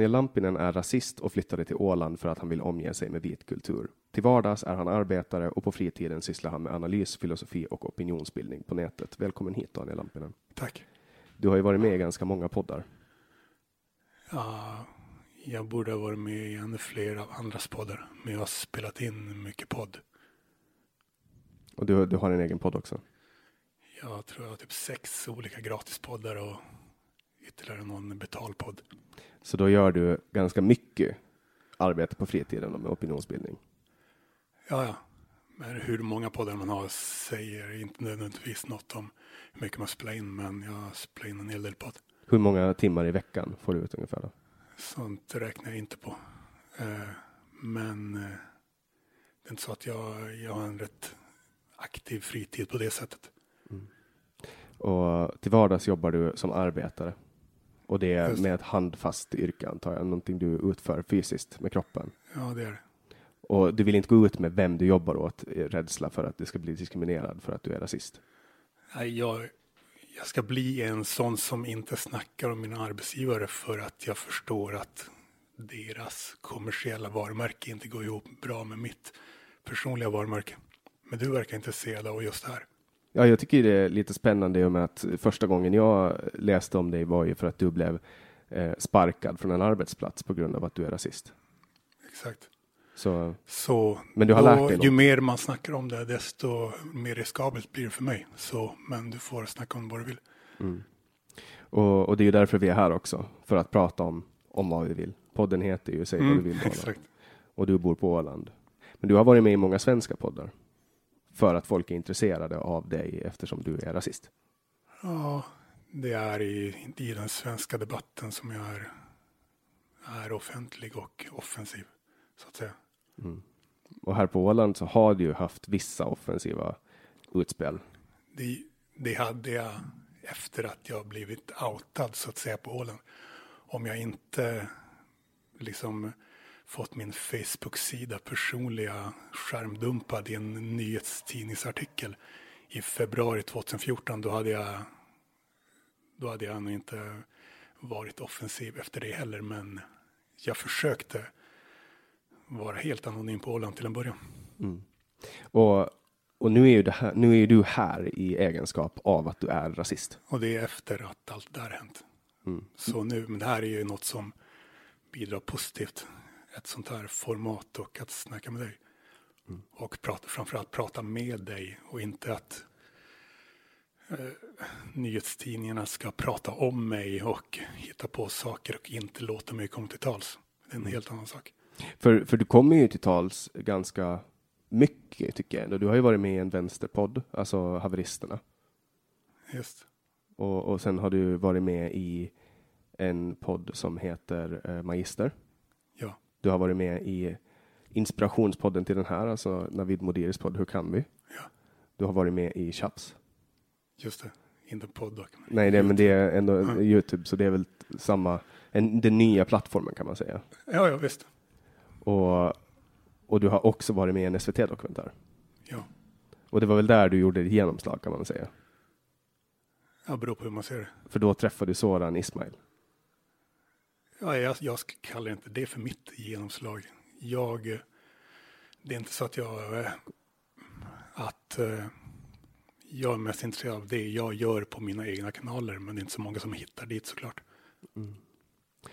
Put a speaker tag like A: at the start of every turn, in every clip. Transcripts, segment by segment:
A: Daniel Lampinen är rasist och flyttade till Åland för att han vill omge sig med vit kultur. Till vardags är han arbetare och på fritiden sysslar han med analys, filosofi och opinionsbildning på nätet. Välkommen hit Daniel Lampinen.
B: Tack.
A: Du har ju varit med i ganska många poddar.
B: Ja, jag borde ha varit med i ännu fler av andras poddar, men jag har spelat in mycket podd.
A: Och du, du har en egen podd också.
B: Jag tror jag har typ sex olika gratispoddar och ytterligare någon betalpodd.
A: Så då gör du ganska mycket arbete på fritiden med opinionsbildning.
B: Ja, ja. Men hur många poddar man har säger inte nödvändigtvis något om hur mycket man spelar in, men jag spelar in en hel del podd.
A: Hur många timmar i veckan får du ut ungefär? Då?
B: Sånt räknar jag inte på. Eh, men eh, det är inte så att jag, jag har en rätt aktiv fritid på det sättet.
A: Och till vardags jobbar du som arbetare. Och det är
B: Just.
A: med ett handfast yrke antar jag, någonting du utför fysiskt med kroppen.
B: Ja, det är det.
A: Och du vill inte gå ut med vem du jobbar åt i rädsla för att du ska bli diskriminerad för att du är rasist.
B: Nej, jag, jag ska bli en sån som inte snackar om mina arbetsgivare för att jag förstår att deras kommersiella varumärke inte går ihop bra med mitt personliga varumärke. Men du verkar intresserad av just det här.
C: Ja, jag tycker det är lite spännande i och med att första gången jag läste om dig var ju för att du blev eh, sparkad från en arbetsplats på grund av att du är rasist.
B: Exakt.
C: Så,
B: Så
C: Men du har lärt dig
B: ju
C: något?
B: mer man snackar om det, desto mer riskabelt blir det för mig. Så, men du får snacka om vad du vill.
C: och, och det är ju därför vi är här också, för att prata om, om vad vi vill. Podden heter ju Säg vad du
B: Mm,
C: vill.
B: Exakt.
C: Och du bor på Åland. Men du har varit med i många svenska poddar. För att folk är intresserade av dig eftersom du är rasist.
B: Ja, det är i, i den svenska debatten som jag är, är offentlig och offensiv, så att säga.
C: Och här på Åland så har du ju haft vissa offensiva utspel.
B: Det, det hade jag efter att jag blivit outad, så att säga, på Åland. Om jag inte liksom fått min Facebook-sida personliga skärmdumpad i en nyhetstidningsartikel i februari 2014, då hade jag, då hade jag nog inte varit offensiv efter det heller, men jag försökte vara helt anonym på Åland till en början.
C: Och, och nu är ju det här, nu är ju du här i egenskap av att du är rasist.
B: Och det är efter att allt det där hänt. Så nu, men det här är ju något som bidrar positivt. Ett sånt här format och att snacka med dig. Och prata, framförallt prata med dig och inte att eh, nyhetstidningarna ska prata om mig och hitta på saker och inte låta mig komma till tals. Det är en helt annan sak.
C: För, för du kommer ju till tals ganska mycket tycker jag. ändå. Du har ju varit med i en vänsterpodd, alltså Haveristerna.
B: Just.
C: Och, och sen har du varit med i en podd som heter eh, Magister. Du har varit med i inspirationspodden till den här, alltså Navid Modiris podd Hur kan vi?
B: ja,
C: Du har varit med i Chaps.
B: just det. Inte podd dock.
C: Nej, det, men det är ändå
B: Mm.
C: Youtube, så det är väl samma, en, den nya plattformen kan man säga.
B: Ja, ja, visst.
C: Och, och du har också varit med i en SVT-dokumentär.
B: Ja,
C: Och det var väl där du gjorde ett genomslag kan man säga.
B: ja beror på hur man ser det.
C: För då träffade du Soran Ismail.
B: Ja, jag, jag kallar inte det för mitt genomslag. Jag, eh, det är inte så att jag, eh, att eh, jag är mest intresserad av det jag gör på mina egna kanaler, men det är inte så många som hittar dit såklart.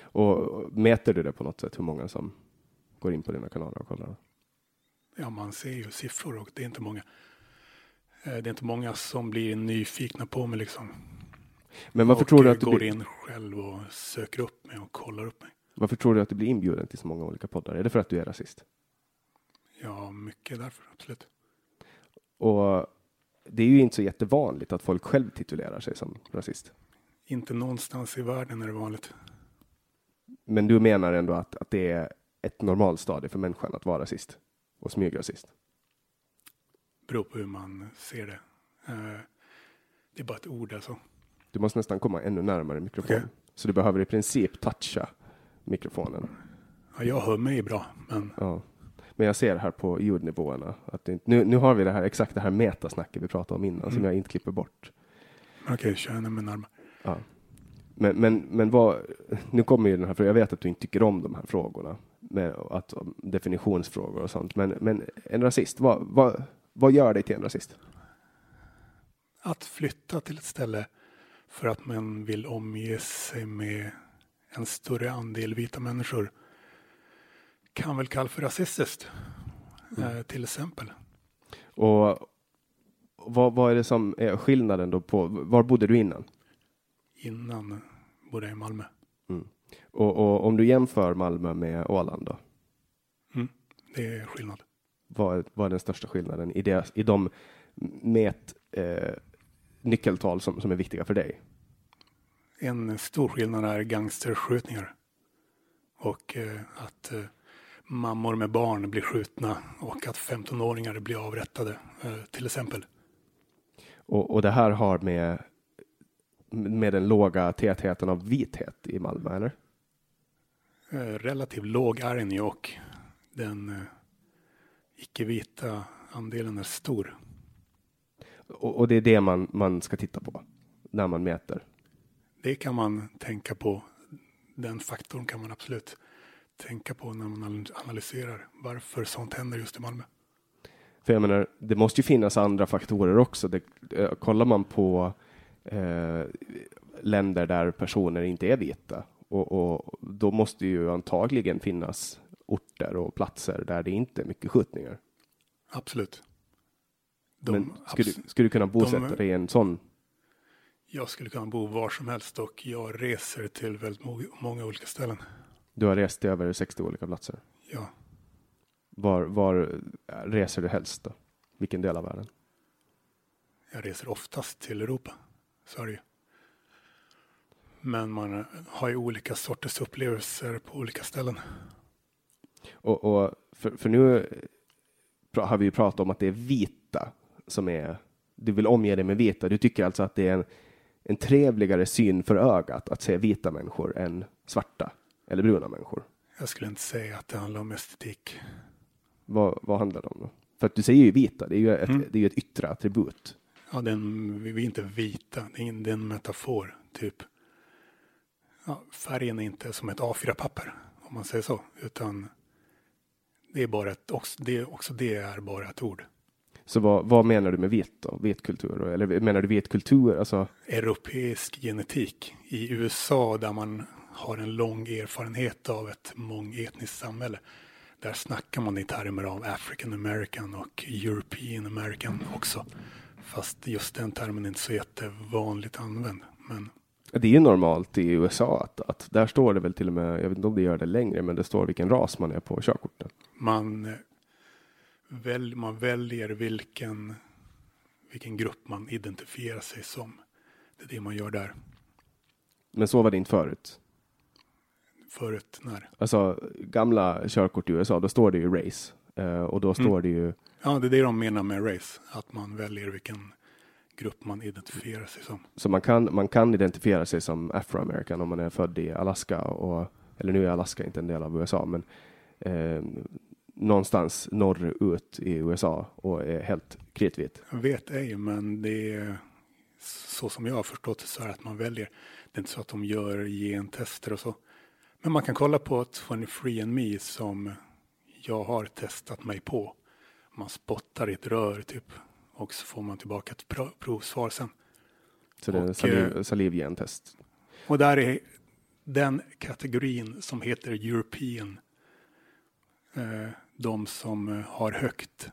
C: Och mäter du det på något sätt, hur många som går in på dina kanaler och kollar?
B: Ja, man ser ju siffror och det är inte många. Det är inte många som blir nyfikna på mig liksom.
C: Men varför
B: och
C: tror, du att du
B: går
C: blir,
B: in själv och söker upp mig och kollar upp mig.
C: varför tror du att du blir inbjuden till så många olika poddar? Är det för att du är rasist?
B: Ja, mycket därför, absolut.
C: Och det är ju inte så jättevanligt att folk själv titulerar sig som rasist.
B: Inte någonstans i världen är det vanligt.
C: Men du menar ändå att, att det är ett normalstadie för människan att vara rasist och smygrasist?
B: Beror på hur man ser det. Eh, Det är bara ett ord alltså.
C: Du måste nästan komma ännu närmare mikrofonen.
B: Okej.
C: Så du behöver i princip toucha mikrofonen.
B: Ja, jag hör mig bra, men
C: Ja. Men jag ser här på ljudnivåerna att det, nu, nu har vi det här exakt det här metasnacket vi pratade om innan som jag inte klipper bort.
B: okej, kör jag mig närmare.
C: Ja. Men, men, men vad, nu kommer ju den här frågan, jag vet att du inte tycker om de här frågorna, med att, definitionsfrågor och sånt, men, men en rasist, vad, vad, vad gör dig till en rasist?
B: Att flytta till ett ställe för att man vill omge sig med en större andel vita människor kan väl kallas för rasistiskt, eh, till exempel.
C: Och vad, vad är det som är skillnaden då på, var bodde du innan?
B: Innan bodde jag i Malmö.
C: Och, och om du jämför Malmö med Åland då,
B: Mm, det är skillnad.
C: vad, vad är den största skillnaden i, det, i de mät, eh, nyckeltal som, som är viktiga för dig?
B: En stor skillnad är gangsterskjutningar. Och eh, att eh, mammor med barn blir skjutna och att 15-åringar blir avrättade, eh, till exempel.
C: Och, och det här har med, med den låga tätheten av vithet i Malmö, eller?
B: Eh, relativt låg är den ju och den eh, icke-vita andelen är stor.
C: Och, och det är det man, man ska titta på. när man mäter?
B: Det kan man tänka på. Den faktorn kan man absolut tänka på när man analyserar varför sånt händer just i Malmö.
C: För jag menar, det måste ju finnas andra faktorer också. Det, eh, kollar man på eh, länder där personer inte är vita och, och, då måste ju antagligen finnas orter och platser där det inte är mycket skjutningar.
B: Absolut.
C: De, Men skulle, skulle du kunna bosätta de, dig i en sån?
B: Jag skulle kunna bo var som helst och jag reser till väldigt många olika ställen.
C: Du har rest till över 60 olika platser?
B: Ja.
C: Var, var reser du helst då? Vilken del av världen?
B: Jag reser oftast till Europa. Ju. Men man har ju olika sorters upplevelser på olika ställen.
C: Och, och för, för, nu har vi ju pratat om att det är vita som är, du vill omge dig med vita. Du tycker alltså att det är en, en trevligare syn för ögat att se vita människor än svarta eller bruna människor.
B: Jag skulle inte säga att det handlar om estetik.
C: Vad, vad handlar det om då? För att du säger ju vita, det är ju ett, mm. det är ju ett yttre attribut.
B: Ja, den, vi är inte vita, det är, en, det är en metafor, typ. Ja, färgen är inte som ett A4-papper, om man säger så, utan det är bara ett, också, det, också det är bara ett ord.
C: Så vad, vad menar du med vit då? Vit kultur? Eller menar du vit kultur? Alltså...
B: Europeisk genetik. I USA där man har en lång erfarenhet av ett mångetniskt samhälle. Där snackar man i termer av African American och European American också. Fast just den termen är inte så jättevanligt använd. Men
C: det är ju normalt i USA att, att där står det väl till och med, jag vet inte om det gör det längre, men det står vilken ras man är på körkortet.
B: Man, väl, man väljer vilken, vilken grupp man identifierar sig som. Det är det man gör där.
C: Men så var det inte förut?
B: Förut när?
C: Alltså gamla körkort i USA, då står det ju race. Uh, och då står mm. det ju...
B: Ja, det är det de menar med race. Att man väljer vilken grupp man identifierar sig som.
C: Så man kan, man kan identifiera sig som afroamerican om man är född i Alaska och, eller nu är Alaska inte en del av USA, men eh, någonstans norrut i USA och är helt kritvit.
B: Jag vet ej, men det är så som jag har förstått det så är att man väljer. Det är inte så att de gör gentester och så. Men man kan kolla på 23 and Me som jag har testat mig på. Man spottar i ett rör typ och så får man tillbaka ett provsvar sen.
C: Så det är saliv, eh, salivgentest?
B: Och där är den kategorin som heter European. Eh, de som eh, har högt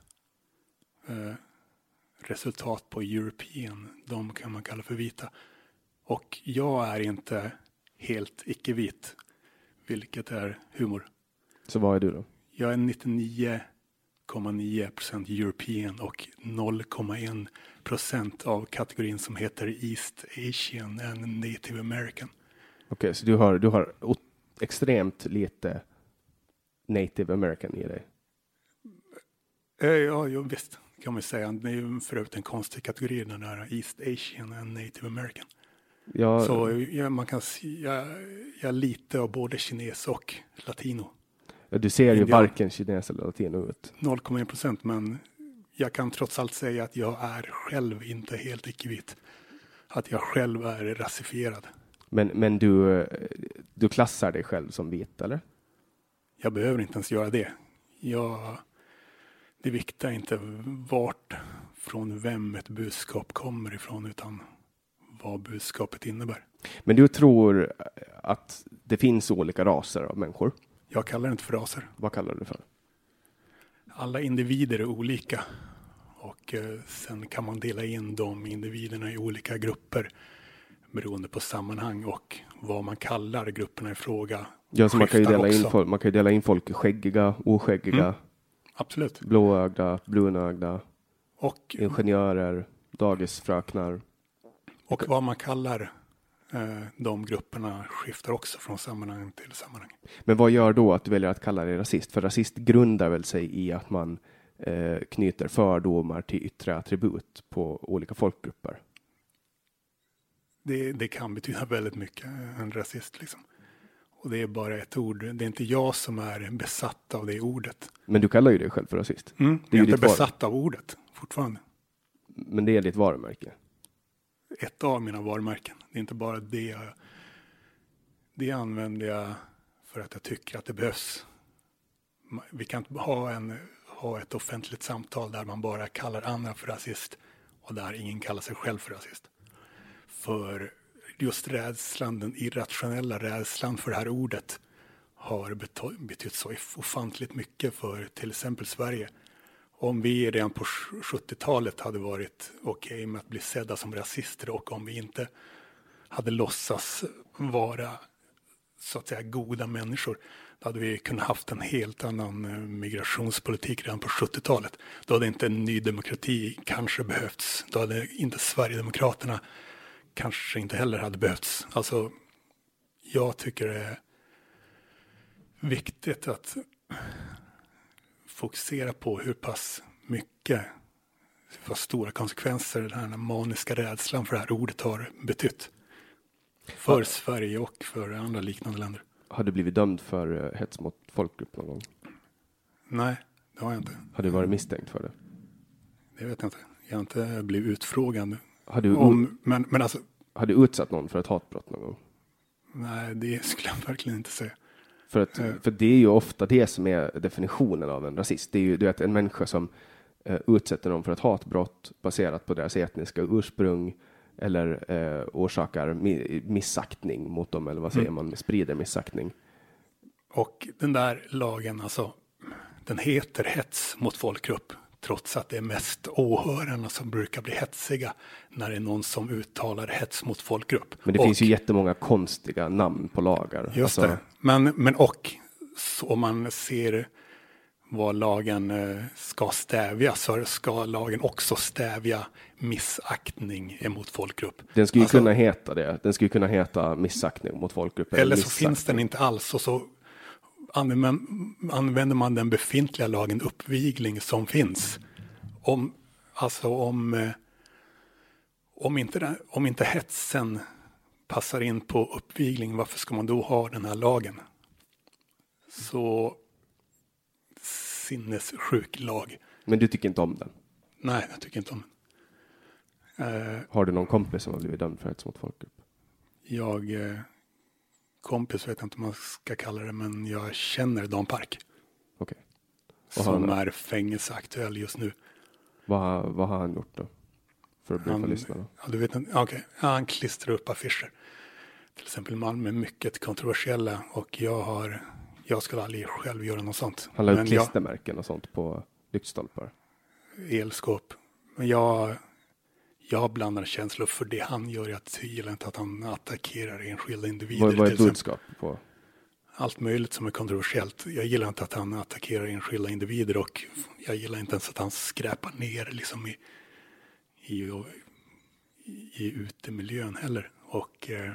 B: resultat på European, de kan man kalla för vita. Och jag är inte helt icke-vit, vilket är humor.
C: Så vad är du då?
B: Jag är 99 0,9 European och 0,1 procent av kategorin som heter East Asian and Native American.
C: Okej, okay, så du har, du har extremt lite Native American i dig?
B: Eh, ja, jo, visst kan man säga. Det är ju för övrigt en konstig kategori den där East Asian and Native American. Ja, så ja, man kan säga, jag är lite av både kines och latino.
C: Du ser ju varken kines eller latino ut.
B: 0,1 procent, men jag kan trots allt säga att jag är själv inte helt icke-vit. Att jag själv är rasifierad.
C: Men, men du, du klassar dig själv som vit, eller?
B: Jag behöver inte ens göra det. Jag, det viktiga är inte vart, från vem ett budskap kommer ifrån, utan vad budskapet innebär.
C: Men du tror att det finns olika raser av människor?
B: Jag kallar det inte för raser.
C: Vad kallar du det för?
B: Alla individer är olika och eh, sen kan man dela in de individerna i olika grupper beroende på sammanhang och vad man kallar grupperna i fråga.
C: Ja, så man kan, ju dela in folk, man kan ju dela in folk i skäggiga, oskäggiga, mm.
B: Absolut.
C: blåögda, brunögda, och, ingenjörer, dagisfröknar.
B: Och vad man kallar Eh, de grupperna skiftar också från sammanhang till sammanhang.
C: Men vad gör då att du väljer att kalla dig rasist? För rasist grundar väl sig i att man eh, knyter fördomar till yttre attribut på olika folkgrupper?
B: Det, det, kan betyda väldigt mycket, en rasist liksom. Och det är bara ett ord. Det är inte jag som är besatt av det ordet.
C: Men du kallar ju dig själv för rasist.
B: Mm, jag är inte besatt av ordet fortfarande.
C: Men det är ditt varumärke?
B: ett av mina varumärken. Det är inte bara det. Jag, det använder jag för att jag tycker att det behövs. Vi kan inte ha, en, ha ett offentligt samtal där man bara kallar andra för rasist och där ingen kallar sig själv för rasist. För just rädslan, den irrationella rädslan för det här ordet har betytt så ofantligt mycket för till exempel Sverige. Om vi redan på 70-talet hade varit okej okay med att bli sedda som rasister och om vi inte hade låtsas vara så att säga goda människor, då hade vi kunnat haft en helt annan eh, migrationspolitik redan på 70-talet. Då hade inte en ny demokrati kanske behövts. Då hade inte Sverigedemokraterna kanske inte heller hade behövts. Alltså, jag tycker det är viktigt att fokusera på hur pass mycket, vad stora konsekvenser den här maniska rädslan för det här ordet har betytt. För ja. Sverige och för andra liknande länder.
C: Har du blivit dömd för eh, hets mot folkgrupp någon gång?
B: Nej, det har jag inte.
C: Har du varit misstänkt för det?
B: Det vet jag inte. Jag har inte blivit utfrågad.
C: Har du,
B: om, men, men alltså,
C: har du utsatt någon för ett hatbrott någon gång?
B: Nej, det skulle jag verkligen inte säga.
C: För, att, uh, för det är ju ofta det som är definitionen av en rasist. Det är ju du vet, en människa som uh, utsätter någon för ett hatbrott baserat på deras etniska ursprung eller uh, orsakar mi missaktning mot dem, eller vad säger mm. man, sprider missaktning.
B: Och den där lagen, alltså, den heter hets mot folkgrupp trots att det är mest åhörarna som brukar bli hetsiga när det är någon som uttalar hets mot folkgrupp.
C: Men det och, finns ju jättemånga konstiga namn på lagar.
B: Just alltså... det. Men, men och om man ser vad lagen eh, ska stävja så ska lagen också stävja missaktning emot folkgrupp.
C: Den skulle alltså, kunna heta det. Den skulle kunna heta missaktning mot folkgrupp.
B: Eller, eller så finns den inte alls och så använder man den befintliga lagen uppvigling som finns. Om, alltså om, eh, om, inte, om inte hetsen passar in på uppvigling, varför ska man då ha den här lagen? Så sinnessjuk lag.
C: Men du tycker inte om den?
B: Nej, jag tycker inte om den.
C: Uh, har du någon kompis som har blivit dömd för hets mot folkgrupp?
B: Jag uh, kompis vet jag inte om man ska kalla det, men jag känner Dan Park.
C: Okay.
B: Som är fängelseaktuell just nu.
C: Vad, vad har han gjort då? För att
B: briefa
C: lyssnarna?
B: Ja, du vet, okay. han klistrar upp affischer. Till exempel Malmö, mycket kontroversiella och jag har, jag skulle aldrig själv göra något sånt.
C: Han la upp klistermärken och sånt på lyktstolpar?
B: Elskåp. Men jag jag har blandade känslor för det han gör. Jag gillar inte att han attackerar enskilda individer.
C: Vad, vad är budskap på?
B: Allt möjligt som är kontroversiellt. Jag gillar inte att han attackerar enskilda individer och jag gillar inte ens att han skräpar ner liksom i, i, i utemiljön heller. Och eh,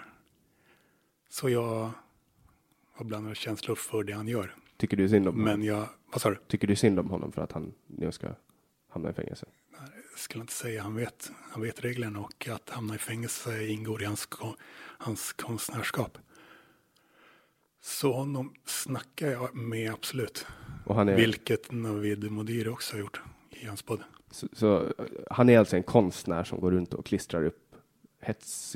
B: så jag har blandade känslor för det han gör.
C: Tycker du synd om
B: honom? Men jag, vad sa du?
C: Tycker du synd om honom för att han nu ska hamna i fängelse?
B: Skulle inte säga. Han vet, han vet reglerna och att hamna i fängelse ingår i hans, hans konstnärskap. Så honom snackar jag med absolut. Och han är... Vilket Navid Modiri också har gjort i hans podd.
C: Så, så, han är alltså en konstnär som går runt och klistrar upp hets,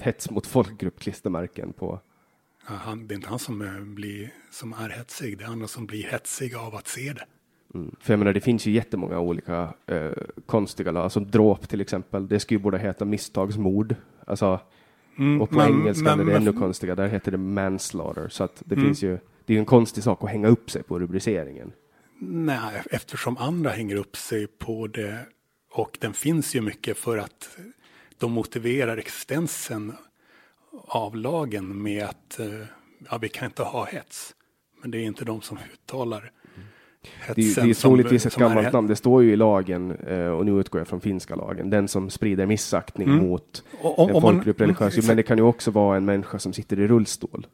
C: hets mot folkgrupp klistermärken på
B: han, det är inte han som, är, blir, som är hetsig, det är andra som blir hetsiga av att se det.
C: Mm. För jag menar, det finns ju jättemånga olika eh, konstiga lag, alltså dråp till exempel. Det skulle ju borde heta misstagsmord. Alltså, mm, och på men, engelska men, är det ännu konstigare, där heter det manslaughter. Så att det mm. finns ju, det är ju en konstig sak att hänga upp sig på rubriceringen.
B: Nej, eftersom andra hänger upp sig på det och den finns ju mycket för att de motiverar existensen av lagen med att eh, ja, vi kan inte ha hets. Men det är inte de som uttalar
C: det, det är troligtvis ett gammalt namn. Det står ju i lagen, eh, och nu utgår jag från finska lagen, den som sprider missaktning mm. mot och, en folkgrupp religiös. Mm, men det kan ju också vara en människa som sitter i rullstol.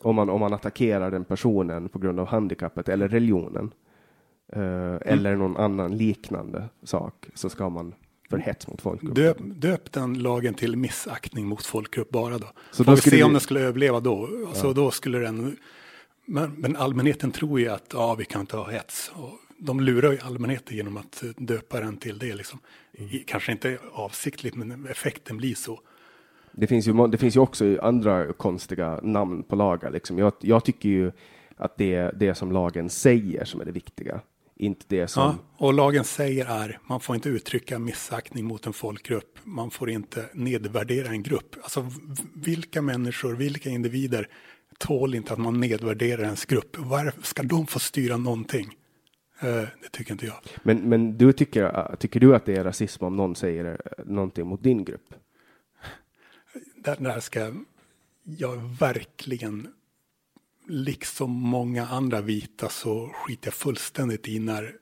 C: Om man, om man attackerar den personen på grund av handikappet eller religionen. Eh, mm. Eller någon annan liknande sak så ska man för hets mot folkgrupp.
B: Döp, döp den lagen till missaktning mot folkgrupp bara då. Så Får då vi se om den skulle överleva då. Ja. Så då skulle den men, men allmänheten tror ju att ja, vi kan inte ha hets. Och de lurar ju allmänheten genom att döpa den till det. Liksom. I, kanske inte avsiktligt, men effekten blir så.
C: Det finns ju, det finns ju också andra konstiga namn på lagar. Liksom. Jag, jag tycker ju att det är det som lagen säger som är det viktiga. Inte det som...
B: Ja, och lagen säger är, man får inte uttrycka missaktning mot en folkgrupp. Man får inte nedvärdera en grupp. Alltså vilka människor, vilka individer tål inte att man nedvärderar ens grupp? Varför ska de få styra någonting? Eh, det tycker inte jag.
C: Men, men du tycker, tycker du att det är rasism om någon säger eh, någonting mot din grupp?
B: Där, där ska jag verkligen, liksom många andra vita, så skiter jag fullständigt i när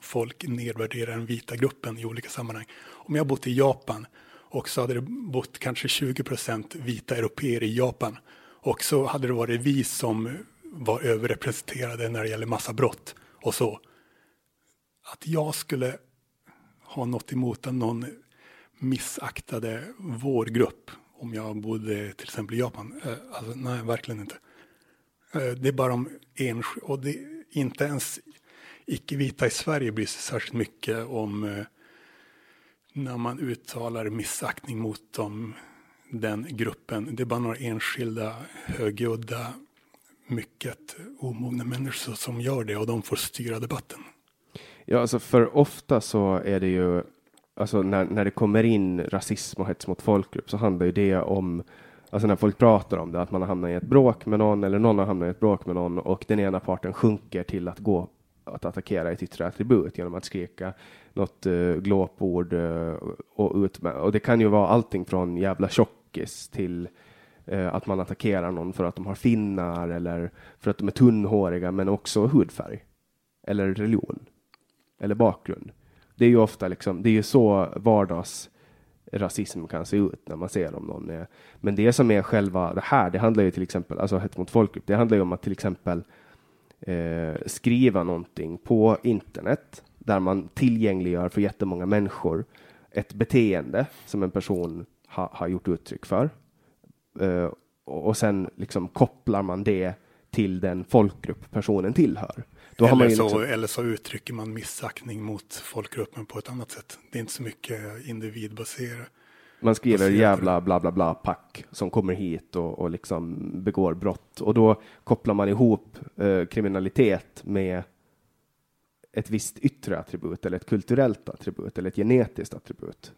B: folk nedvärderar den vita gruppen i olika sammanhang. Om jag bott i Japan och så hade det bott kanske 20 procent vita europeer i Japan och så hade det varit vi som var överrepresenterade när det gäller massa brott och så. Att jag skulle ha något emot att någon missaktade vår grupp om jag bodde till exempel i Japan. Eh, alltså, nej, verkligen inte. Eh, det är bara om enskilda, och det, inte ens icke-vita i Sverige bryr sig särskilt mycket om eh, när man uttalar missaktning mot dem, den gruppen. Det är bara några enskilda högljudda mycket omogna människor som gör det och de får styra debatten.
C: Ja, alltså för ofta så är det ju, alltså när, när det kommer in rasism och hets mot folkgrupp så handlar ju det om, alltså när folk pratar om det, att man har hamnat i ett bråk med någon eller någon har hamnat i ett bråk med någon och den ena parten sjunker till att gå att attackera ett yttre attribut genom att skrika något uh, glåpord uh, och ut med. Och det kan ju vara allting från jävla tjock tjockis till eh, att man attackerar någon för att de har finnar eller för att de är tunnhåriga, men också hudfärg eller religion eller bakgrund. Det är ju ofta liksom, det är ju så vardagsrasism kan se ut när man ser om någon är. Men det som är själva det här, det handlar ju till exempel, alltså hets mot folkgrupp, det handlar ju om att till exempel eh, skriva någonting på internet där man tillgängliggör för jättemånga människor ett beteende som en person ha, har gjort uttryck för Uh, och sen liksom kopplar man det till den folkgrupp personen tillhör.
B: Då eller, så, liksom... eller så uttrycker man missaktning mot folkgruppen på ett annat sätt. Det är inte så mycket individbaserat.
C: Man skriver jävla bla bla bla pack som kommer hit och, och liksom begår brott och då kopplar man ihop eh, kriminalitet med ett visst yttre attribut eller ett kulturellt attribut eller ett genetiskt attribut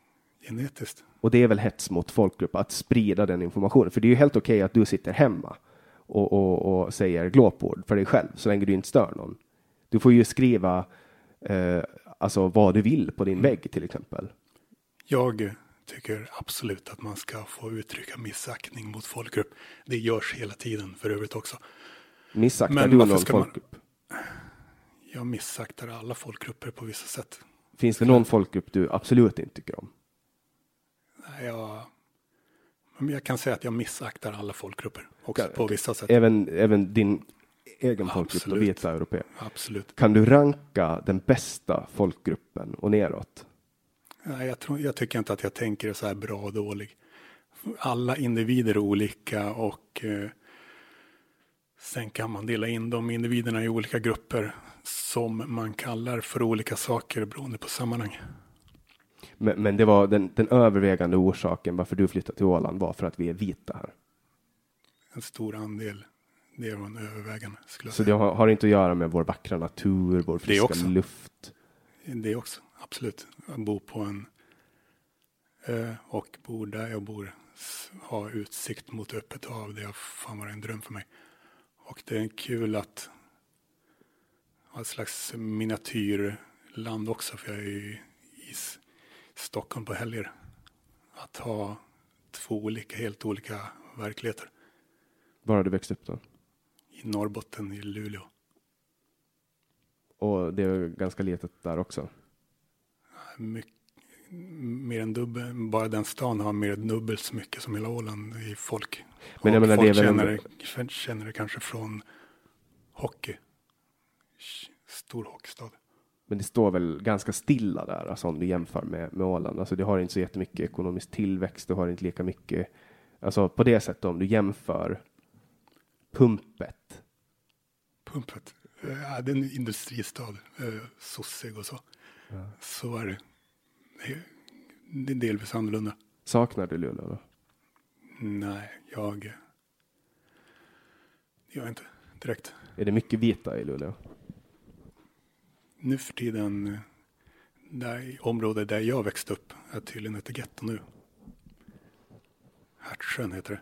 B: genetiskt.
C: Och det är väl hets mot folkgrupp att sprida den informationen. För det är ju helt okej okay att du sitter hemma och, och, och, säger glåpord för dig själv så länge du inte stör någon. Du får ju skriva eh, alltså vad du vill på din vägg till exempel.
B: Jag tycker absolut att man ska få uttrycka missaktning mot folkgrupp. Det görs hela tiden för övrigt också.
C: Missaktar Men du någon folkgrupp? Man...
B: Jag missaktar alla folkgrupper på vissa sätt.
C: Finns det någon folkgrupp du absolut inte tycker om?
B: Jag, jag kan säga att jag missaktar alla folkgrupper också på vissa sätt.
C: Även, även din egen folkgrupp, de vita europeer?
B: Absolut.
C: Kan du ranka den bästa folkgruppen och neråt?
B: Nej, jag, tror, jag tycker inte att jag tänker så här bra och dålig. Alla individer är olika och eh, sen kan man dela in de individerna i olika grupper som man kallar för olika saker beroende på sammanhang.
C: Men, men det var den, den, övervägande orsaken varför du flyttade till Åland var för att vi är vita här.
B: En stor andel. Det var en övervägande. Skulle
C: Så det har, har, inte att göra med vår vackra natur, vår friska luft?
B: Det också, absolut. Jag bor på en ö och bor där jag bor. Har utsikt mot öppet hav. Det har fan varit en dröm för mig. Och det är kul att ha ett slags miniatyrland också. För jag är ju i Stockholm på helger. Att ha två olika, helt olika verkligheter.
C: Var har du växt upp då?
B: I Norrbotten, i Luleå.
C: Och det är ganska litet där också?
B: My, mer än dubbel, bara den stan har mer än dubbelt så mycket som hela Åland i folk. Men jag menar, folk det är känner, en... känner det kanske från hockey. Stor hockeystad.
C: Men det står väl ganska stilla där, alltså om du jämför med, med Åland. Alltså det har inte så jättemycket ekonomisk tillväxt, du har inte lika mycket, alltså på det sättet om du jämför pumpet.
B: Pumpet? Ja, det är en industristad, eh, sossig och så. Så är det. Det är- Det är delvis annorlunda.
C: Saknar du Luleå då?
B: Nej, jag... Det gör jag inte direkt.
C: Är det mycket vita i Luleå?
B: Nu för tiden, eh, där, i området där jag växte upp, är tydligen ett getto nu. Hertsjön heter det.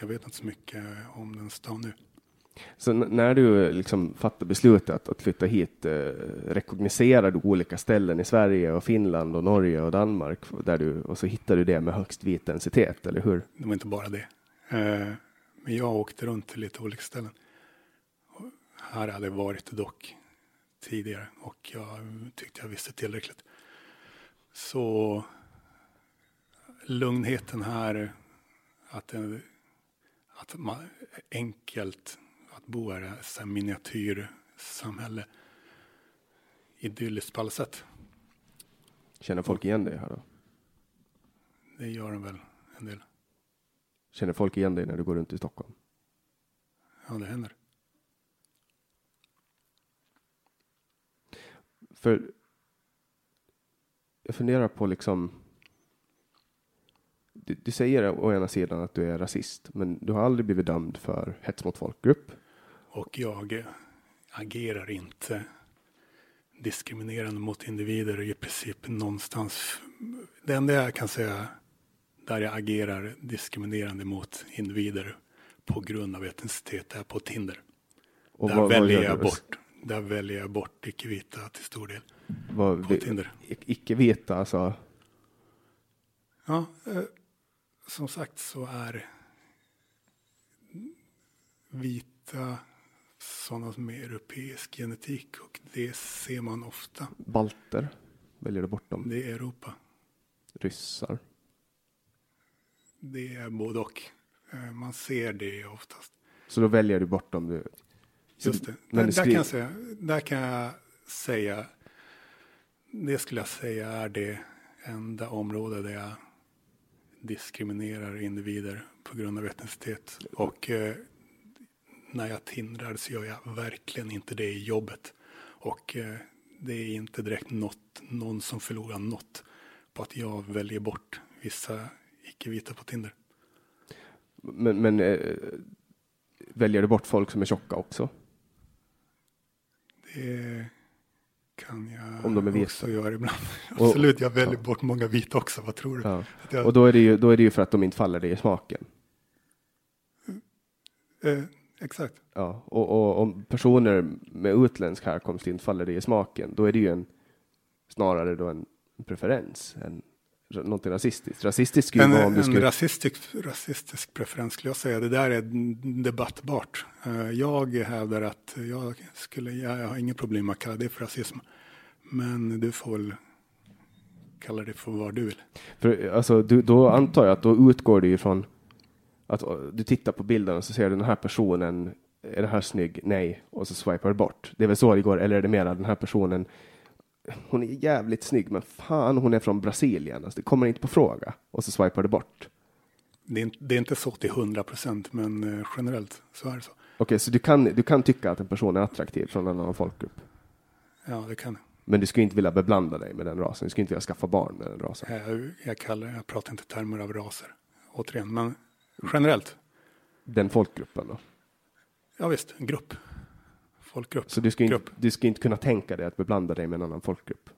B: Jag vet inte så mycket om den stan nu.
C: Så när du liksom fattar beslutet att flytta hit, eh, rekognoserar du olika ställen i Sverige och Finland och Norge och Danmark där du, och så hittar du det med högst vit densitet, eller hur?
B: Det var inte bara det. Eh, Men jag åkte runt till lite olika ställen. Och här hade jag varit dock tidigare och jag tyckte jag visste tillräckligt. Så lugnheten här, att, det, att man, enkelt att bo här, här miniatyrsamhälle. Idylliskt på alla sätt.
C: Känner folk igen dig här då?
B: Det gör de väl en del.
C: Känner folk igen dig när du går runt i Stockholm?
B: Ja, det händer.
C: För jag funderar på liksom. Du, du säger å ena sidan att du är rasist, men du har aldrig blivit dömd för hets mot folkgrupp.
B: Och jag agerar inte diskriminerande mot individer i princip någonstans. Det enda jag kan säga där jag agerar diskriminerande mot individer på grund av etnicitet är på Tinder.
C: Och
B: där
C: vad- vad
B: väljer
C: gör
B: jag bort. Där väljer jag bort icke-vita till stor del.
C: Vad,
B: På Tinder.
C: ic- Icke-vita, alltså.
B: Ja, eh, som sagt så är vita sådana med europeisk genetik och det ser man ofta.
C: Balter. Väljer du bort dem?
B: Det är Europa.
C: Ryssar.
B: Det är både och. Eh, Man ser det oftast.
C: Så då väljer du bort dem. Du,
B: Just det. Där, där, kan jag säga, där kan jag säga, det skulle jag säga är det enda område där jag diskriminerar individer på grund av etnicitet. Och eh, när jag tindrar så gör jag verkligen inte det i jobbet. Och eh, det är inte direkt något, någon som förlorar något på att jag väljer bort vissa icke-vita på Tinder.
C: Men, men eh, väljer du bort folk som är tjocka också?
B: Det kan jag
C: Om de är vita.
B: också göra ibland.
C: Och-
B: Absolut, jag väljer bort många vita också. Vad tror du?
C: Ja.
B: Jag,
C: Och då är, det ju, då är det ju för att de inte faller dig i smaken.
B: eh, exakt.
C: Ja. Och, och om personer med utländsk härkomst inte faller dig i smaken, då är det ju en, snarare då en preferens än någonting rasistiskt. Rasistiskt skulle
B: En,
C: vara om du
B: en
C: skulle...
B: rasistisk, rasistisk preferens skulle jag säga. Det där är debattbart. Eh, Jag hävdar att jag, skulle, jag har inget problem med att kalla det för rasism. Men du får väl kalla det för vad du vill.
C: För, alltså, du, då antar jag att då utgår du ifrån att uh, du tittar på bilden och så ser du den här personen, är den här snygg? Nej. Och så swipar du bort. Det är väl så det går, eller är det mera den här personen, hon är jävligt snygg, men fan hon är från Brasilien, alltså, det kommer inte på fråga. Och så swipar du bort.
B: Det är, inte- det är inte så till hundra procent, men eh, generellt så är det så.
C: Okej, så du kan, du kan tycka att en person är attraktiv från en annan folkgrupp.
B: Ja, det kan
C: Men du skulle inte vilja beblanda dig med den rasen. Du skulle inte vilja skaffa barn med den rasen.
B: jag. Jag, kallar, jag pratar inte termer av raser, återigen. Men generellt,
C: Den folkgruppen då.
B: ja visst, en grupp. Folkgrupp.
C: Så du skulle, inte, du skulle inte kunna tänka dig att beblanda dig med en annan folkgrupp.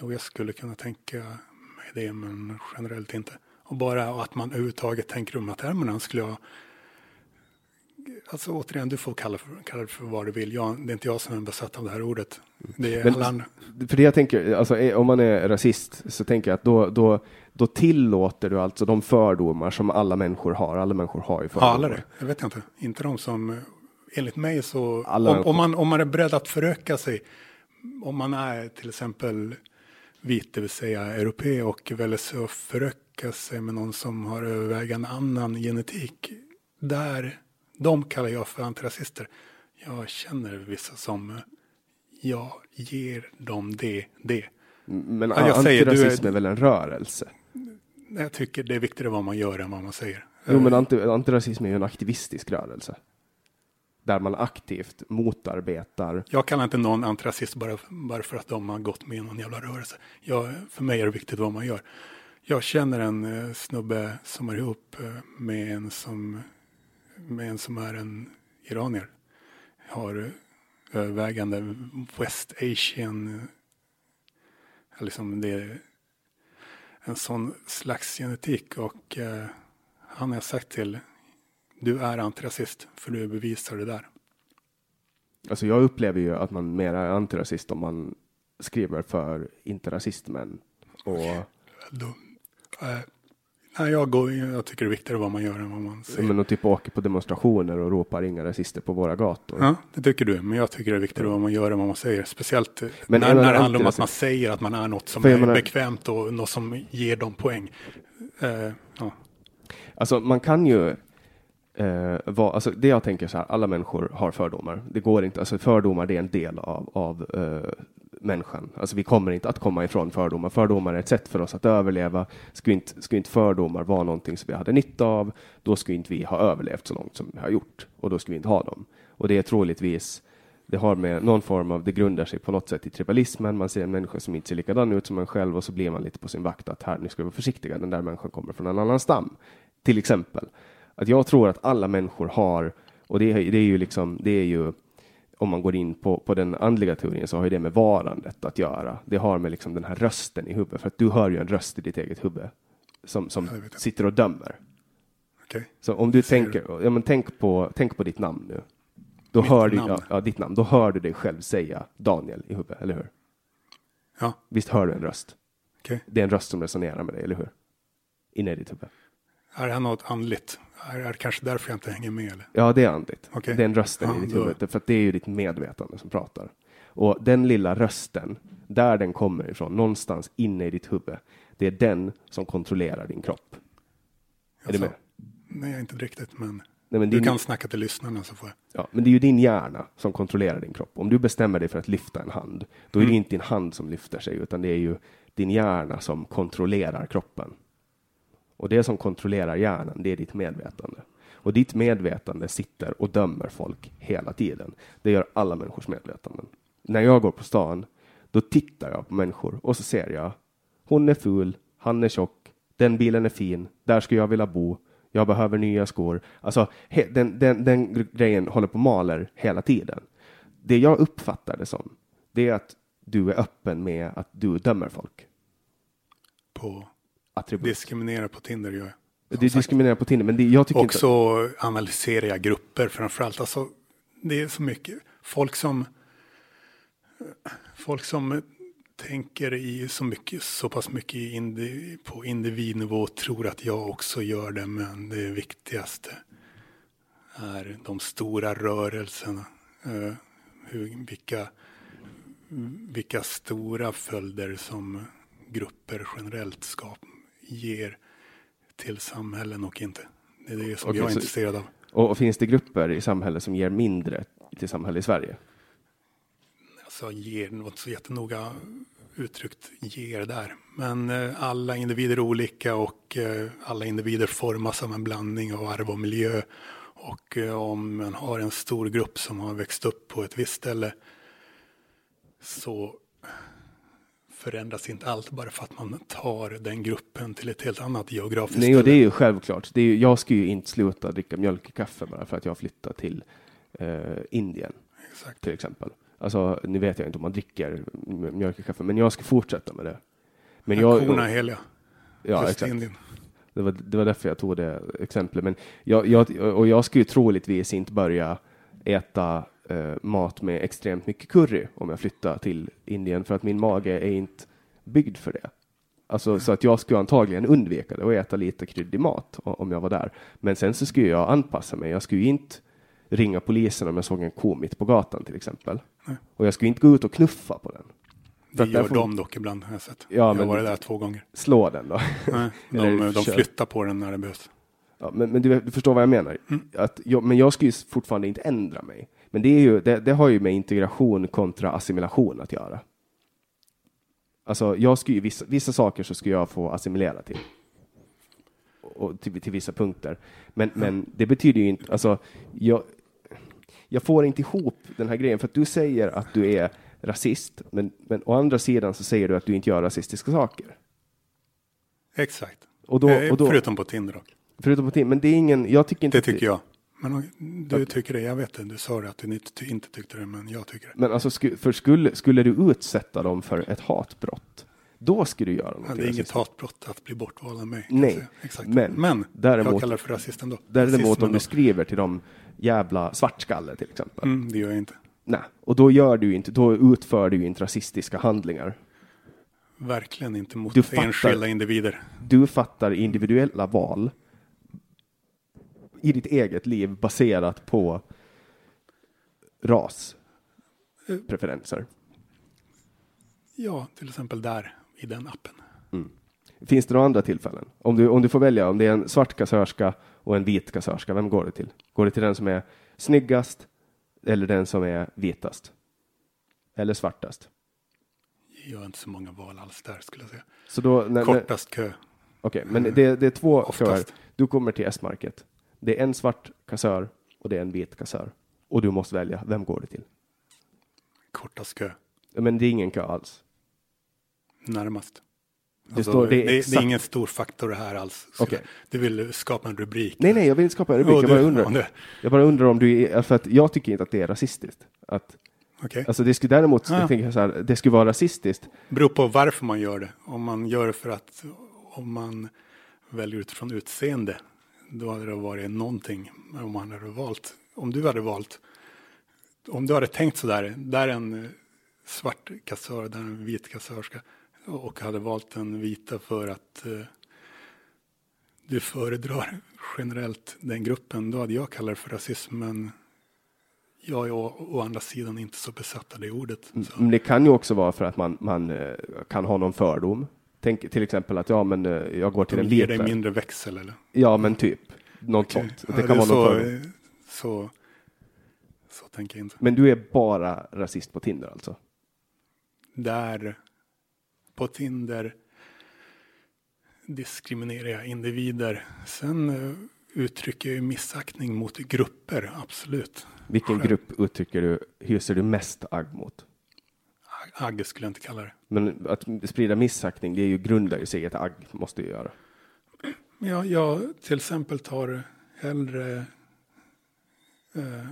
B: Jo, jag skulle kunna tänka mig det, men generellt inte. Och bara att man överhuvudtaget tänker de här termerna skulle jag... Alltså återigen, du får kalla, för, kalla det för vad du vill. Jag, det är inte jag som är besatt av det här ordet. Det är alla andra.
C: För det jag tänker, alltså, om man är rasist så tänker jag att då, då, då tillåter du alltså de fördomar som alla människor har. Alla människor har ju fördomar.
B: Ja, alla det. Jag vet inte. Inte de som... Enligt mig så... Om, om, man, om man är beredd att föröka sig. Om man är till exempel vit, det vill säga europé och väljer sig att föröka sig med någon som har övervägande annan genetik. Där, de kallar jag för antirasister. Jag känner vissa som jag ger dem det, det.
C: Men
B: Ja, jag säger, du är-
C: antirasism är väl en rörelse?
B: Jag tycker det är viktigare vad man gör än vad man säger.
C: Jo, men anti, antirasism är ju en aktivistisk rörelse där man aktivt motarbetar.
B: Jag kallar inte någon antirasist bara, bara för att de har gått med i någon jävla rörelse. Jag, för mig är det viktigt vad man gör. Jag känner en eh, snubbe som är ihop eh, med en som, med en som är en iranier. Har eh, övervägande West Asian, eh, liksom det är en sån slags genetik och eh, han har sagt till du är antirasist för du bevisar det där.
C: Alltså jag upplever ju att man mer är antirasist om man skriver för inte rasistmän. Och...
B: Då, äh, nej, jag, går, jag tycker det är viktigare vad man gör än vad man säger.
C: Men och typ åker på demonstrationer och ropar inga rasister på våra gator.
B: Ja, det tycker du. Men jag tycker det är viktigare vad man gör än vad man säger. Speciellt men när, när det handlar om att man säger att man är något som är menar... bekvämt och något som ger dem poäng. Uh, ja.
C: Alltså man kan ju eh, vad, alltså det jag tänker så här, alla människor har fördomar. Det går inte, alltså fördomar det är en del av, av eh, människan. Alltså vi kommer inte att komma ifrån fördomar. Fördomar är ett sätt för oss att överleva. Skulle inte, skulle inte fördomar vara någonting som vi hade nytta av, då skulle inte vi ha överlevt så långt som vi har gjort och då skulle vi inte ha dem. Och det är troligtvis det har med någon form av, det grundar sig på något sätt i tribalismen. Man ser en människa som inte ser likadan ut som en själv och så blir man lite på sin vakt att här, nu ska vi vara försiktiga, den där människan kommer från en annan stam. Till exempel. Att jag tror att alla människor har, och det, det är ju liksom, det är ju om man går in på, på den andliga teorin så har det med varandet att göra. Det har med liksom den här rösten i huvudet, för att du hör ju en röst i ditt eget huvud som, som sitter och dömer.
B: Okay.
C: Så om du tänker, ja, men tänk, på, tänk på ditt namn nu. Då hör du, ja, ja, ditt namn. Då hör du dig själv säga Daniel i huvudet, eller hur?
B: Ja.
C: Visst hör du en röst?
B: Okay.
C: Det är en röst som resonerar med dig, eller hur? Inne i ditt huvud.
B: Är det här något andligt? Är det kanske därför jag inte hänger med? Eller?
C: Ja, det är andligt.
B: Okay.
C: Det är en rösten ja, i ditt huvud, för att det är ju ditt medvetande som pratar. Och den lilla rösten, där den kommer ifrån, någonstans inne i ditt huvud, det är den som kontrollerar din kropp.
B: Alltså, är du med? Nej, inte riktigt, men,
C: nej, men
B: du
C: din...
B: kan snacka till lyssnarna så får jag.
C: Ja, men det är ju din hjärna som kontrollerar din kropp. Om du bestämmer dig för att lyfta en hand, då är mm. det inte din hand som lyfter sig, utan det är ju din hjärna som kontrollerar kroppen. Och det som kontrollerar hjärnan, det är ditt medvetande. Och ditt medvetande sitter och dömer folk hela tiden. Det gör alla människors medvetanden. När jag går på stan, då tittar jag på människor och så ser jag, hon är ful, han är tjock, den bilen är fin, där skulle jag vilja bo, jag behöver nya skor. Alltså, den, den, den grejen håller på och maler hela tiden. Det jag uppfattar det som, det är att du är öppen med att du dömer folk.
B: På?
C: Attribut.
B: Diskriminera på Tinder gör jag.
C: Det är diskriminera på Tinder, men det, jag tycker
B: Och
C: inte...
B: så analyserar jag grupper framförallt. Alltså, det är så mycket. Folk som, folk som tänker i så, mycket, så pass mycket indi, på individnivå tror att jag också gör det, men det viktigaste är de stora rörelserna. Uh, hur, vilka, vilka stora följder som grupper generellt skapar ger till samhällen och inte. Det är det som okay, jag är intresserad av.
C: Och, och, finns det grupper i samhället som ger mindre till samhället i Sverige?
B: Alltså ger något så jättenoga uttryckt ger där. Men eh, alla individer är olika och eh, alla individer formas av en blandning av arv och miljö. Och eh, om man har en stor grupp som har växt upp på ett visst ställe så förändras inte allt bara för att man tar den gruppen till ett helt annat geografiskt
C: Nej, och det är ju självklart. Det är ju, jag ska ju inte sluta dricka mjölk i kaffe bara för att jag flyttar till eh, Indien.
B: Exakt.
C: Till exempel. Alltså, nu vet jag inte om man dricker mjölk i kaffe, men jag ska fortsätta med det.
B: Men jag, korna är heliga.
C: Ja, exakt. Det var, det var därför jag tog det exemplet. Men jag, jag, och jag ska ju troligtvis inte börja äta eh, mat med extremt mycket curry om jag flyttar till Indien för att min mage är inte byggd för det. Alltså, så att jag skulle antagligen undvika det och äta lite kryddig mat om jag var där. Men sen så skulle jag anpassa mig. Jag skulle inte ringa polisen om jag såg en ko mitt på gatan till exempel. Nej. Och jag skulle inte gå ut och knuffa på den.
B: Det gör får... de dock ibland har jag sett. Ja, jag har varit där två gånger.
C: Slå den då.
B: Nej, de, de flyttar på den när det behövs.
C: Ja, men, men du, du, förstår vad jag menar. Mm. Att jag, men jag ska ju fortfarande inte ändra mig. Men det, är ju, det, det, har ju med integration kontra assimilation att göra. Alltså, jag skulle vissa, vissa saker så skulle jag få assimilera till. Och till, till vissa punkter. Men, men det betyder ju inte, alltså, jag, jag får inte ihop den här grejen, för att du säger att du är rasist, men, men å andra sidan så säger du att du inte gör rasistiska saker.
B: Exakt.
C: Och då,
B: Eh,
C: och då,
B: Förutom på Tinder dock.
C: förutom på tim, men det är ingen, jag tycker inte
B: Det tycker jag. Men du tycker det, jag vet det. Du sa det att du inte, inte tyckte det, men jag tycker det.
C: Men alltså, sku, för skulle, skulle du utsätta dem för ett hatbrott, då skulle du göra
B: Ja,
C: något
B: det är inget hatbrott att bli bortvald av mig.
C: Nej.
B: Exakt.
C: men
B: Men,
C: däremot-
B: jag kallar det för rasist ändå.
C: Däremot om du skriver till dem jävla svartskalle till exempel.
B: Mm, det gör jag inte.
C: Nej, och då gör du inte, då utför du inte rasistiska handlingar.
B: Verkligen inte mot
C: Du fattar.
B: enskilda individer.
C: Du fattar individuella val i ditt eget liv baserat på ras preferenser.
B: Ja, till exempel där i den appen.
C: Finns det några andra tillfällen? Om du, om du får välja, om det är en svart kassörska och en vit kassörska, vem går det till? Går det till den som är snyggast eller den som är vitast? Eller svartast?
B: Jag har inte så många val alls där skulle jag säga.
C: Så då, när,
B: Kortast kö.
C: Okej, men det, det är två
B: Oftast.
C: köer. Du kommer till S-market. Det är en svart kassör och det är en vit kassör. Och du måste välja, vem går det till?
B: Kortast kö.
C: Men det är ingen kö alls.
B: Närmast.
C: Det står- det är
B: det, det är ingen stor faktor det här alls.
C: Okej.
B: Du vill skapa en rubrik.
C: Nej, nej, jag vill inte skapa en rubrik.
B: Ja,
C: Jag bara
B: du-
C: undrar.
B: det-
C: Jag bara undrar om du är, för att jag tycker inte att det är rasistiskt. Att,
B: Okej.
C: alltså det skulle däremot,
B: Ja.
C: jag tänker så här, det skulle vara rasistiskt.
B: Beror på varför man gör det. Om man gör det för att om man väljer utifrån utseende, då hade det varit någonting. Om man hade valt, om du hade valt, om du hade tänkt så där, där är en eh, svart kassör, där är en vit kassörska och hade valt den vita för att eh, du föredrar generellt den gruppen, då hade jag kallat det för rasism. Men jag är å, å andra sidan inte så besatt av det ordet. Så.
C: Men det kan ju också vara för att man, man eh, kan ha någon fördom. Tänk till exempel att ja, men eh, jag går till en
B: De ger dig mindre växel eller?
C: Ja, men typ. Något
B: Okej.
C: sånt.
B: Ja,
C: Det kan vara
B: så,
C: någon fördom.
B: eh, så, så tänker jag inte.
C: Men du är bara rasist på Tinder alltså?
B: Där på Tinder diskriminerar jag individer. Sen eh, uttrycker jag missaktning mot grupper, absolut.
C: Vilken
B: Själv-
C: grupp uttrycker du, hyser du mest agg mot?
B: Agge skulle jag inte kalla det.
C: Men att sprida missaktning, det är ju grundar ju sig ett agg, måste ju göra.
B: Jag, jag till exempel tar hellre eh,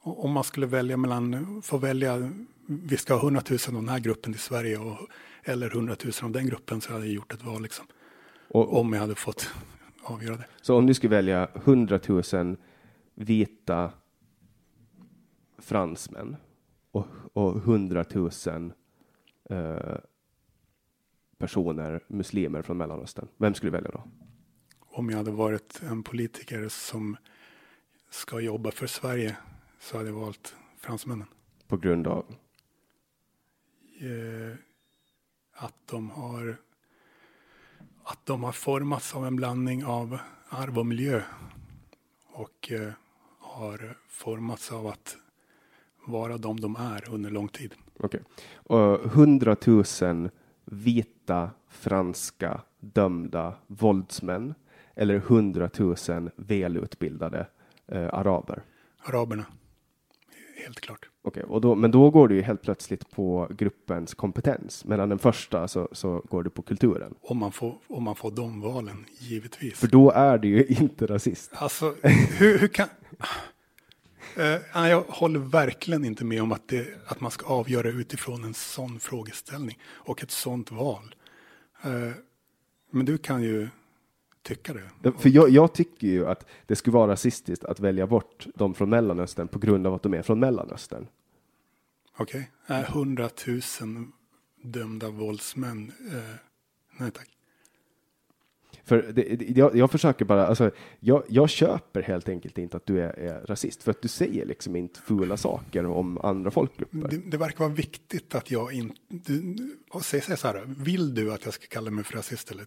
B: om man skulle välja mellan, få välja, vi ska ha 100 000 av den här gruppen i Sverige och, eller 100 000 av den gruppen så hade jag gjort ett val liksom.
C: Och,
B: Om jag hade fått avgöra det.
C: Så om du skulle välja 100 000 vita fransmän och, och 100 000 eh, personer, muslimer från Mellanöstern, vem skulle du välja då?
B: Om jag hade varit en politiker som ska jobba för Sverige så hade jag valt fransmännen.
C: På grund av?
B: Eh, att de har att de har formats av en blandning av arv och miljö och eh, har formats av att vara de de är under lång tid.
C: Okej. 100 000 vita franska dömda våldsmän eller 100 000 välutbildade eh, araber.
B: Araberna, helt klart.
C: Okej, och då, men då går du ju helt plötsligt på gruppens kompetens. Medan den första så, så går du på kulturen.
B: Om man får, om man får de valen, givetvis.
C: För då är du ju inte rasist.
B: Alltså, hur, hur kan... Eh, jag håller verkligen inte med om att, det, att man ska avgöra utifrån en sån frågeställning och ett sånt val. Eh, men du kan ju tycka det.
C: För jag, jag tycker ju att det skulle vara rasistiskt att välja bort de från Mellanöstern på grund av att de är från Mellanöstern.
B: Okej, okay. 100 000 dömda våldsmän. Eh, nej tack.
C: För det, det- jag, jag försöker bara, alltså, jag, jag köper helt enkelt inte att du är, är rasist, för att du säger liksom inte fula saker om andra folkgrupper.
B: Det, det verkar vara viktigt att jag inte... Säg säg så här, vill du att jag ska kalla mig för rasist? Eller? Eh,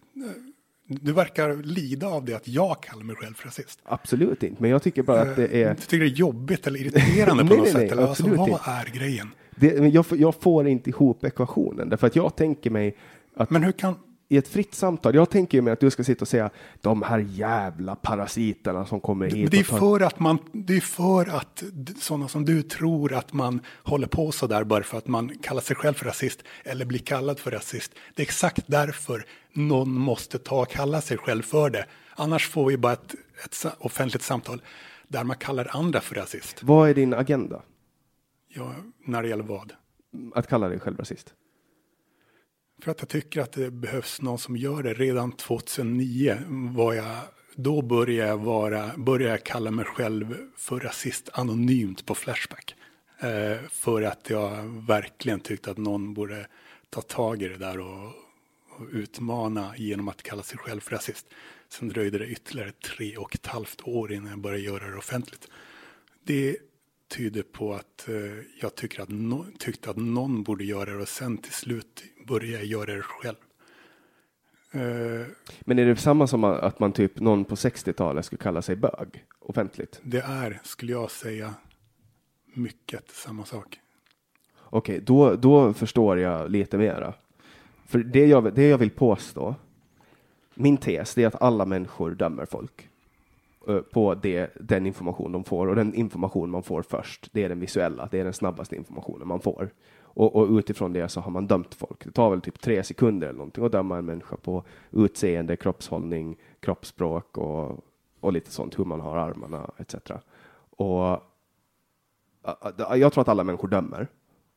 B: Du verkar lida av det att jag kallar mig själv för rasist.
C: Absolut inte, men jag tycker bara att det är...
B: Du tycker det är jobbigt eller irriterande på
C: Nej,
B: något
C: nej, nej,
B: sätt? Eller alltså, vad
C: inte.
B: är grejen?
C: det jag, får- jag får inte ihop ekvationen, därför att jag tänker mig att
B: Men hur kan...
C: i ett fritt samtal, jag tänker ju mig att du ska sitta och säga de här jävla parasiterna som kommer hit.
B: Det är för att man, det är för att sådana som du tror att man håller på så där bara för att man kallar sig själv för rasist eller blir kallad för rasist. Det är exakt därför någon måste ta och kalla sig själv för det. Annars får vi bara ett, ett offentligt samtal där man kallar andra för rasist.
C: Vad är din agenda?
B: Ja, när det gäller vad?
C: Att kalla dig själv rasist?
B: För att jag tycker att det behövs någon som gör det. Redan 2009 var jag, då började jag, vara, började jag kalla mig själv för rasist anonymt på Flashback. Eh, för att jag verkligen tyckte att någon borde ta tag i det där och, och utmana genom att kalla sig själv för rasist. Sen dröjde det ytterligare tre och ett halvt år innan jag började göra det offentligt. Det tyder på att eh, jag tycker att no, tyckte att någon borde göra det och sen till slut började jag göra det själv. Eh,
C: Men är det samma som att man typ någon på 60-talet skulle kalla sig bög offentligt?
B: det är, skulle jag säga, mycket samma sak.
C: Okej, då, då förstår jag lite mera. För det jag, det jag vill påstå, min tes, det är att alla människor dömer folk på det, den information de får och den information man får först, det är den visuella, det är den snabbaste informationen man får. Och, och utifrån det så har man dömt folk. Det tar väl typ tre sekunder eller någonting att döma en människa på utseende, kroppshållning, kroppsspråk och, och lite sånt, hur man har armarna etc. Och ä- jag tror att alla människor dömer.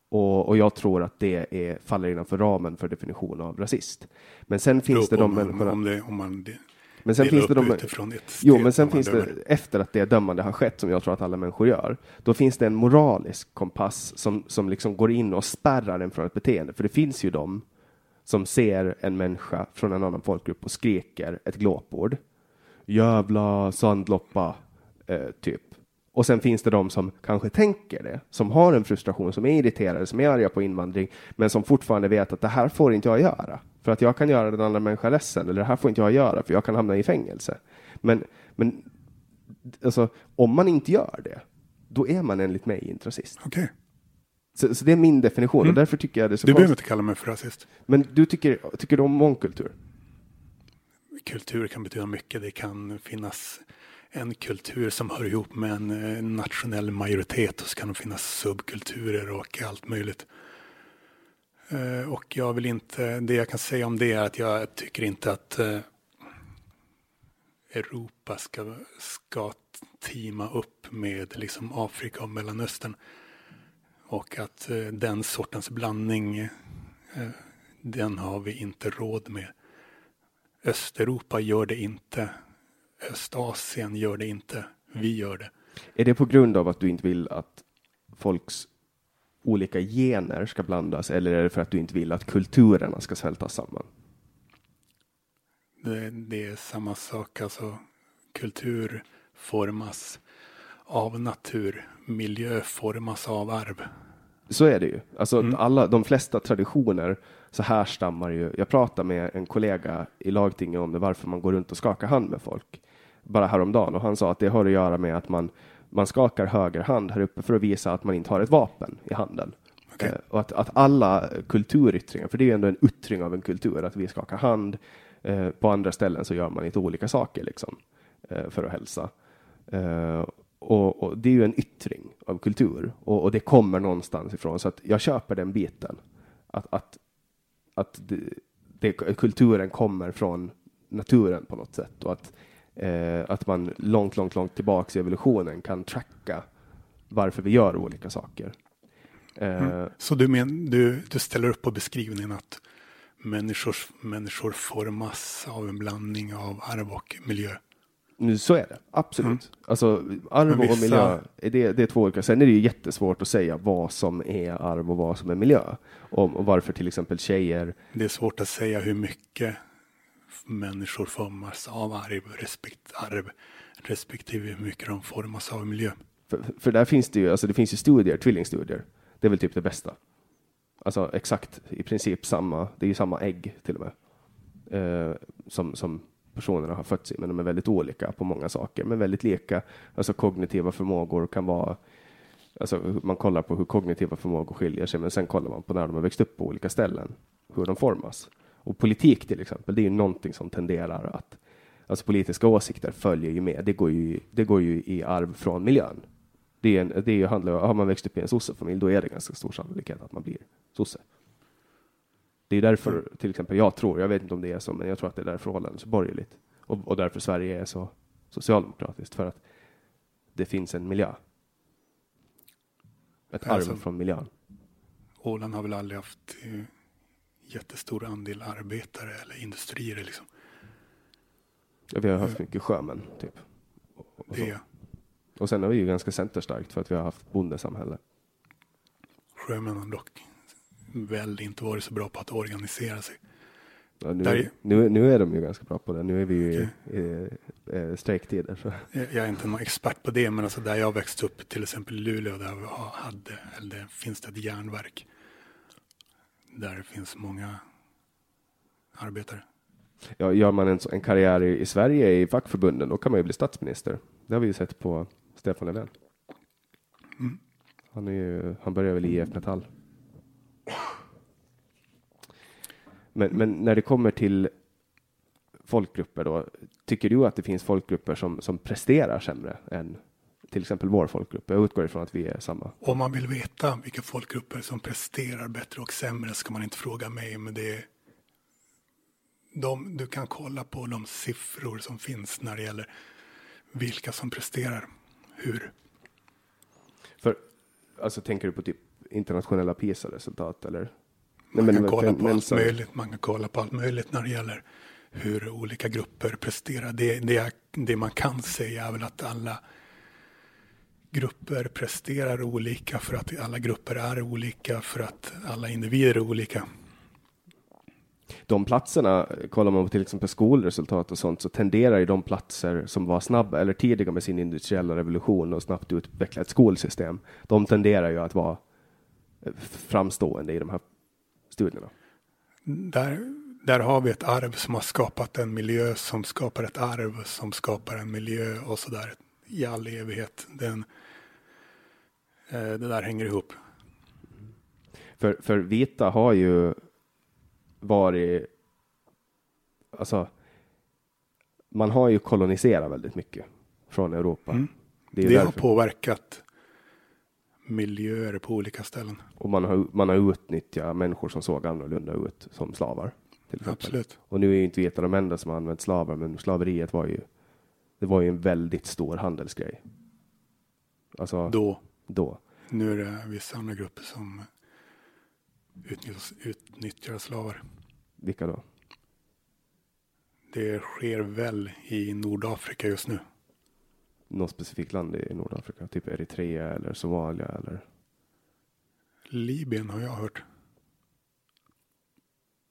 C: Och, och jag tror att det är, faller innanför ramen för definition av rasist. Men sen finns det
B: Beror
C: de
B: om,
C: människorna.
B: om, det, om man det,
C: Men sen finns det de, jo, men sen finns det,
B: dömer.
C: efter att det dömande har skett, som jag tror att alla människor gör, då finns det en moralisk kompass som, som liksom går in och spärrar en från ett beteende. För det finns ju de som ser en människa från en annan folkgrupp och skriker ett glåpord. Jävla sandloppa, eh, typ. Och sen finns det de som kanske tänker det, som har en frustration, som är irriterade, som är arga på invandring, men som fortfarande vet att det här får inte jag göra. För att jag kan göra den andra människan ledsen, eller det här får inte jag göra, för jag kan hamna i fängelse. Men, men alltså, om man inte gör det, då är man enligt mig inte rasist.
B: Okej,
C: Så, så det är min definition, och därför tycker jag det är så
B: du behöver inte kalla mig för rasist.
C: Men du tycker, tycker du om mångkultur?
B: Kultur kan betyda mycket. Det kan finnas en kultur som hör ihop med en eh, nationell majoritet och så kan det finnas subkulturer och allt möjligt. Eh, och jag vill inte, det jag kan säga om det är att jag tycker inte att eh, Europa ska, ska teama upp med liksom Afrika och Mellanöstern. Och att eh, den sortens blandning, den har vi inte råd med. Östeuropa gör det inte. Östasien gör det inte. Vi gör det.
C: Är det på grund av att du inte vill att folks olika gener ska blandas, eller är det för att du inte vill att kulturerna ska smälta samman?
B: det. Det är samma sak. Alltså, kultur formas av natur. Miljö formas av arv.
C: Så är det ju. Alltså alla, de flesta traditioner så härstammar ju. Jag pratade med en kollega i lagtinget om det, varför man går runt och skakar hand med folk. Bara häromdagen och han sa att det har att göra med att man, man skakar höger hand här uppe för att visa att man inte har ett vapen i handen.
B: Okej.
C: Eh, och att, att alla kulturyttringar, för det är ju ändå en yttring av en kultur, att vi skakar hand. Eh, på andra ställen så gör man lite olika saker liksom, eh, för att hälsa. Eh, och, och det är ju en yttring av kultur och, och det kommer någonstans ifrån. Så att jag köper den biten. Att, att, att det, det, kulturen kommer från naturen på något sätt och att, eh, att man långt, långt, långt tillbaks i evolutionen kan tracka varför vi gör olika saker. Eh,
B: Så du, men, du, du ställer upp på beskrivningen att människor, människor formas av en blandning av arv och miljö.
C: Nu, så är det, absolut. Alltså, arv
B: Men
C: och
B: vissa-
C: miljö, det, det är två olika. Sen är det ju jättesvårt att säga vad som är arv och vad som är miljö. Och, och varför till exempel tjejer,
B: Det är svårt att säga hur mycket människor formas av arv, respekt, arv respektive hur mycket de formas av miljö.
C: för, för där finns det ju, alltså det finns ju studier, tvillingstudier. Det är väl typ det bästa. Alltså exakt, i princip samma, det är ju samma ägg till och med. Eh, som, som personerna har fötts i, men de är väldigt olika på många saker, men väldigt lika. Alltså kognitiva förmågor kan vara Alltså man kollar på hur kognitiva förmågor skiljer sig, men sen kollar man på när de har växt upp på olika ställen, hur de formas. Och politik till exempel, det är ju någonting som tenderar att, alltså politiska åsikter följer ju med. Det går ju, det går ju i arv från miljön. Det, är en, det är ju, handlar, har man växt upp i en sossefamilj, då är det ganska stor sannolikhet att man blir sosse. Det är därför, till exempel, jag tror, jag vet inte om det är så, men jag tror att det är därför förhållandet är så borgerligt. Och, och därför Sverige är så socialdemokratiskt, för att det finns en miljö. Ett
B: Alltså-
C: arv från miljön.
B: Åland har väl aldrig haft eh, jättestor andel arbetare eller industrier liksom.
C: Ja, vi har haft mycket sjömän, typ. Och, och, så.
B: Det
C: och sen har vi ju ganska centerstarkt för att vi har haft bondesamhälle.
B: sjömän har dock väl inte varit så bra på att organisera sig.
C: Ja, nu,
B: Där-
C: nu, nu är de ju ganska bra på det. Nu är vi ju i, i, i strejktider. Så.
B: Jag jag är inte någon expert på det, men alltså där jag växte upp, till exempel i Luleå, där vi hade, eller där finns det ett järnverk. Där det finns många arbetare.
C: Ja, gör man en, en karriär i, i Sverige i fackförbunden, då kan man ju bli statsminister. Det har vi ju sett på Stefan Löfven.
B: Mm.
C: Han, är ju, han börjar väl i IF Metall. Men, men när det kommer till folkgrupper då, tycker du att det finns folkgrupper som, som presterar sämre än till exempel vår folkgrupp? Jag utgår ifrån att vi är samma.
B: Om man vill veta vilka folkgrupper som presterar bättre och sämre ska man inte fråga mig, men det är de, du kan kolla på de siffror som finns när det gäller vilka som presterar hur.
C: För, alltså tänker du på typ internationella PISA-resultat eller?
B: Man
C: Nej,
B: kan
C: men-
B: kolla på
C: men
B: allt
C: så-
B: möjligt. Man kan kolla på allt möjligt när det gäller hur olika grupper presterar. Det, det, det man kan säga är väl att alla grupper presterar olika för att alla grupper är olika för att alla individer är olika.
C: de platserna, kollar man på till exempel skolresultat och sånt, så tenderar ju de platser som var snabba eller tidiga med sin industriella revolution och snabbt utveckla ett skolsystem, de tenderar ju att vara framstående i de här studierna.
B: Där, där har vi ett arv som har skapat en miljö som skapar ett arv som skapar en miljö och så där i all evighet. Den, eh, det där hänger ihop.
C: För, för vita har ju varit, alltså, man har ju koloniserat väldigt mycket från Europa.
B: Mm.
C: Det
B: Det, har påverkat miljöer på olika ställen.
C: Och man har, man har utnyttjat människor som såg annorlunda ut som slavar. Till.
B: Absolut.
C: Och nu är ju inte vita de enda som har använt slavar, men slaveriet var ju, det var ju en väldigt stor handelsgrej. Alltså,
B: Då,
C: då.
B: nu är det vissa andra grupper som utnyttjar, utnyttjar slavar.
C: Vilka då?
B: Det sker väl i Nordafrika just nu.
C: Något specifikt land i Nordafrika? Typ Eritrea eller Somalia eller?
B: Libyen har jag hört.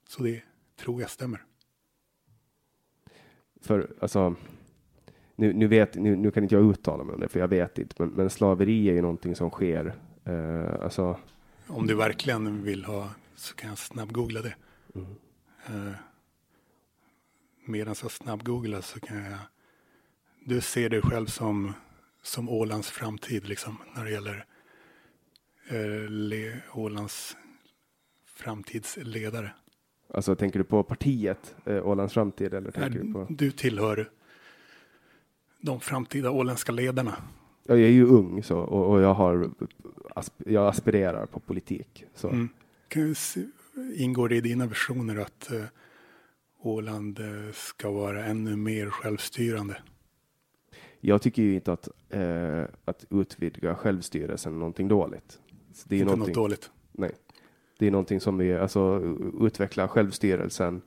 B: Så det tror jag stämmer.
C: För alltså, nu, nu, vet, nu, nu kan inte jag uttala mig om det, för jag vet inte, men, men slaveri är ju någonting som sker. Eh, alltså,
B: Om du verkligen vill ha så kan jag snabbgoogla det.
C: Mm.
B: Eh, medan jag snabbgooglar så kan jag. Du ser dig själv som, som Ålands framtid liksom när det gäller eh, le, Ålands framtidsledare.
C: alltså tänker du på partiet, eh, Ålands framtid, eller tänker du
B: Är,
C: på?
B: du tillhör de framtida åländska ledarna.
C: Ja, jag är ju ung så, och, och jag, har, jag aspirerar på politik. Så.
B: Mm. Kan se, ingår det i dina visioner att eh, Åland eh, ska vara ännu mer självstyrande?
C: Jag tycker ju inte att, eh, att utvidga självstyrelsen är någonting dåligt. Så det är
B: Inte något dåligt.
C: Nej. Det är någonting som vi, alltså utveckla självstyrelsen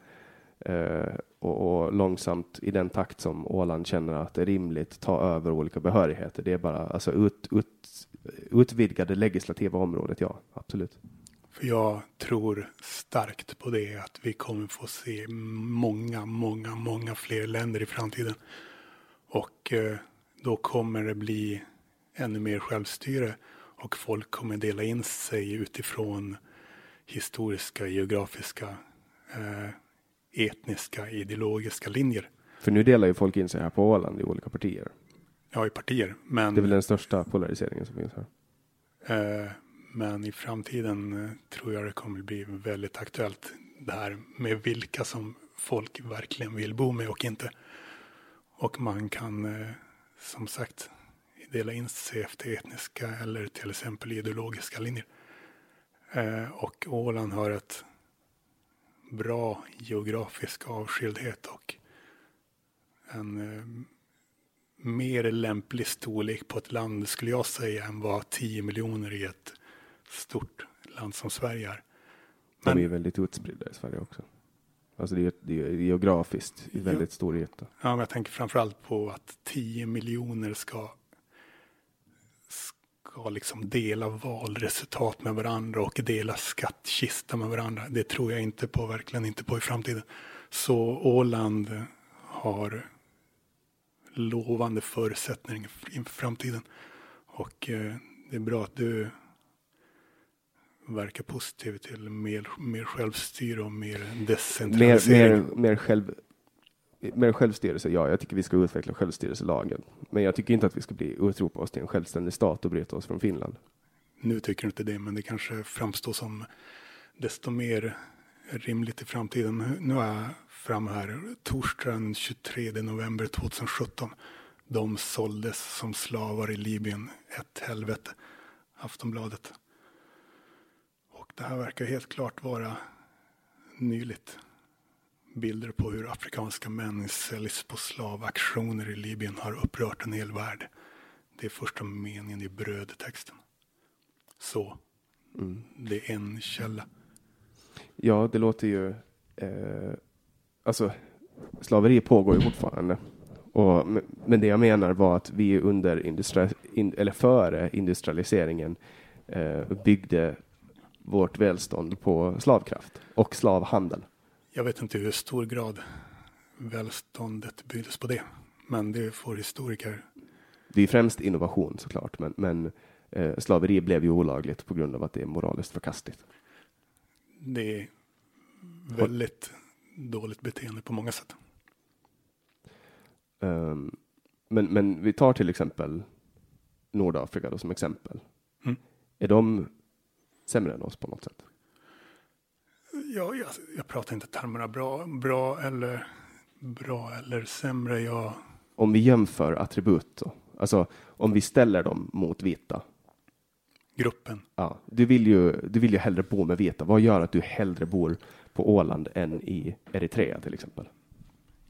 C: Eh, och, och långsamt i den takt som Åland känner att det är rimligt ta över olika behörigheter. Det är bara alltså ut, ut, utvidga det legislativa området, ja, absolut.
B: För jag tror starkt på det att vi kommer få se många, många, många fler länder i framtiden. Och eh, då kommer det bli ännu mer självstyre och folk kommer dela in sig utifrån historiska, geografiska, eh, etniska, ideologiska linjer.
C: För nu delar ju folk in sig här på Åland i olika partier.
B: Ja, i partier. Men,
C: Det är väl den största polariseringen som finns här.
B: eh, men i framtiden eh, tror jag det kommer bli väldigt aktuellt. det här med vilka som folk verkligen vill bo med och inte. Och man kan eh, som sagt dela in sig efter etniska eller till exempel ideologiska linjer. Eh, och Åland har ett bra geografisk avskildhet och en eh, mer lämplig storlek på ett land skulle jag säga än vad 10 miljoner i ett stort land som Sverige är.
C: Men, De är väldigt utspridda i Sverige också. Alltså det är, det är geografiskt i väldigt
B: ja,
C: stor yta.
B: Ja, men jag tänker framförallt på att 10 miljoner ska, ska liksom dela valresultat med varandra och dela skattkista med varandra. Det tror jag inte på, verkligen inte på i framtiden. Så Åland har lovande förutsättningar inför framtiden. Och eh, det är bra att du verkar positiv till mer, mer självstyre och mer decentralisering.
C: Mer, mer, mer, själv, med självstyrelse, ja, jag tycker vi ska utveckla självstyrelselagen. Men jag tycker inte att vi ska bli utropa oss till en självständig stat och bryta oss från Finland.
B: Nu tycker du inte det, men det kanske framstår som desto mer rimligt i framtiden. Nu är jag fram här, torsdagen 23 november 2017. De såldes som slavar i Libyen, ett helvete. Aftonbladet. Och Det här verkar helt klart vara nyligt. Bilder på hur afrikanska män säljs på slavaktioner i Libyen har upprört en hel värld. Det är första meningen i brödtexten. Så, mm. det är en källa.
C: Ja, det låter ju... Eh, alltså, slaveri pågår ju fortfarande. Och, men det jag menar var att vi under industri, in, eller före industrialiseringen eh, byggde vårt välstånd på slavkraft och slavhandel.
B: Jag vet inte hur stor grad välståndet byggdes på det, men det får historiker.
C: Det är främst innovation såklart, men, men eh, slaveri blev ju olagligt på grund av att det är moraliskt förkastligt.
B: Det är väldigt och, dåligt beteende på många sätt.
C: Um, men, men vi tar till exempel Nordafrika då som exempel. Mm. Är de sämre än oss på något sätt?
B: Ja, jag, jag pratar inte termerna bra, bra eller bra eller sämre. Jag...
C: Om vi jämför attribut då, alltså om vi ställer dem mot vita.
B: Gruppen.
C: Ja, du vill ju, du vill ju hellre bo med vita. Vad gör att du hellre bor på Åland än i Eritrea till exempel?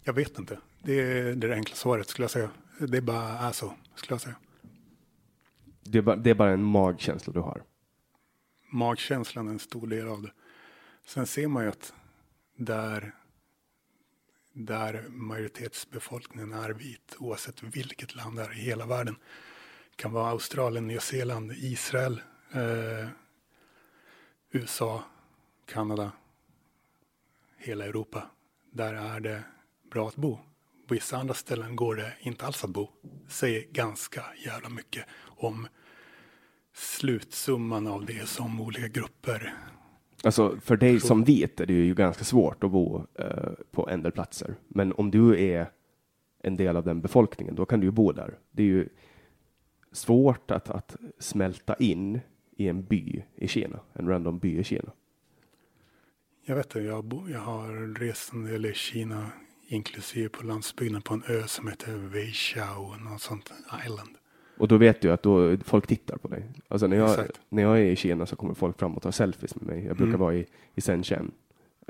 B: Jag vet inte. Det är det enkla svaret skulle jag säga. Det bara är så, skulle jag säga.
C: Det är bara, det är bara en magkänsla du har?
B: magkänslan är en stor del av det. Sen ser man ju att där, där majoritetsbefolkningen är vit, oavsett vilket land det är i hela världen, kan vara Australien, Nya Zeeland, Israel, eh, USA, Kanada, hela Europa. Där är det bra att bo. På vissa andra ställen går det inte alls att bo. Säger ganska jävla mycket om slutsumman av det som olika grupper.
C: Alltså för dig som vit är det ju ganska svårt att bo eh, på en del platser. Men om du är en del av den befolkningen, då kan du ju bo där. Det är ju svårt att, att smälta in i en by i Kina, en random by i Kina.
B: Jag vet det, jag, bo, jag har rest en del i Kina, inklusive på landsbygden på en ö som heter Weishao, något sånt island.
C: Och då vet du att då, folk tittar på dig. Alltså när jag, när jag är i Kina så kommer folk fram och tar selfies med mig. Jag brukar mm. vara i, i Shenzhen.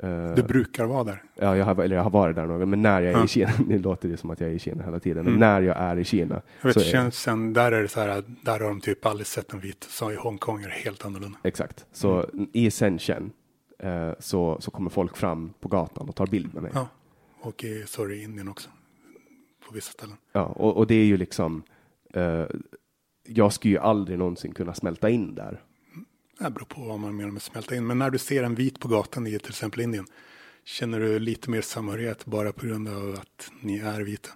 B: Uh, du brukar vara där?
C: Ja, jag har, eller jag har varit där några men när jag är ja. i Kina, nu låter det som att jag är i Kina hela tiden, men mm. när jag är i Kina.
B: Jag vet, Shenzhen, där är det så här, där har de typ aldrig sett en vit, så i Hongkong är det helt annorlunda.
C: Exakt, så mm. i Shenzhen uh, så, så kommer folk fram på gatan och tar bild med mig.
B: Ja, och i, sorry, Indien också, på vissa ställen.
C: Ja, och, och det är ju liksom, uh, jag skulle ju aldrig någonsin kunna smälta in där.
B: Det beror på vad man menar med smälta in. Men när du ser en vit på gatan i till exempel Indien, känner du lite mer samhörighet bara på grund av att ni är vita?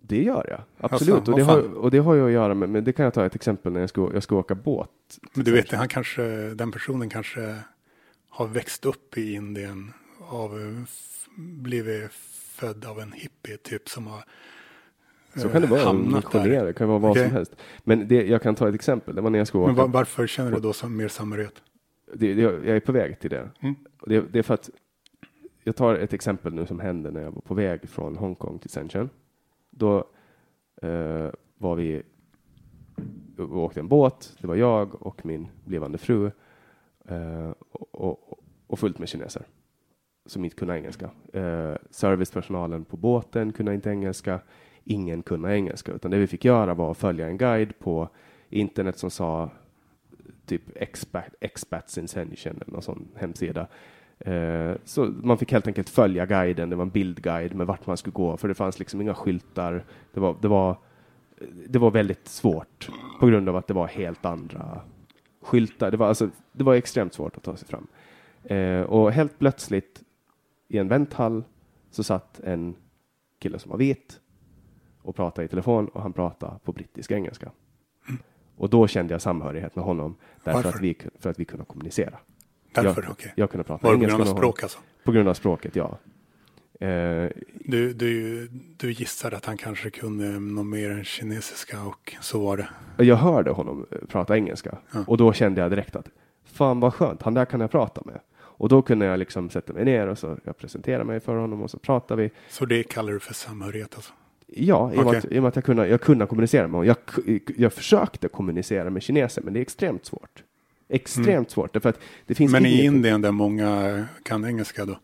C: Det gör jag, absolut. Alltså, och, det har, och det har ju att göra med, men det kan jag ta ett exempel när jag ska, jag ska åka båt.
B: Men du vet, han kanske, den personen kanske har växt upp i Indien, av, blivit född av en hippie typ som har
C: så kan det vara. Missionär, det kan vara vad okay. som helst. Men det, jag kan ta ett exempel. Det var när jag skulle åka.
B: Men var, varför känner du då som mer samhörighet?
C: det, det, jag är på väg till det.
B: Mm.
C: Och det. Det är för att jag tar ett exempel nu som hände när jag var på väg från Hongkong till Shenzhen. Då eh, var vi vi åkte en båt. Det var jag och min blivande fru eh, och, och, och fullt med kineser som inte kunde engelska. Eh, servicepersonalen på båten kunde inte engelska. Ingen kunde engelska, utan det vi fick göra var att följa en guide på internet som sa typ expat, expats sension” eller någon sån hemsida. Eh, så man fick helt enkelt följa guiden. Det var en bildguide med vart man skulle gå, för det fanns liksom inga skyltar. Det var, det var, det var väldigt svårt på grund av att det var helt andra skyltar. Det var, alltså, det var extremt svårt att ta sig fram. Eh, och helt plötsligt i en vänthall så satt en kille som var vit och pratade i telefon och han pratade på brittisk engelska. Och då kände jag samhörighet med honom därför
B: Varför?
C: att vi, för att vi kunde kommunicera.
B: Därför,
C: jag,
B: okej.
C: jag kunde prata
B: Var det på
C: engelska
B: grund av
C: med honom.
B: språk alltså?
C: På grund av språket, ja. Eh,
B: Du, du, du gissade att han kanske kunde något mer än kinesiska och så var det.
C: jag hörde honom eh, prata engelska
B: Ja.
C: och då kände jag direkt att fan vad skönt, han där kan jag prata med. Och då kunde jag liksom sätta mig ner och så jag presenterade mig för honom och så pratade vi.
B: Så det kallar du för samhörighet alltså?
C: Ja, i
B: Okej.
C: att, i och med att jag, kunde, jag kunde kommunicera med honom. Jag, jag försökte kommunicera med kineser, men det är extremt svårt. Extremt svårt, därför att det finns
B: Mm. Men i Indien där många kan engelska då?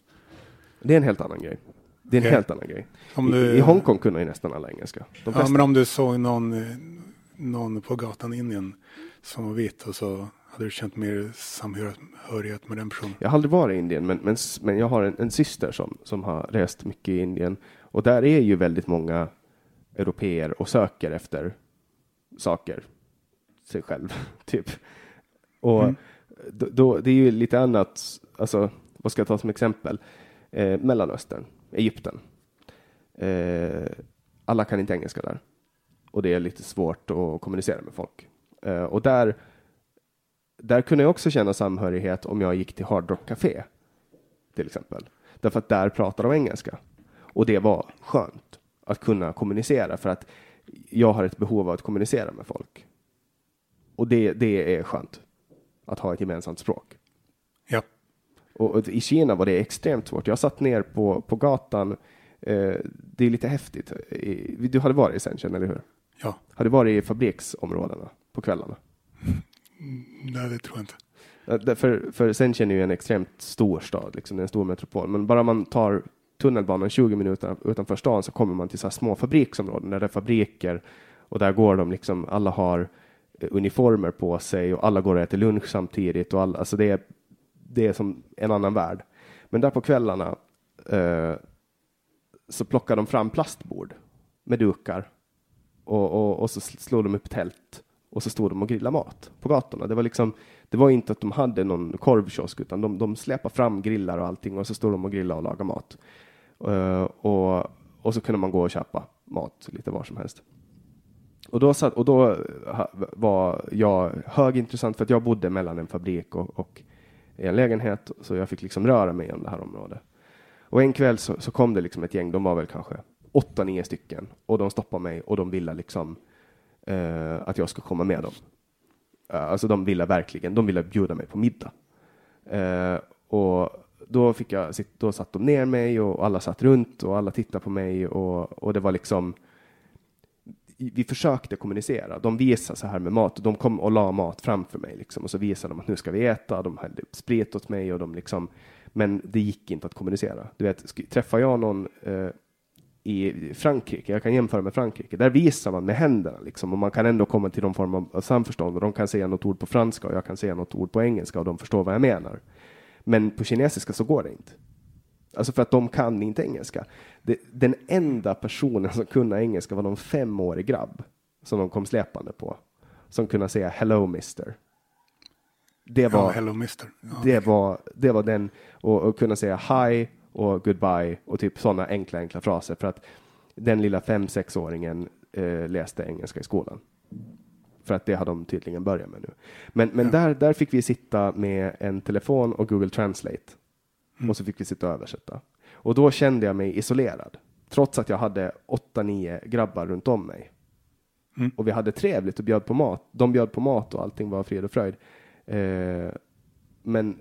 C: Det är en helt annan grej. Det är en
B: Okej.
C: helt annan grej.
B: Om
C: I,
B: du-
C: I Hongkong kunde ju nästan alla engelska.
B: Ja, men om du såg någon, någon på gatan i Indien som var vit och så hade du känt mer samhörighet med den personen?
C: Jag har aldrig varit i Indien, men, men, men jag har en, en syster som, som har rest mycket i Indien. Och där är ju väldigt många europeer och söker efter saker. Sig själv, typ. Och
B: Mm.
C: då, då, det är ju lite annat, alltså, vad ska jag ta som exempel? Eh, Mellanöstern, Egypten. Eh, alla kan inte engelska där. Och det är lite svårt att kommunicera med folk. Eh, och där där kunde jag också känna samhörighet om jag gick till Hard Rock Café, till exempel. Därför att där pratar de engelska. Och det var skönt att kunna kommunicera för att jag har ett behov av att kommunicera med folk. Och det, det är skönt att ha ett gemensamt språk.
B: Ja.
C: Och, och i Kina var det extremt svårt. Jag satt ner på, på gatan. Eh, det är lite häftigt. Du hade varit i Shenzhen, eller hur?
B: Ja,
C: Har du varit i fabriksområdena på kvällarna?
B: nej, det tror jag inte.
C: Där- För, för Shenzhen är ju en extremt stor stad, liksom, en stor metropol. Men bara man tar tunnelbanan 20 minuter utanför stan så kommer man till så här små fabriksområden där det är fabriker och där går de liksom, alla har eh, uniformer på sig och alla går och äter lunch samtidigt och alla, alltså det är, det är som en annan värld. Men där på kvällarna eh, så plockar de fram plastbord med dukar och, och, och så slår de upp tält och så stod de och grillade mat på gatorna. Det var liksom, det var inte att de hade någon korvkiosk utan de, de släpade fram grillar och allting och så stod de och grillade och lagade mat. Eh, och, och så kunde man gå och köpa mat lite var som helst. Och då, satt, och då var jag högintressant för att jag bodde mellan en fabrik och, och en lägenhet så jag fick liksom röra mig om det här området. Och en kväll så, så kom det liksom ett gäng, de var väl kanske åtta, nio stycken och de stoppade mig och de ville liksom eh, att jag ska komma med dem. Eh, alltså de ville verkligen, de ville bjuda mig på middag. Eh, och då fick jag, sitt- då satt de ner mig och alla satt runt och alla tittade på mig och, och det var liksom vi försökte kommunicera. De visade så här med mat. De kom och la mat framför mig liksom. och så visade de att nu ska vi äta. De hällde upp sprit åt mig och de liksom. Men det gick inte att kommunicera. Du vet, träffar jag någon eh, i Frankrike, jag kan jämföra med Frankrike, där visar man med händerna liksom och man kan ändå komma till någon form av av samförstånd och de kan säga något ord på franska och jag kan säga något ord på engelska och de förstår vad jag menar. Men på kinesiska så går det inte. Alltså för att de kan inte engelska. Det, den enda personen som kunde engelska var någon femårig grabb som de kom släpande på. Som kunde säga hello mister. Det
B: Ja,
C: var,
B: hello mister. Ja.
C: det var, det var den, och, och kunna säga hi och goodbye och typ sådana enkla, enkla fraser för att den lilla fem sexåringen eh, läste engelska i skolan. För att det har de tydligen börjat med nu. Men, men där, där fick vi sitta med en telefon och Google Translate. Och så fick vi sitta och översätta. Och då kände jag mig isolerad. Trots att jag hade åtta, nio grabbar runt om mig. Och vi hade trevligt och bjöd på mat. De bjöd på mat och allting var frid och fröjd. Eh, men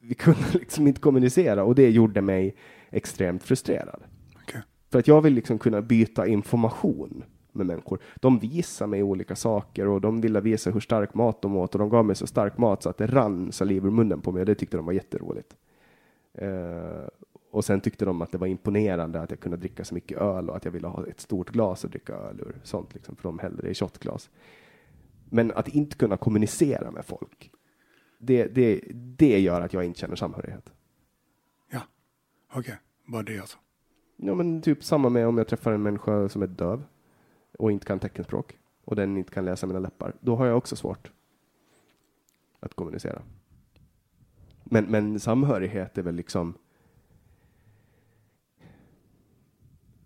C: vi kunde liksom inte kommunicera och det gjorde mig extremt frustrerad.
B: Okej.
C: För att jag vill liksom kunna byta information med människor. De visar mig olika saker och de ville visa hur stark mat de åt och de gav mig så stark mat så att det rann saliv ur munnen på mig och det tyckte de var jätteroligt. Eh, och sen tyckte de att det var imponerande att jag kunde dricka så mycket öl och att jag ville ha ett stort glas att dricka öl ur. Sånt liksom, för de hällde det i shotglas. Men att inte kunna kommunicera med folk, det, det, det gör att jag inte känner samhörighet.
B: Ja, okej. Bara det alltså.
C: Ja, men typ samma med om jag träffar en människa som är döv och inte kan teckenspråk och den inte kan läsa mina läppar. Då har jag också svårt att kommunicera. Men, men samhörighet är väl liksom.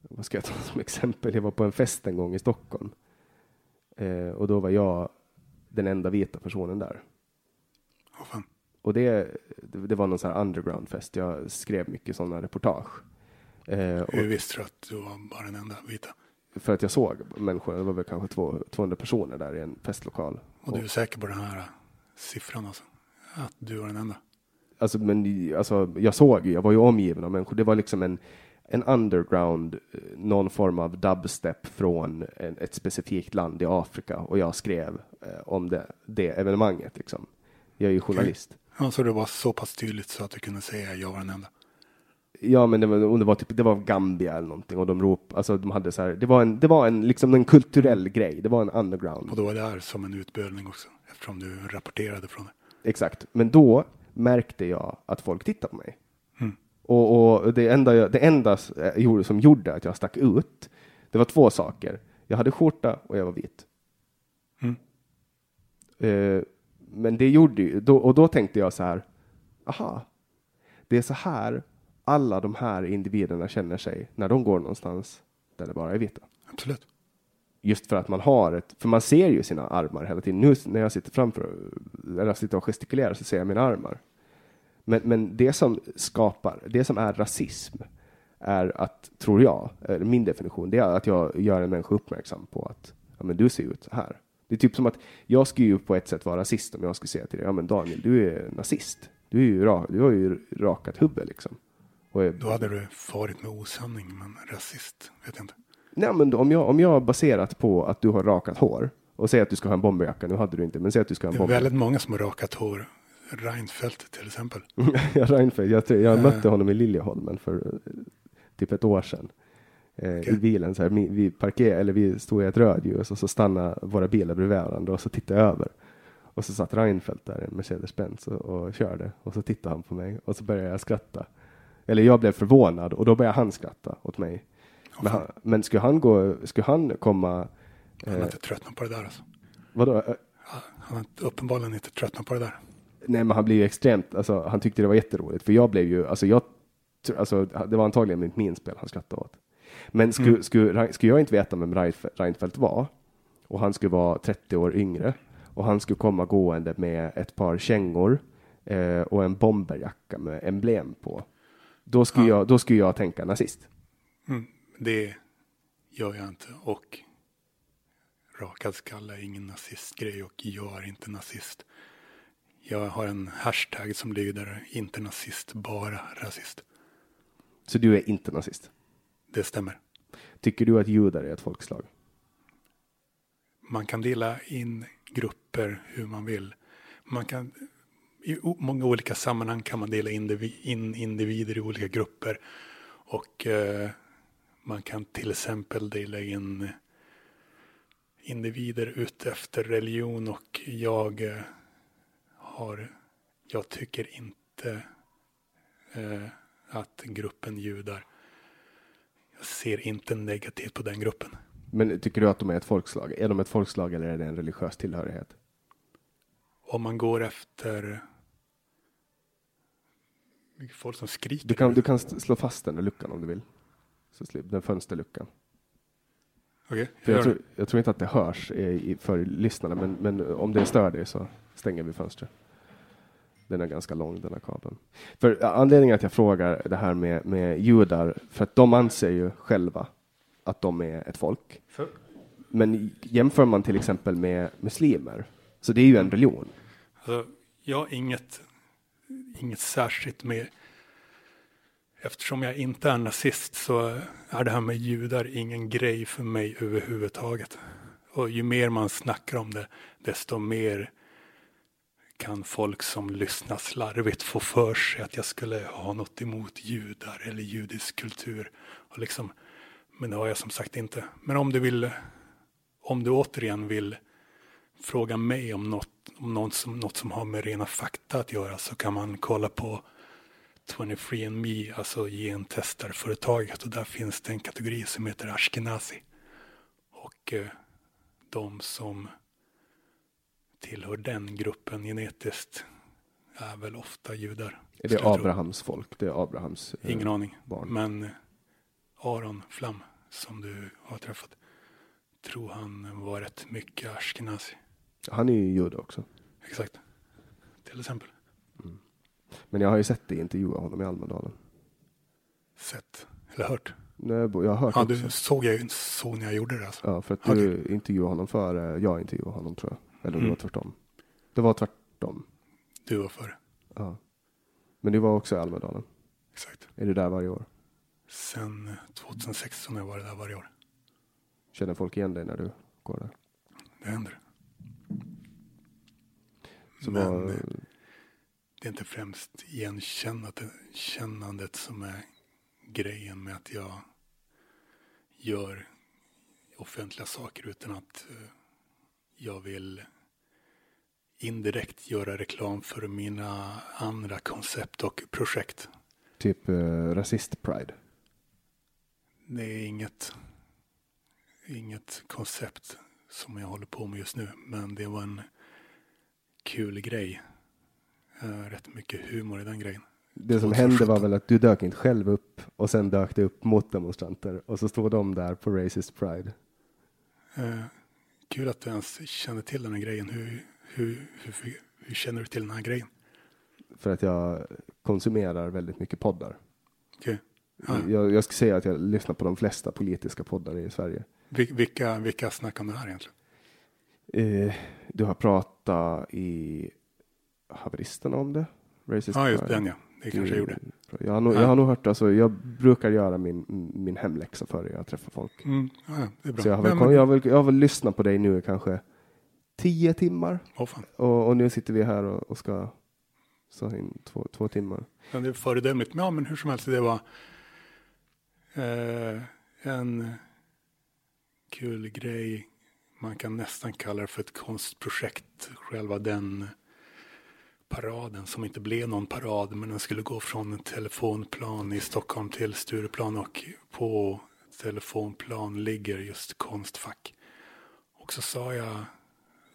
C: Vad ska jag ta som exempel? Jag var på en fest en gång i Stockholm eh, och då var jag den enda vita personen där.
B: Fan.
C: Och det, det var någon sån här undergroundfest. Jag skrev mycket sådana reportage. Eh, och,
B: Hur visste du att du var bara den enda vita?
C: För att jag såg människor, det var väl kanske två, 200 personer där i en festlokal.
B: Och du är säker på den här siffran alltså? Att du var den enda?
C: Alltså, men, alltså, jag såg jag var ju omgiven av människor. Det var liksom en, en underground, eh, någon form av dubstep från en, ett specifikt land i Afrika och jag skrev eh, om det, det evenemanget. Liksom. Jag är ju journalist.
B: Ja, så det var så pass tydligt så att du kunde säga jag var den enda?
C: Ja, men det var, det var typ, det var Gambia eller någonting och de rop, alltså de hade så här, det var en, det var en, liksom en kulturell grej. Det var en underground.
B: Och då var det här som en utbildning också, eftersom du rapporterade från det.
C: Exakt. Men då märkte jag att folk tittade på mig.
B: Mm.
C: Och, och det enda, jag, det enda gjorde- som gjorde att jag stack ut, det var två saker. Jag hade skjorta och jag var vit.
B: Mm.
C: Eh, men det gjorde ju, då, och då tänkte jag så här, aha, det är så här alla de här individerna känner sig när de går någonstans där det bara är vita.
B: Absolut.
C: Just för att man har ett, för man ser ju sina armar hela tiden. Nu när jag sitter framför, eller jag sitter och gestikulerar så ser jag mina armar. Men, men det som skapar, det som är rasism är att, tror jag, min definition, det är att jag gör en människa uppmärksam på att ja, men du ser ut så här. Det är typ som att jag skulle ju på ett sätt vara rasist om jag skulle säga till dig, ja men Daniel, du är nazist. Du, är ju du har ju rakat huvud liksom. Och är,
B: Då hade du farit med osanning, men rasist, vet jag inte.
C: Nej, men om jag, om jag baserat på att du har rakat hår och säger att du ska ha en bomberjacka, nu hade du inte, men säg att du ska ha
B: Det
C: en
B: är
C: bomberjacka.
B: väldigt många som har rakat hår. Reinfeldt till exempel.
C: ja, Reinfeldt, jag, jag
B: Eh.
C: mötte honom i Liljeholmen för eh, typ ett år sedan. Eh,
B: Okej.
C: I bilen, så här, vi, vi parkerade, eller vi stod i ett rödljus och så stannade våra bilar bredvid varandra och så tittade jag över. Och så satt Reinfeldt där i en Mercedes-Benz och, och körde och så tittade han på mig och så började jag skratta. Eller jag blev förvånad och då började han skratta åt mig. Men, han, men skulle han gå, skulle han komma,
B: Han har
C: eh,
B: inte tröttnat på det där alltså.
C: vadå? Eh,
B: Han har uppenbarligen inte tröttnat på det där.
C: Nej, men han blev ju extremt, alltså han tyckte det var jätteroligt, för jag blev ju, alltså jag, alltså det var antagligen mitt minspel han skrattade åt. Men skulle,
B: Mm.
C: skulle, skulle jag inte veta vem Reinf- Reinfeldt var, och han skulle vara 30 år yngre, och han skulle komma gående med ett par kängor eh, och en bomberjacka med emblem på, då skulle, jag, då skulle jag tänka nazist.
B: Mm. Det gör jag inte. Och rakad skalle är ingen nazistgrej och jag är inte nazist. Jag har en hashtag som lyder inte nazist, bara rasist.
C: Så du är inte nazist.
B: Det stämmer.
C: Tycker du att judar är ett folkslag?
B: Man kan dela in grupper hur man vill. Man kan, I många olika sammanhang kan man dela in individer i olika grupper. Och eh, man kan till exempel dela in individer ut efter religion och jag eh, har, jag tycker inte eh, att gruppen judar, jag ser inte negativt på den gruppen.
C: Men tycker du att de är ett folkslag? Är de ett folkslag eller är det en religiös tillhörighet?
B: om man går efter mycket folk som skriker.
C: Du kan, du kan slå fast den där luckan om du vill. Så slip, den fönsterluckan. För jag,
B: gör
C: tror, jag tror inte att det hörs i, för lyssnarna, men, men om det stör dig så stänger vi fönstret. Den är ganska lång, den här kabeln. För anledningen att jag frågar det här med, med judar, för att de anser ju själva att de är ett folk. Men jämför man till exempel med muslimer, så det är ju en religion.
B: Alltså, Ja, inget, inget särskilt med Eftersom jag inte är nazist så är det här med judar ingen grej för mig överhuvudtaget. Och ju mer man snackar om det, desto mer kan folk som lyssnar slarvigt få för sig att jag skulle ha något emot judar eller judisk kultur. Och liksom, men det har jag som sagt inte. Men om du vill, om du återigen vill fråga mig om något, om något som, något som har med rena fakta att göra så kan man kolla på 23andMe, alltså gentestarföretaget och där finns det en kategori som heter Ashkenazi. Och eh, de som tillhör den gruppen genetiskt är väl ofta judar.
C: Är det Abrahams folk? Det är Abrahams
B: eh, Ingen aning. Barn. Men Aron Flam som du har träffat tror han var rätt mycket ashkenazi.
C: Han är ju jude också.
B: Exakt. Till exempel.
C: Mm. Men jag har ju sett dig intervjua honom i Almedalen.
B: Sett? Eller hört?
C: Nej, jag har hört
B: Ja, du såg jag såg när jag gjorde det alltså.
C: Ja, för att du okay. intervjuade honom före jag intervjuade honom tror jag. Eller mm. det var tvärtom. Det var tvärtom.
B: Du var före.
C: Ja. Men du var också i Almedalen.
B: Exakt.
C: Är du där varje år?
B: Sen 2016 har jag varit där varje år.
C: Känner folk igen dig när du går där?
B: Det händer.
C: Så Men var...
B: det är inte främst igenkännandet som är grejen med att jag gör offentliga saker utan att eh, jag vill indirekt göra reklam för mina andra koncept och projekt.
C: Typ uh, rasist-pride?
B: Det är inget, inget koncept som jag håller på med just nu, men det var en kul grej. Rätt mycket humor i den grejen.
C: Det som hände var väl att du dök inte själv upp och sen dök det upp motdemonstranter och så stod de där på Racist Pride.
B: Uh, kul att du ens känner till den här grejen. Hur, hur, hur, hur, känner du till den här grejen?
C: För att jag konsumerar väldigt mycket poddar.
B: Okay.
C: Ah. Jag, jag skulle säga att jag lyssnar på de flesta politiska poddar i Sverige.
B: Vil, vilka, vilka snackar det här egentligen?
C: Eh, du har pratat i Haveristerna om det.
B: Racist ja, just den ja. Det kanske jag gjorde.
C: Jag har, nog, jag har nog hört, alltså, jag brukar göra min, min hemläxa före jag träffar folk.
B: Mm, ja, det är bra.
C: Så jag har, väl, men, jag, har väl, jag har väl lyssnat på dig nu kanske tio timmar.
B: Oh, fan.
C: Och, och nu sitter vi här och, och ska så in två, två timmar.
B: Ja, det är föredömligt. Ja, men hur som helst, det var eh, en kul grej. Man kan nästan kalla det för ett konstprojekt. Själva den paraden som inte blev någon parad men den skulle gå från en telefonplan i Stockholm till Stureplan och på telefonplan ligger just Konstfack. Och så sa jag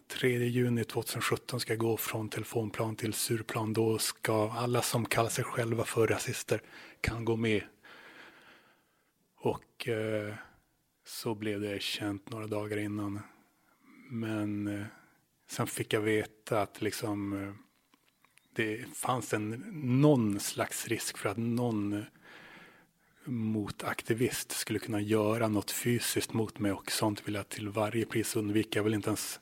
B: 3 juni 2017 ska jag gå från telefonplan till Stureplan. Då ska alla som kallar sig själva för rasister kan gå med. Och eh, så blev det känt några dagar innan. Men eh, sen fick jag veta att liksom eh, det fanns en, någon slags risk för att någon eh, motaktivist skulle kunna göra något fysiskt mot mig och sånt vill jag till varje pris undvika. Jag vill inte ens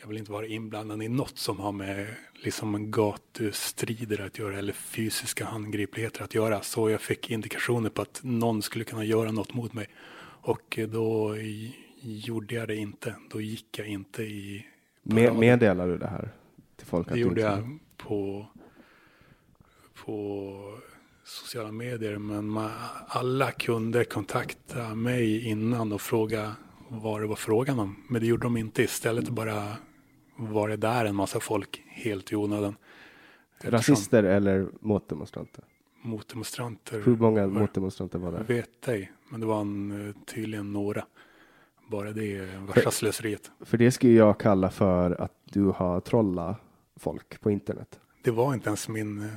B: jag vill inte vara inblandad i något som har med liksom gatustrider att göra eller fysiska handgripligheter att göra. Så jag fick indikationer på att någon skulle kunna göra något mot mig. Och då gjorde jag det inte. Då gick jag inte i...
C: Med, meddelar du det här till folk?
B: Det gjorde jag på, på sociala medier. Men man, alla kunde kontakta mig innan och fråga vad det var frågan om. Men det gjorde de inte. Istället bara var det där en massa folk helt i onödan.
C: Rasister eller motdemonstranter?
B: Motdemonstranter.
C: Hur många motdemonstranter var det?
B: Vet ej, men det var en, eh, tydligen några. Bara det är värsta slöseriet.
C: För det skulle jag kalla för att du har trollat folk på internet.
B: Det var inte ens min,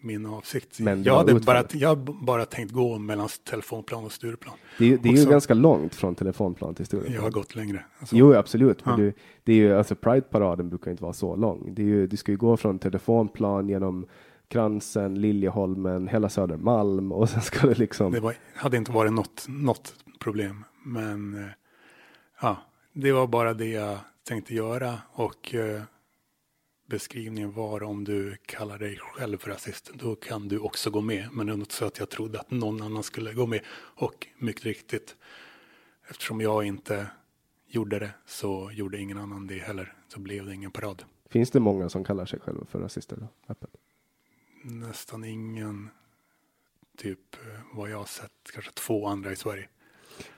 B: min avsikt. Men jag hade bara, jag bara tänkt gå mellan telefonplan och Stureplan.
C: Det, det är ju ganska långt från telefonplan till Stureplan.
B: Jag har gått längre.
C: Alltså. Jo, absolut. Men ja. du, det är ju, alltså Pride-paraden brukar inte vara så lång. Det är ju, du ska ju gå från telefonplan genom Kransen, Liljeholmen, hela Södermalm och sen ska det liksom.
B: Det var, hade inte varit något, något problem, men eh, ja, det var bara det jag tänkte göra och eh, beskrivningen var om du kallar dig själv för rasist, då kan du också gå med. Men det inte så att jag trodde att någon annan skulle gå med. Och mycket riktigt, eftersom jag inte gjorde det så gjorde ingen annan det heller. Så blev det ingen parad.
C: Finns det många som kallar sig själva för rasister? Då? Öppet?
B: Nästan ingen, typ eh, vad jag har sett, kanske två andra i Sverige.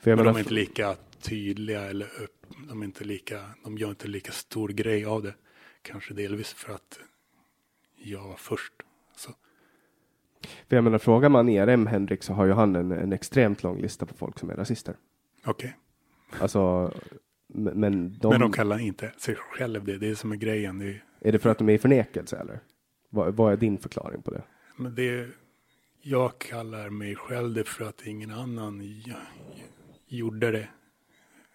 C: För jag
B: Men
C: menar,
B: de är inte lika tydliga eller de är inte lika, de gör inte lika stor grej av det. Kanske delvis för att jag var först. Så,
C: för jag menar, frågar man ERM Henrik så har ju han en, en extremt lång lista på folk som är rasister.
B: okej.
C: Alltså, men, de,
B: Men de kallar inte sig själv det, det är som är grejen. Det är,
C: är det för att de är i förnekelse eller? Vad, vad är din förklaring på det?
B: men det, jag kallar mig själv det för att ingen annan gjorde det.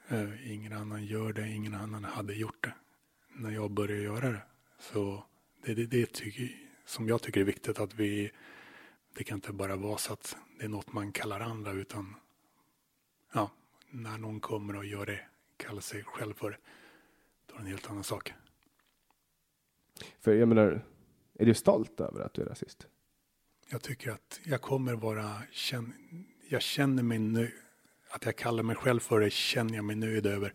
B: Eh, ingen annan gör det, ingen annan hade gjort det när jag började göra det. Så det är det, det tycker, som jag tycker är viktigt att vi, det kan inte bara vara så att det är något man kallar andra utan ja, när någon kommer och gör det, kallar sig själv för det, då är det en helt annan sak.
C: För jag menar, är du stolt över att du är rasist?
B: Jag tycker att jag kommer vara, jag känner mig nöjd, att jag kallar mig själv för det känner jag mig nöjd över.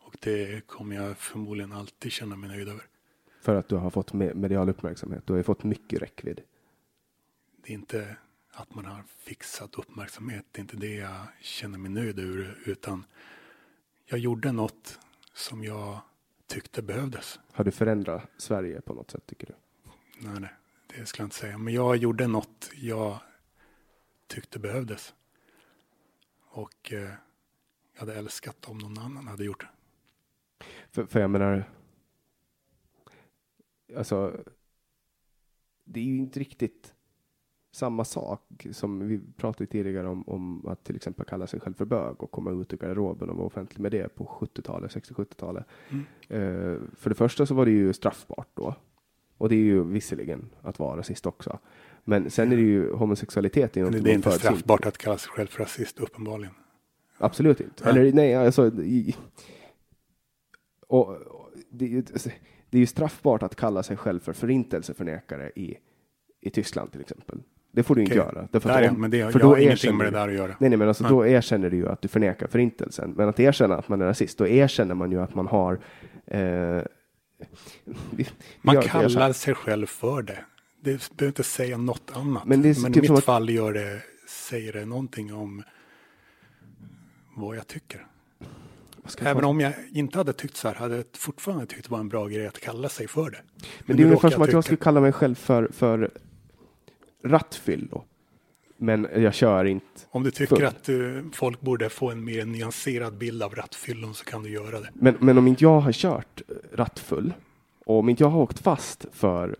B: Och det kommer jag förmodligen alltid känna mig nöjd över.
C: För att du har fått me- medial uppmärksamhet. Du har ju fått mycket räckvidd.
B: Det är inte att man har fixat uppmärksamhet, det är inte det jag känner mig nöjd över, utan jag gjorde något som jag tyckte behövdes.
C: Har du förändrat Sverige på något sätt tycker du?
B: Nej, nej, det skulle jag inte säga. Men jag gjorde något jag tyckte behövdes. Och eh, jag hade älskat om någon annan hade gjort det.
C: För, för jag menar, alltså, det är ju inte riktigt samma sak som vi pratade tidigare om, om att till exempel kalla sig själv för bög och komma ut ur garderoben och vara offentlig med det på 70-talet, 60-70-talet. Eh, för det första så var det ju straffbart då. Och det är ju visserligen att vara rasist också. Men sen är det ju homosexualitet. är
B: det är inte straffbart att kalla sig själv för rasist, uppenbarligen.
C: Absolut inte.
B: Nej.
C: Eller nej, alltså. Och, det, är ju, straffbart att kalla sig själv för förintelseförnekare i, i Tyskland till exempel. Det får du inte
B: Okej.
C: göra. Därför
B: är-
C: om-
B: men det
C: för då
B: har ingenting med det där att göra.
C: Nej, nej, men alltså
B: Nej.
C: då erkänner du ju att du förnekar förintelsen. Men att erkänna att man är rasist, då erkänner man ju att man har eh, vi,
B: Man
C: gör-
B: kallar sig själv för det. Det behöver inte säga något annat.
C: Men det
B: Men i
C: typ
B: mitt
C: att-
B: fall gör det, säger det någonting om vad jag tycker. Även om jag inte hade tyckt så här hade jag fortfarande tyckt det var en bra grej att kalla sig för det.
C: Men det är ungefär som att jag skulle kalla mig själv för, för rattfyllo. Men jag kör inte.
B: Om du tycker
C: full.
B: att eh, folk borde få en mer nyanserad bild av rattfyllon så kan du göra det.
C: Men, men om inte jag har kört rattfull och om inte jag har åkt fast för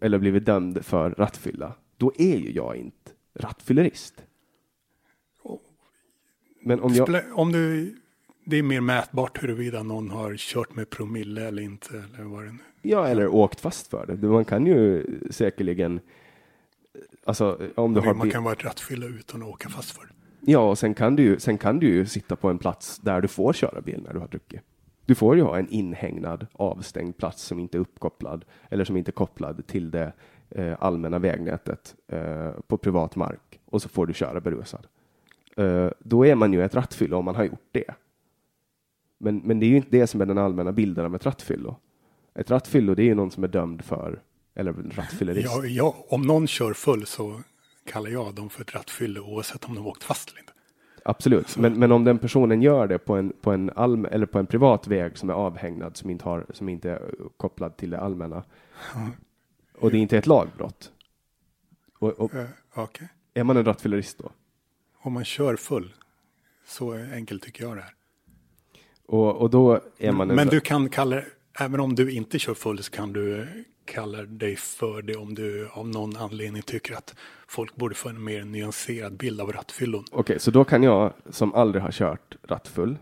C: eller blivit dömd för rattfylla, då är ju jag inte rattfyllerist. Men om jag,
B: Om du, det är mer mätbart huruvida någon har kört med promille eller inte. Eller vad det nu.
C: ja, eller åkt fast för det. Man kan ju säkerligen, alltså om du har
B: Man kan vara ett rattfylla utan att åka fast för det.
C: Ja, och sen kan, du, ju- sen kan du ju sitta på en plats där du får köra bil när du har druckit. Du får ju ha en inhägnad, avstängd plats som inte är uppkopplad eller som inte är kopplad till det eh, allmänna vägnätet eh, på privat mark och så får du köra berusad. Eh, då är man ju ett rattfyllo om man har gjort det. Men, men det är ju inte det som är den allmänna bilden av ett rattfyllo. Ett rattfyllo, det är ju någon som är dömd för, eller rattfyllerist.
B: Ja, ja, om någon kör full så kallar jag dem för ett rattfylle oavsett om de åkt fast eller inte.
C: Absolut, men, men om den personen gör det på en, på en, allm, eller på en privat väg som är avhägnad, som inte, har, som inte är kopplad till det allmänna, och det är inte ett lagbrott, och, och
B: Eh, Okej.
C: är man en rattfyllerist då?
B: Om man kör full, så enkelt tycker jag det är.
C: Och, och då är man en...
B: Men du kan kalla även om du inte kör full så kan du kalla dig för det om du av någon anledning tycker att folk borde få en mer nyanserad bild av rattfyllon.
C: Okej, så då kan jag, som aldrig har kört rattfull,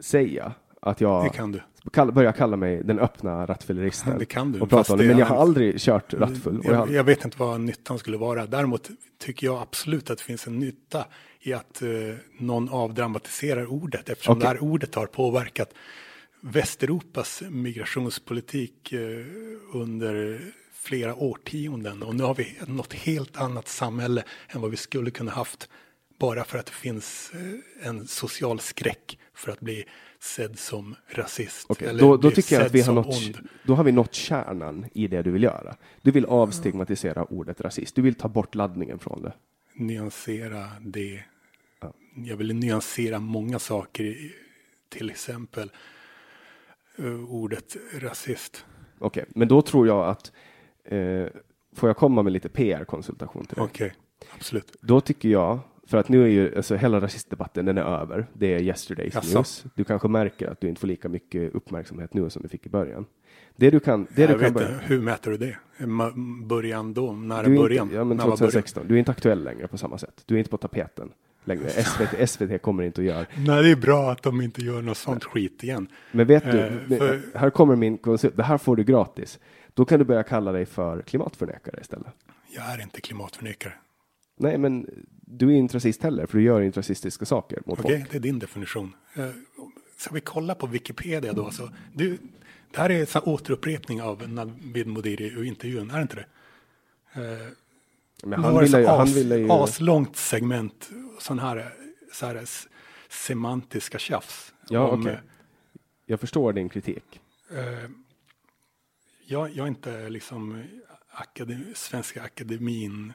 C: säga att jag
B: Det kan du.
C: kall, börjar kalla mig den öppna rattfylleristen.
B: Det kan du,
C: Och prata om det, men jag har aldrig kört rattfull. Jag,
B: Jag, jag vet inte vad nyttan skulle vara. Däremot tycker jag absolut att det finns en nytta i att eh, någon avdramatiserar ordet eftersom
C: Okej.
B: det här ordet har påverkat Västeuropas migrationspolitik eh, under flera årtionden och nu har vi något helt annat samhälle än vad vi skulle kunna haft bara för att det finns eh, en social skräck för att bli sedd som rasist.
C: Okej,
B: eller
C: då, då tycker jag att vi har nått,
B: ond.
C: då har vi nått kärnan i det du vill göra. Du vill avstigmatisera ordet rasist. Du vill ta bort laddningen från det.
B: nyansera det. Jag vill nyansera många saker, till exempel ordet rasist.
C: Okej, men då tror jag att eh, får jag komma med lite PR-konsultation till dig?
B: Okej, absolut.
C: Då tycker jag, för att nu är ju alltså, hela rasistdebatten, den är över. Det är yesterday's
B: Jaså?
C: news. Du kanske märker att du inte får lika mycket uppmärksamhet nu som du fick i början. Det du kan, det
B: jag
C: du kan
B: vet
C: börja,
B: hur mäter du det? Början då? När
C: du
B: början?
C: inte, ja, men
B: När var början?
C: 2016, du är inte aktuell längre på samma sätt. Du är inte på tapeten längre. SVT, SVT kommer inte att göra.
B: Nej, det är bra att de inte gör något sånt skit igen.
C: Men vet du,
B: Eh, för-
C: här kommer min konsult, det här får du gratis. Då kan du börja kalla dig för klimatförnekare istället.
B: Jag är inte klimatförnekare.
C: Nej, men du är inte rasist heller, för du gör inte rasistiska saker mot
B: Okej, det är din definition. Eh, Ska vi kolla på Wikipedia då? Så, du, det här är en återupprepning av Navid Modiri och intervjun, är det inte det? Eh,
C: Men han ville ju, han ville ju,
B: aslångt segment, sån här, så här semantiska tjafs.
C: ja
B: om,
C: okej. Jag förstår din kritik.
B: eh, jag, jag är inte liksom akademi, Svenska Akademin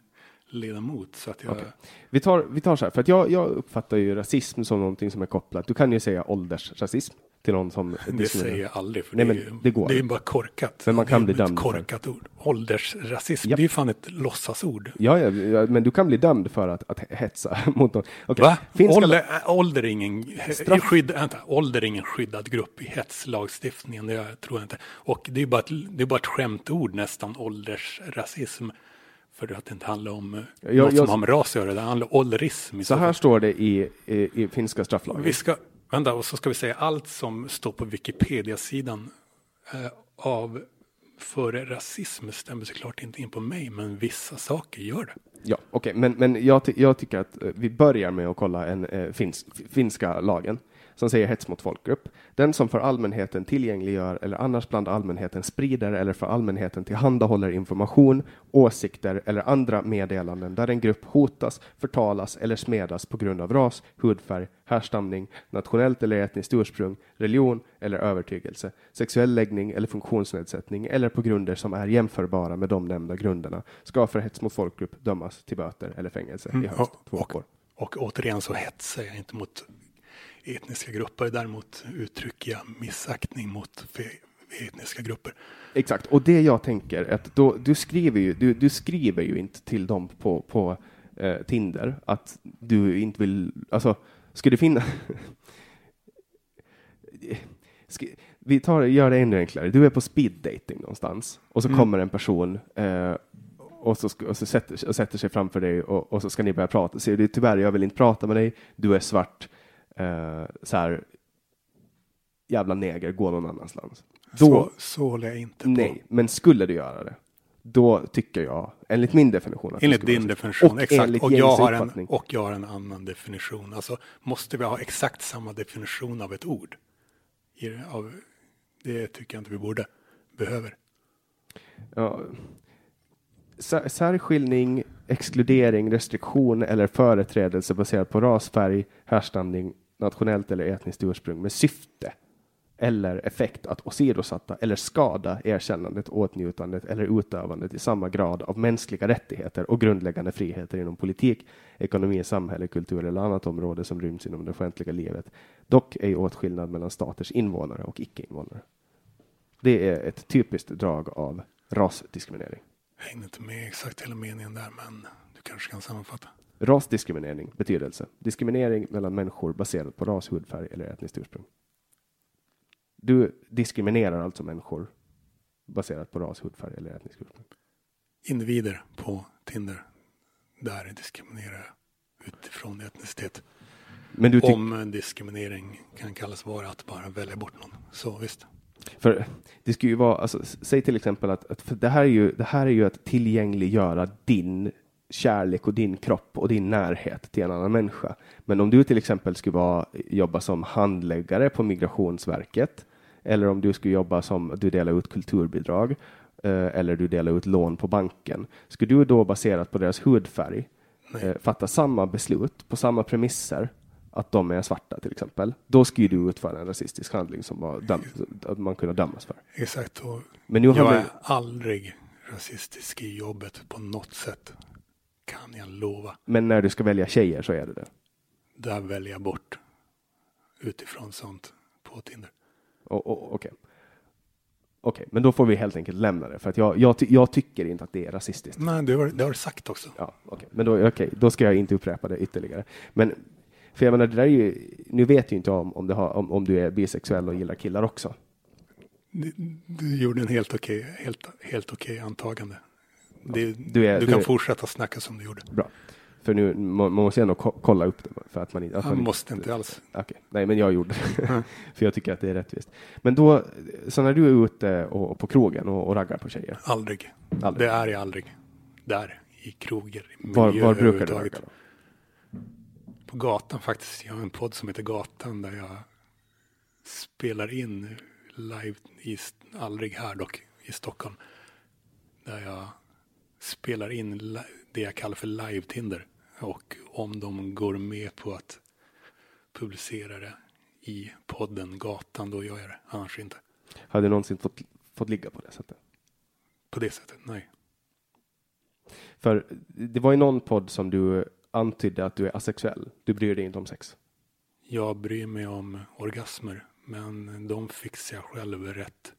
B: ledamot så att jag,
C: Okej. Vi tar, vi tar så här, för att jag, jag uppfattar ju rasism som någonting som är kopplat. Du kan ju säga åldersrasism till någon som
B: det säger jag aldrig för
C: Nej,
B: det,
C: men det går.
B: det är bara korkat.
C: Men man kan bli
B: ett
C: dömd för
B: korkat ord. Åldersrasism,
C: Japp.
B: det är ju fan ett låtsasord.
C: Ja, ja, ja, men du kan bli dömd för att, att hetsa mot någon. Okej,
B: Va?
C: Finska,
B: Ålder, ålder, är ingen,
C: Straff-
B: skydd, vänta, ålder är ingen skyddad grupp i hetslagstiftningen, det tror jag inte. Och det är bara ett, det är bara ett skämtord nästan, åldersrasism. För att det inte handlar om eh,
C: Jag-
B: något
C: jag-
B: som har med ras att göra, det handlar om ålderism.
C: så här står det i, i, i finska strafflagen.
B: Vi ska, vänta, och så ska vi säga allt som står på Wikipedia-sidan eh, av före rasism stämmer såklart inte in på mig, men vissa saker gör det.
C: Ja, okej, men, men jag, ty- jag tycker att eh, vi börjar med att kolla en eh, finsk, finska lagen som säger hets mot folkgrupp. Den som för allmänheten tillgängliggör eller annars bland allmänheten sprider eller för allmänheten tillhandahåller information, åsikter eller andra meddelanden där en grupp hotas, förtalas eller smedas på grund av ras, hudfärg, härstamning, nationellt eller etniskt ursprung, religion eller övertygelse, sexuell läggning eller funktionsnedsättning eller på grunder som är jämförbara med de nämnda grunderna ska för hets mot folkgrupp dömas till böter eller fängelse i högst
B: och,
C: två år.
B: och återigen så hetsar jag inte mot etniska grupper, däremot uttrycker jag missaktning mot etniska grupper.
C: Exakt, och det jag tänker är att då, du, skriver ju, du, du skriver ju inte till dem på, på eh, Tinder att du inte vill, alltså, ska det finnas... Vi tar, gör det ännu enklare. Du är på speed dating någonstans och så kommer en person eh, och så, och så sätter, och sätter sig framför dig och, och så ska ni börja prata. Säger du tyvärr, jag vill inte prata med dig. Du är svart. Eh, så här, jävla neger, gå någon annanstans. Då,
B: Så, så håller jag inte på.
C: Nej, men skulle du göra det, då tycker jag, enligt min definition, att
B: Enligt din definition,
C: och
B: exakt. Och jag, har en, och jag har en annan definition. Alltså, måste vi ha exakt samma definition av ett ord? I, det- av, det tycker jag inte vi borde, behöver.
C: Ja. Sär- Särskiljning, exkludering, restriktion eller företrädelse baserat på ras, färg, härstamning, nationellt eller etniskt ursprung med syfte eller effekt att åsidosätta eller skada erkännandet, åtnjutandet eller utövandet i samma grad av mänskliga rättigheter och grundläggande friheter inom politik, ekonomi, samhälle, kultur eller annat område som ryms inom det offentliga livet. Dock ej åtskillnad mellan staters invånare och icke-invånare. Det är ett typiskt drag av rasdiskriminering.
B: Jag hängde inte med exakt hela meningen där, men du kanske kan sammanfatta.
C: Rasdiskriminering, betydelse. Diskriminering mellan människor baserat på ras, hudfärg eller etniskt ursprung. Du diskriminerar alltså människor baserat på ras, hudfärg eller etniskt ursprung.
B: Individer på Tinder, där diskriminerar jag utifrån etnicitet.
C: Men du
B: Om diskriminering kan kallas vara att bara välja bort någon. Så visst.
C: för det skulle ju vara, alltså, säg till exempel att, att för det, här är ju, det här är ju att tillgängliggöra din kärlek och din kropp och din närhet till en annan människa. Men om du till exempel skulle vara, jobba som handläggare på Migrationsverket eller om du skulle jobba som du delar ut kulturbidrag eh, eller du delar ut lån på banken. Skulle du då baserat på deras hudfärg eh, fatta samma beslut på samma premisser att de är svarta till exempel, då skulle du utföra en rasistisk handling som var att man kunde dömas för.
B: Exakt. Och
C: Men nu har
B: jag
C: vi,
B: är aldrig rasistisk i jobbet på något sätt. Kan jag lova.
C: men när du ska välja tjejer så är det det.
B: Där väljer jag bort utifrån sånt på Tinder.
C: Och- och- Okej. Okej, men då får vi helt enkelt lämna det för att jag, jag, ty- jag tycker inte att det är rasistiskt.
B: Nej, det har, det har du sagt också.
C: Ja, okej, men då, okej, då ska jag inte upprepa det ytterligare. Men för jag menar, det där är ju, nu vet ju inte om, om, har, om, om du är bisexuell och gillar killar också.
B: Du, du gjorde en helt okej, helt, helt okej antagande. Det,
C: Du är-
B: du
C: du
B: kan
C: är-
B: fortsätta snacka som du gjorde.
C: Bra. För nu, man, man måste ändå ko- kolla upp det för att man inte... Att man
B: måste inte alls.
C: Okej, nej men jag gjorde det. för jag tycker att det är rättvist. Men då, så när du är ute och, och på krogen och, och raggar på tjejer,
B: Aldrig.
C: Aldrig.
B: Det är jag aldrig. Där, i kroger, i
C: var, var brukar du ragga då?
B: På gatan faktiskt. Jag har en podd som heter Gatan där jag spelar in live, i, aldrig här dock, i Stockholm. Där jag spelar in det jag kallar för live-Tinder. Och om de går med på att publicera det i podden Gatan, då gör jag det. Annars inte.
C: Har du någonsin fått, fått ligga på det sättet?
B: På det sättet, nej.
C: För det var ju någon podd som du antydde att du är asexuell. Du bryr dig inte om sex.
B: Jag bryr mig om orgasmer, men de fixar jag själv rätt.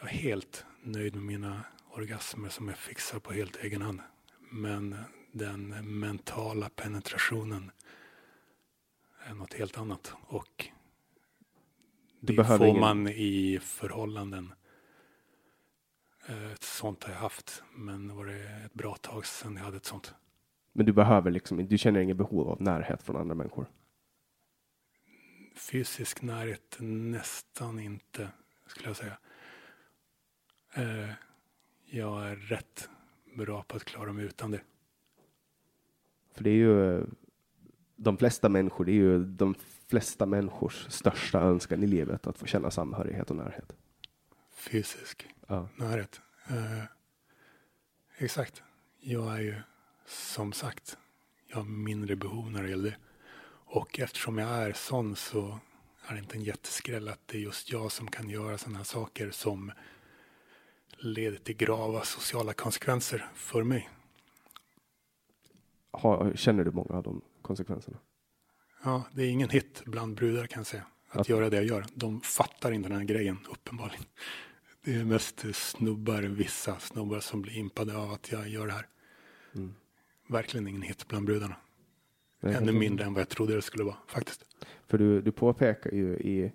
B: Jag är helt nöjd med mina orgasmer som jag fixar på helt egen hand. Men den mentala penetrationen är något helt annat. Och det får
C: ingen-
B: man i förhållanden. Eh, Ett sånt har jag haft, men var det ett bra tag sedan jag hade ett sånt.
C: Men du behöver liksom du känner inget behov av närhet från andra människor.
B: fysisk närhet nästan inte, skulle jag säga. Eh, jag är rätt bra på att klara mig utan det.
C: För det är ju de flesta människor, det är ju de flesta människors största önskan i livet att få känna samhörighet och närhet.
B: Fysisk
C: Ja.
B: närhet. Eh, exakt. Jag är ju som sagt, jag har mindre behov när det gäller det. Och eftersom jag är sån så är det inte en jätteskräll att det är just jag som kan göra sådana här saker som leder till grava sociala konsekvenser för mig.
C: Har, känner du många av de konsekvenserna?
B: Ja, det är ingen hit bland brudar kan jag säga. Att
C: Att-
B: göra det jag gör. De fattar inte den här grejen, uppenbarligen. Det är mest snubbar, vissa snubbar som blir impade av att jag gör det här.
C: Mm.
B: Verkligen ingen hit bland brudarna.
C: Nej,
B: Ännu
C: jag-
B: mindre än vad jag trodde det skulle vara, faktiskt.
C: För du, du påpekar ju i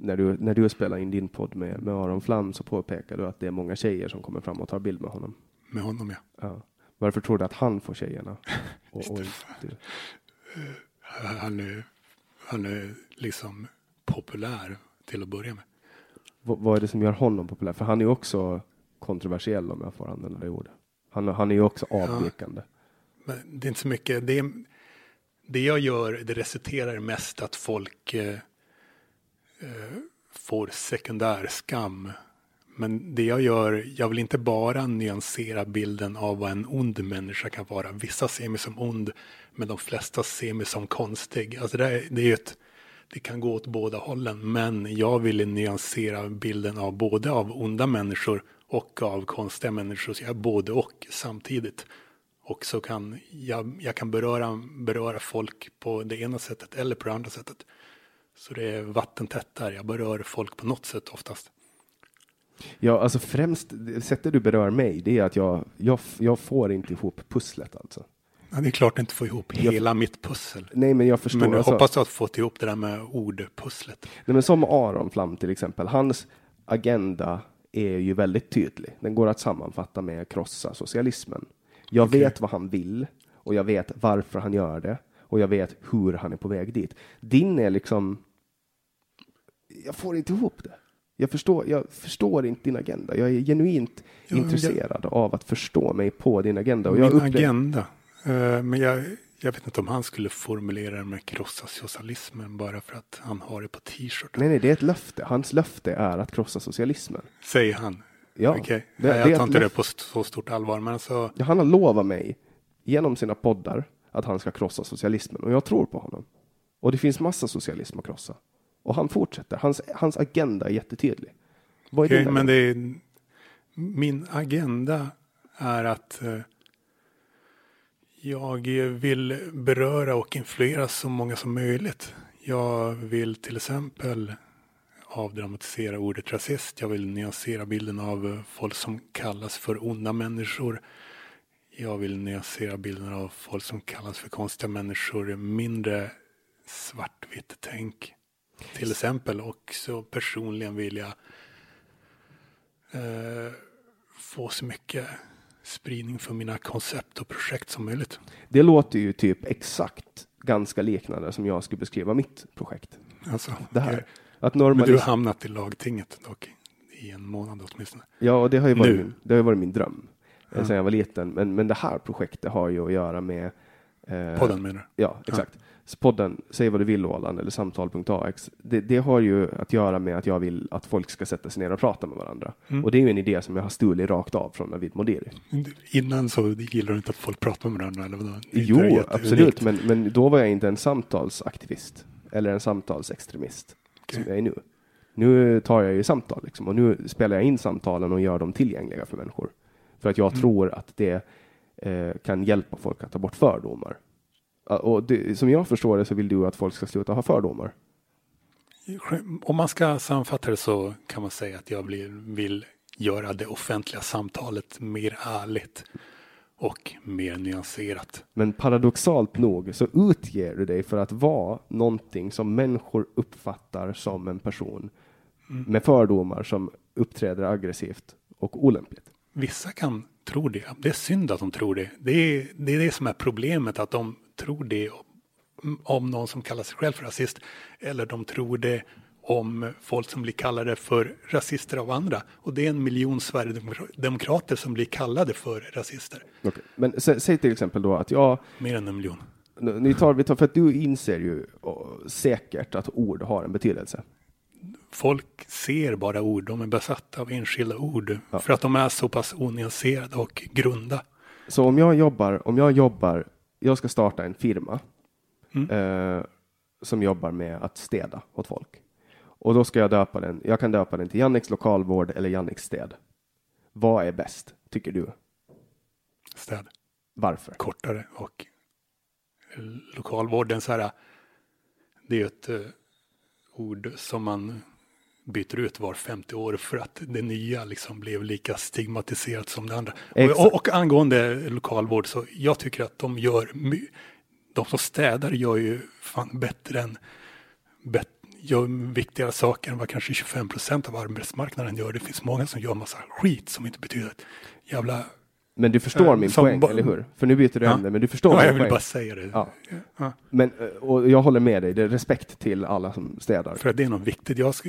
C: när du, när du spelar in din podd med, med Aron Flam så påpekar du att det är många tjejer som kommer fram och tar bild med honom.
B: Med honom, ja.
C: Ja. Varför tror du att han får tjejerna? Och, och inte,
B: Han är, han är liksom populär till att börja med.
C: vad, vad är det som gör honom populär? För han är också kontroversiell om jag får använda det ordet. Han, han är ju också avvikande.
B: Men det är inte så mycket. Det, är, det jag gör, det resulterar mest att folk eh, eh, får sekundär skam. Men det jag gör, jag vill inte bara nyansera bilden av vad en ond människa kan vara. Vissa ser mig som ond, men de flesta ser mig som konstig. Alltså det, är, det, är ett, det kan gå åt båda hållen, men jag vill nyansera bilden av både av onda människor och av konstiga människor. Så jag är både och samtidigt. Och så kan jag, jag kan beröra, beröra folk på det ena sättet eller på det andra sättet. Så det är vattentätt där. Jag berör folk på något sätt oftast.
C: Ja, alltså främst sättet du berör mig, det är att jag, jag, jag får inte ihop pusslet alltså.
B: Ja, det är klart inte få ihop
C: Jag-
B: hela mitt pussel.
C: Nej, men jag förstår.
B: Men jag
C: alltså,
B: hoppas du har fått ihop det där med ordpusslet.
C: Nej, men som Aron Flam till exempel, hans agenda är ju väldigt tydlig. Den går att sammanfatta med krossa socialismen. Jag
B: Okej.
C: vet vad han vill och jag vet varför han gör det och jag vet hur han är på väg dit. Din är liksom. Jag får inte ihop det. Jag förstår, jag förstår inte din agenda. Jag är genuint
B: Ja, men jag-
C: intresserad av att förstå mig på din agenda. Och jag
B: Min
C: upplever-
B: agenda. Eh, men jag, Jag vet inte om han skulle formulera det med krossa socialismen bara för att han har det på t-shirt.
C: Nej, nej, det är ett löfte. Hans löfte är att krossa socialismen.
B: Säger han.
C: Ja,
B: Okej,
C: det-
B: Nej,
C: det
B: jag tar inte det på så stort allvar. Men alltså,
C: Han har lovat mig genom sina poddar att han ska krossa socialismen och jag tror på honom. Och det finns massa socialism att krossa. Och han fortsätter. Hans, hans agenda är jättetydlig. Vad är
B: okej,
C: din
B: men det är, min agenda är att eh, jag vill beröra och influera så många som möjligt. Jag vill till exempel avdramatisera ordet rasist. Jag vill nyansera bilden av eh, folk som kallas för onda människor. Jag vill nyansera bilden av folk som kallas för konstiga människor. Mindre svartvitt tänk. Till exempel. Och så personligen vill jag eh, få så mycket spridning för mina koncept och projekt som möjligt.
C: Det låter ju typ exakt ganska liknande som jag skulle beskriva mitt projekt.
B: Alltså,
C: Det här.
B: okej.
C: Att
B: Men du har hamnat i lagtinget dock. I en månad åtminstone.
C: Ja, och det har ju varit,
B: Nu.
C: min, det har varit min dröm.
B: Ja.
C: Sen jag var liten. Men, men det här projektet har ju att göra med eh,
B: Podden menar du?
C: Ja, exakt. Så podden Säg vad du vill Åland eller samtal.ax. Det, det har ju att göra med att jag vill att folk ska sätta sig ner och prata med varandra.
B: Mm.
C: Och det är ju en idé som jag har stulit rakt av från Navid Modiri.
B: Innan så gillar du inte att folk pratar med varandra eller vadå?
C: Jo, absolut, men, men då var jag inte en samtalsaktivist eller en samtalsextremist som jag är nu. Nu tar jag ju samtal liksom, och nu spelar jag in samtalen och gör dem tillgängliga för människor. För att jag
B: Mm.
C: tror att det eh, kan hjälpa folk att ta bort fördomar. Och det, som jag förstår det så vill du att folk ska sluta ha fördomar.
B: Om man ska sammanfatta det så kan man säga att jag blir, vill göra det offentliga samtalet mer ärligt och mer nyanserat.
C: Men paradoxalt nog så utger du dig för att vara någonting som människor uppfattar som en person med fördomar som uppträder aggressivt och olämpligt.
B: Vissa kan tro det. Det är synd att de tror det. Det är det, är det som är problemet, att de tror det om, någon som kallar sig själv för rasist. Eller de tror det om folk som blir kallade för rasister av andra. Och det är en miljon Sverigedemokrater som blir kallade för rasister.
C: Okej. Men sä, säg till exempel då att jag,
B: Mer än en miljon.
C: ni tar, vi tar, för att du inser ju säkert att ord har en betydelse.
B: Folk ser bara ord, de är besatta av enskilda ord. För att de är så pass onyanserade och grunda.
C: Så om jag jobbar, om jag jobbar, jag ska starta en firma
B: Mm.
C: eh, som jobbar med att städa åt folk. Och då ska jag döpa den, jag kan döpa den till Janniks lokalvård eller Janniks städ. Vad är bäst, tycker du?
B: Städ.
C: Varför?
B: kortare och lokalvården så här. Det är ett eh, ord som man byter ut var 50 år för att det nya liksom blev lika stigmatiserat som det andra. Och, och, angående lokalvård så jag tycker att de gör de som städar gör ju fan bättre än bet, gör viktigare saker än vad kanske 25 procent av arbetsmarknaden gör. Det finns många som gör massa skit som inte betyder ett jävla
C: Men du förstår
B: Eh,
C: min poäng, eller hur? För nu byter du
B: Ja.
C: ämne, men du förstår
B: Ja,
C: min
B: jag vill
C: poäng.
B: bara säga det.
C: Ja.
B: Ja.
C: Men, eh, och jag håller med dig, det är respekt till alla som städar.
B: För att det är något viktigt. Jag ska,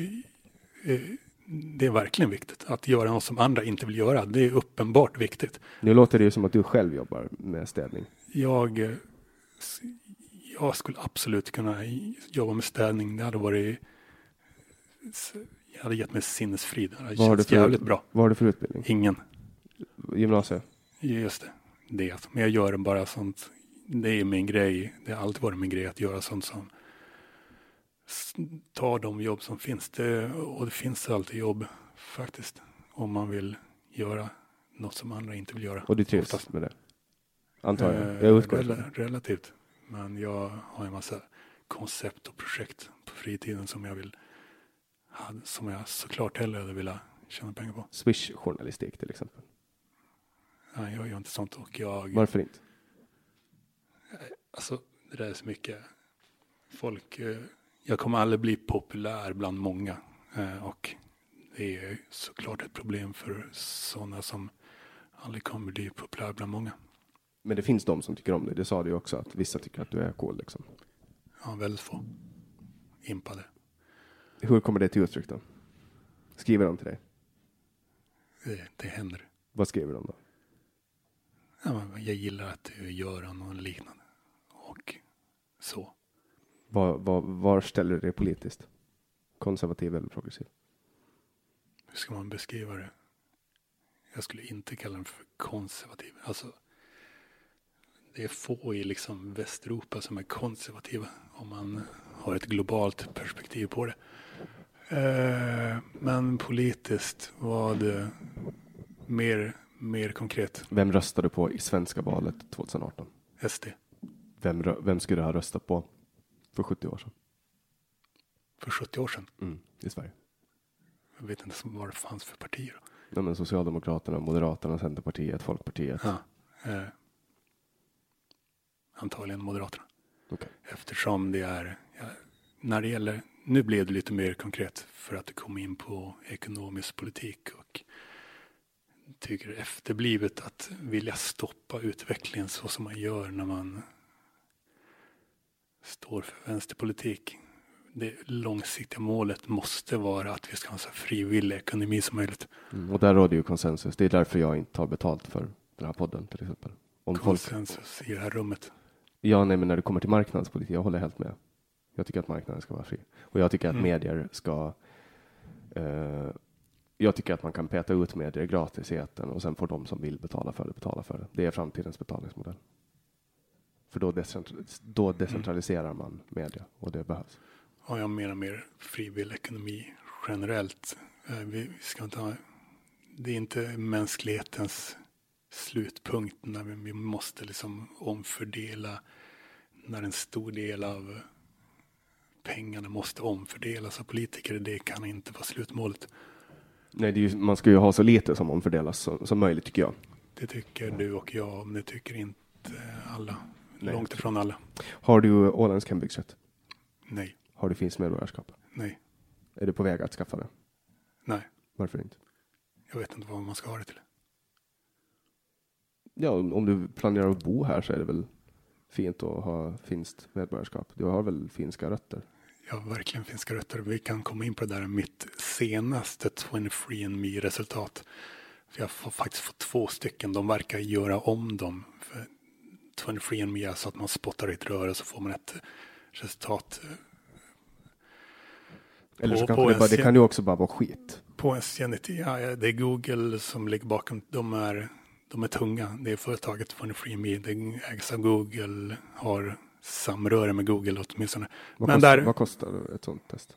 B: det är verkligen viktigt att göra något som andra inte vill göra. Det är uppenbart viktigt.
C: Nu låter det ju som att du själv jobbar med städning.
B: Jag, eh, jag skulle absolut kunna jobba med städning. Det hade varit jag hade gett mig sinnesfrid. Det hade
C: Vad
B: känts jävligt bra.
C: vad har du för utbildning?
B: Ingen.
C: Gymnasiet?
B: Just det. det. Men jag gör bara sånt. Det är min grej. Det har alltid varit min grej att göra sånt som tar de jobb som finns. Det, och det finns alltid jobb faktiskt. Om man vill göra något som andra inte vill göra.
C: Och du trivs
B: Oftast.
C: med det? Antar jag.
B: Eh,
C: Jag utgår ifrån
B: rela, Relativt. Men jag har en massa koncept och projekt på fritiden som jag vill ha- som jag såklart hellre hade velat tjäna pengar på.
C: Swish-journalistik till exempel.
B: Nej, jag gör inte sånt och jag
C: Varför inte?
B: Alltså, det där är så mycket. Folk, eh, jag kommer aldrig bli populär bland många. Eh, och det är såklart ett problem för sådana som aldrig kommer bli populär bland många.
C: Men det finns de som tycker om dig. Det sa du ju också, att vissa tycker att du är cool. Liksom.
B: Ja, väldigt få. Impade.
C: Hur kommer det till uttryck då? Skriver de till dig?
B: Det, det händer.
C: Vad skriver de då?
B: Ja, jag gillar att du gör något liknande.
C: Var, var, var ställer du dig politiskt? Konservativ eller progressiv?
B: Hur ska man beskriva det? Jag skulle inte kalla den för konservativ. Alltså, det är få i liksom Västeuropa som är konservativa om man har ett globalt perspektiv på det. Eh, men politiskt var det mer, mer konkret.
C: Vem röstade du på i svenska valet 2018?
B: SD.
C: Vem, vem skulle du ha röstat på för 70 år sedan?
B: För 70 år sedan.
C: Mm, I Sverige?
B: Jag vet inte vad det fanns för partier.
C: Ja, men Socialdemokraterna, Moderaterna, Centerpartiet, Folkpartiet.
B: Ja, eh, antagligen Moderaterna.
C: Okej.
B: Eftersom det är, ja, när det gäller, nu blev det lite mer konkret för att det kom in på ekonomisk politik och tycker efterblivet att vilja stoppa utvecklingen så som man gör när man står för vänsterpolitik. Det långsiktiga målet måste vara att vi ska ha en så frivillig ekonomi som möjligt.
C: Mm, och där råder ju konsensus. Det är därför jag inte tar betalt för den här podden till exempel. Om folk,
B: Konsensus i det här rummet.
C: ja, nej, men när det kommer till marknadspolitik, jag håller helt med. Jag tycker att marknaden ska vara fri. Och jag tycker att
B: Mm.
C: medier ska eh, jag tycker att man kan peta ut medier gratis i etern och sen får de som vill betala för det betala för det. Det är framtidens betalningsmodell. För då, decentral- då decentraliserar man media och det behövs.
B: Ja, jag menar mer frivillig ekonomi generellt. Eh, Vi ska inte ha, det är inte mänsklighetens slutpunkt när vi, måste liksom omfördela när en stor del av pengarna måste omfördelas av politiker. Det kan inte vara slutmålet.
C: Nej, ju, man ska ju ha så lite som omfördelas som, som möjligt tycker jag.
B: Det tycker du och jag, men det tycker inte alla.
C: Nej.
B: Långt ifrån alla.
C: Har du åländsk hembygdsrätt?
B: Nej,
C: Har du finsk medborgarskap?
B: nej,
C: Är du på väg att skaffa det?
B: nej.
C: Varför inte?
B: Jag vet inte vad man ska ha det till.
C: Ja, om du planerar att bo här så är det väl fint att ha finskt medborgarskap. Du har väl finska rötter?
B: Jag har verkligen finska rötter. Vi kan komma in på det där mitt senaste 23andMe resultat. För jag har faktiskt fått två stycken. De verkar göra om dem. För 23andMe är så att man spottar i ett rör och så får man ett resultat
C: Eller så
B: På-
C: kanske
B: på
C: det, bara, det kan ju också bara vara skit.
B: på en genetik. Ja, det är Google som ligger bakom. De är, de är tunga. Det är företaget 23andMe. Det ägs av Google. Har samröre med Google åtminstone.
C: Vad,
B: Men
C: kostar,
B: där-
C: vad kostar ett sånt test?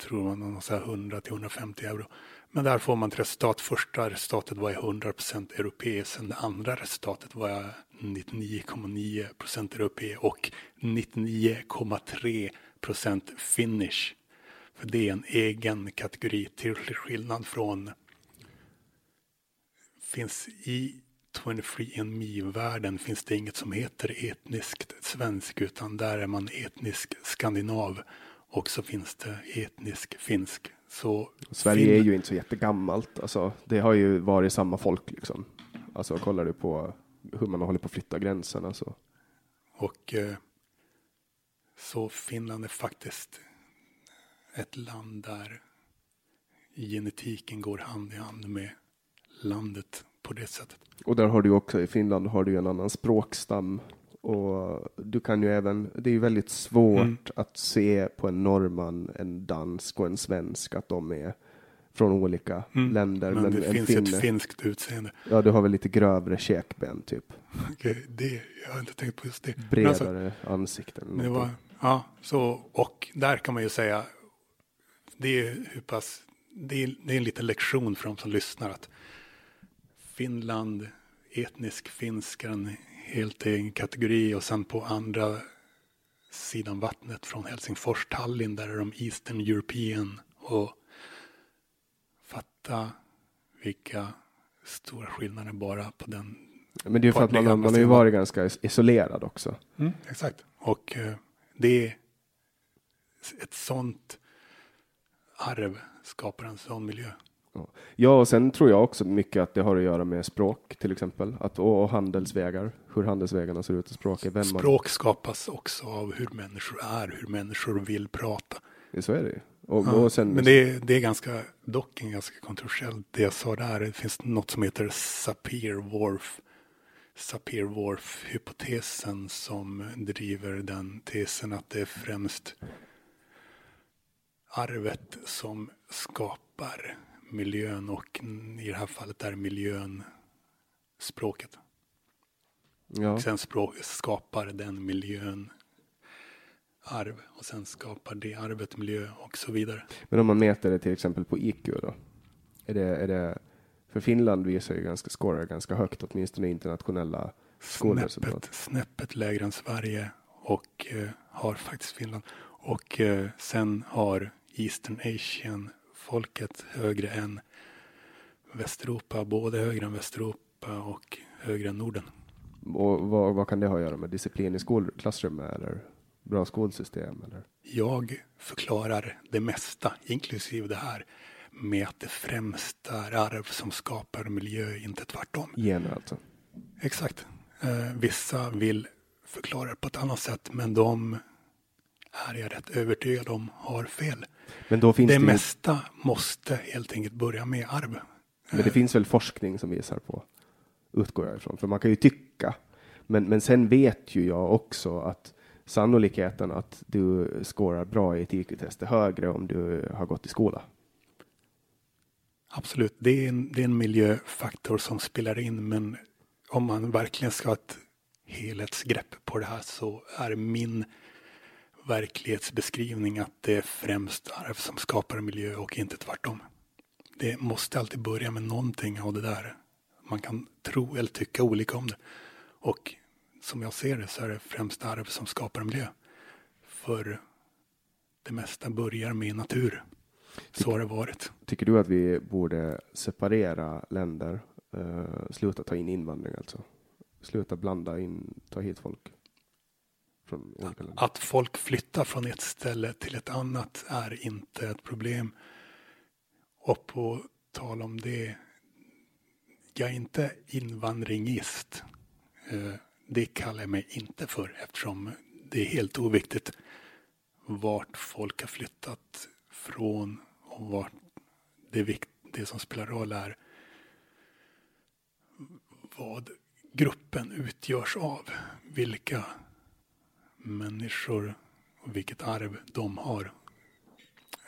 B: tror man någon så här 100 till 150 euro. Men där får man ett resultat. Första resultatet var 100% europé. Sen det andra resultatet var 99,9% europé och 99,3% finish. För det är en egen kategori till skillnad från finns i 23andMe-världen finns det inget som heter etniskt svensk utan där är man etnisk skandinav och så finns det etnisk finsk. Så
C: Sverige
B: fin-
C: är ju inte så jättegammalt. Alltså, det har ju varit samma folk liksom. Alltså kollar du på hur man hållit på att flytta gränserna så.
B: Och eh, så Finland är faktiskt ett land där genetiken går hand i hand med landet på det sättet.
C: Och där har du också i Finland har du en annan språkstam. Och du kan ju även, det är ju väldigt svårt
B: Mm.
C: att se på en norrman, en dansk och en svensk att de är från olika länder.
B: Mm. Men, det finns
C: finne-
B: ett finskt utseende.
C: Ja, du har väl lite grövre käkben typ.
B: Okej, det, jag har inte tänkt på just det. Men
C: Bredare
B: alltså,
C: ansikten.
B: Men det var, ja, så, och där kan man ju säga, det är hur pass, det är, det är en liten lektion för de som lyssnar att Finland, etnisk finsk är en helt egen kategori och sen på andra sidan vattnet från Helsingfors, Tallinn, där är de Eastern European och fatta vilka stora skillnader bara på den
C: Men det är ju för att man, man har ju varit ganska is- isolerad också.
B: Mm, exakt. Och eh, det är ett sånt arv skapar en sån miljö.
C: Ja. och sen tror jag också mycket att det har att göra med språk till exempel. Att, och, och handelsvägar, hur handelsvägarna ser ut i språket. Vem man,
B: Språk skapas också av hur människor är, hur människor vill prata.
C: så är det. Och,
B: Ja,
C: och sen,
B: Men det är, det är ganska, dock en ganska kontroversiellt det jag sa där. Det finns något som heter Sapir Whorf Sapir-Whorf-hypotesen som driver den tesen att det är främst arvet som skapar miljön och i det här fallet är miljön språket.
C: Ja.
B: Sen språk, skapar den miljön arv och sen skapar det arvet miljö och så vidare.
C: Men om man mäter det till exempel på IQ då? Är det, är det, för Finland visar ju ganska, scorar ganska högt, åtminstone internationella skolresultat.
B: Snäppet, snäppet lägre än Sverige och eh, har faktiskt Finland. Och eh, sen har Eastern Asian folket högre än Västeuropa, både högre än Västeuropa och högre än Norden.
C: Och vad, vad kan det ha att göra med disciplin i skolklassrummet eller bra skolsystem? Eller?
B: Jag förklarar det mesta, inklusive det här, med att det främst är arv som skapar miljö, inte tvärtom.
C: Gener alltså?
B: Exakt. Eh, vissa vill förklara det på ett annat sätt, men de är jag rätt övertygad om har fel.
C: Men då finns
B: det,
C: det, ju,
B: mesta måste helt enkelt börja med arv.
C: men det finns väl forskning som visar på, utgår jag ifrån, för man kan ju tycka, men, men sen vet ju jag också att sannolikheten att du skårar bra i ett IQ-test är högre om du har gått i skola.
B: Absolut, det är, en, det är en miljöfaktor som spelar in, men om man verkligen ska ha ett helhetsgrepp på det här så är min verklighetsbeskrivning att det är främst arv som skapar miljö och inte tvärtom. Det måste alltid börja med någonting av det där. Man kan tro eller tycka olika om det. Och som jag ser det så är det främst arv som skapar miljö. För det mesta börjar med natur. Så har det varit.
C: Tycker du att vi borde separera länder, Uh, sluta ta in invandring alltså? Sluta blanda in, ta hit folk från olika länder?
B: Att folk flyttar från ett ställe till ett annat är inte ett problem. Och på tal om det, jag är inte invandringist. Eh, Det kallar jag mig inte för eftersom det är helt oviktigt vart folk har flyttat från och vart det, vikt, det som spelar roll är vad gruppen utgörs av. Vilka människor och vilket arv de har.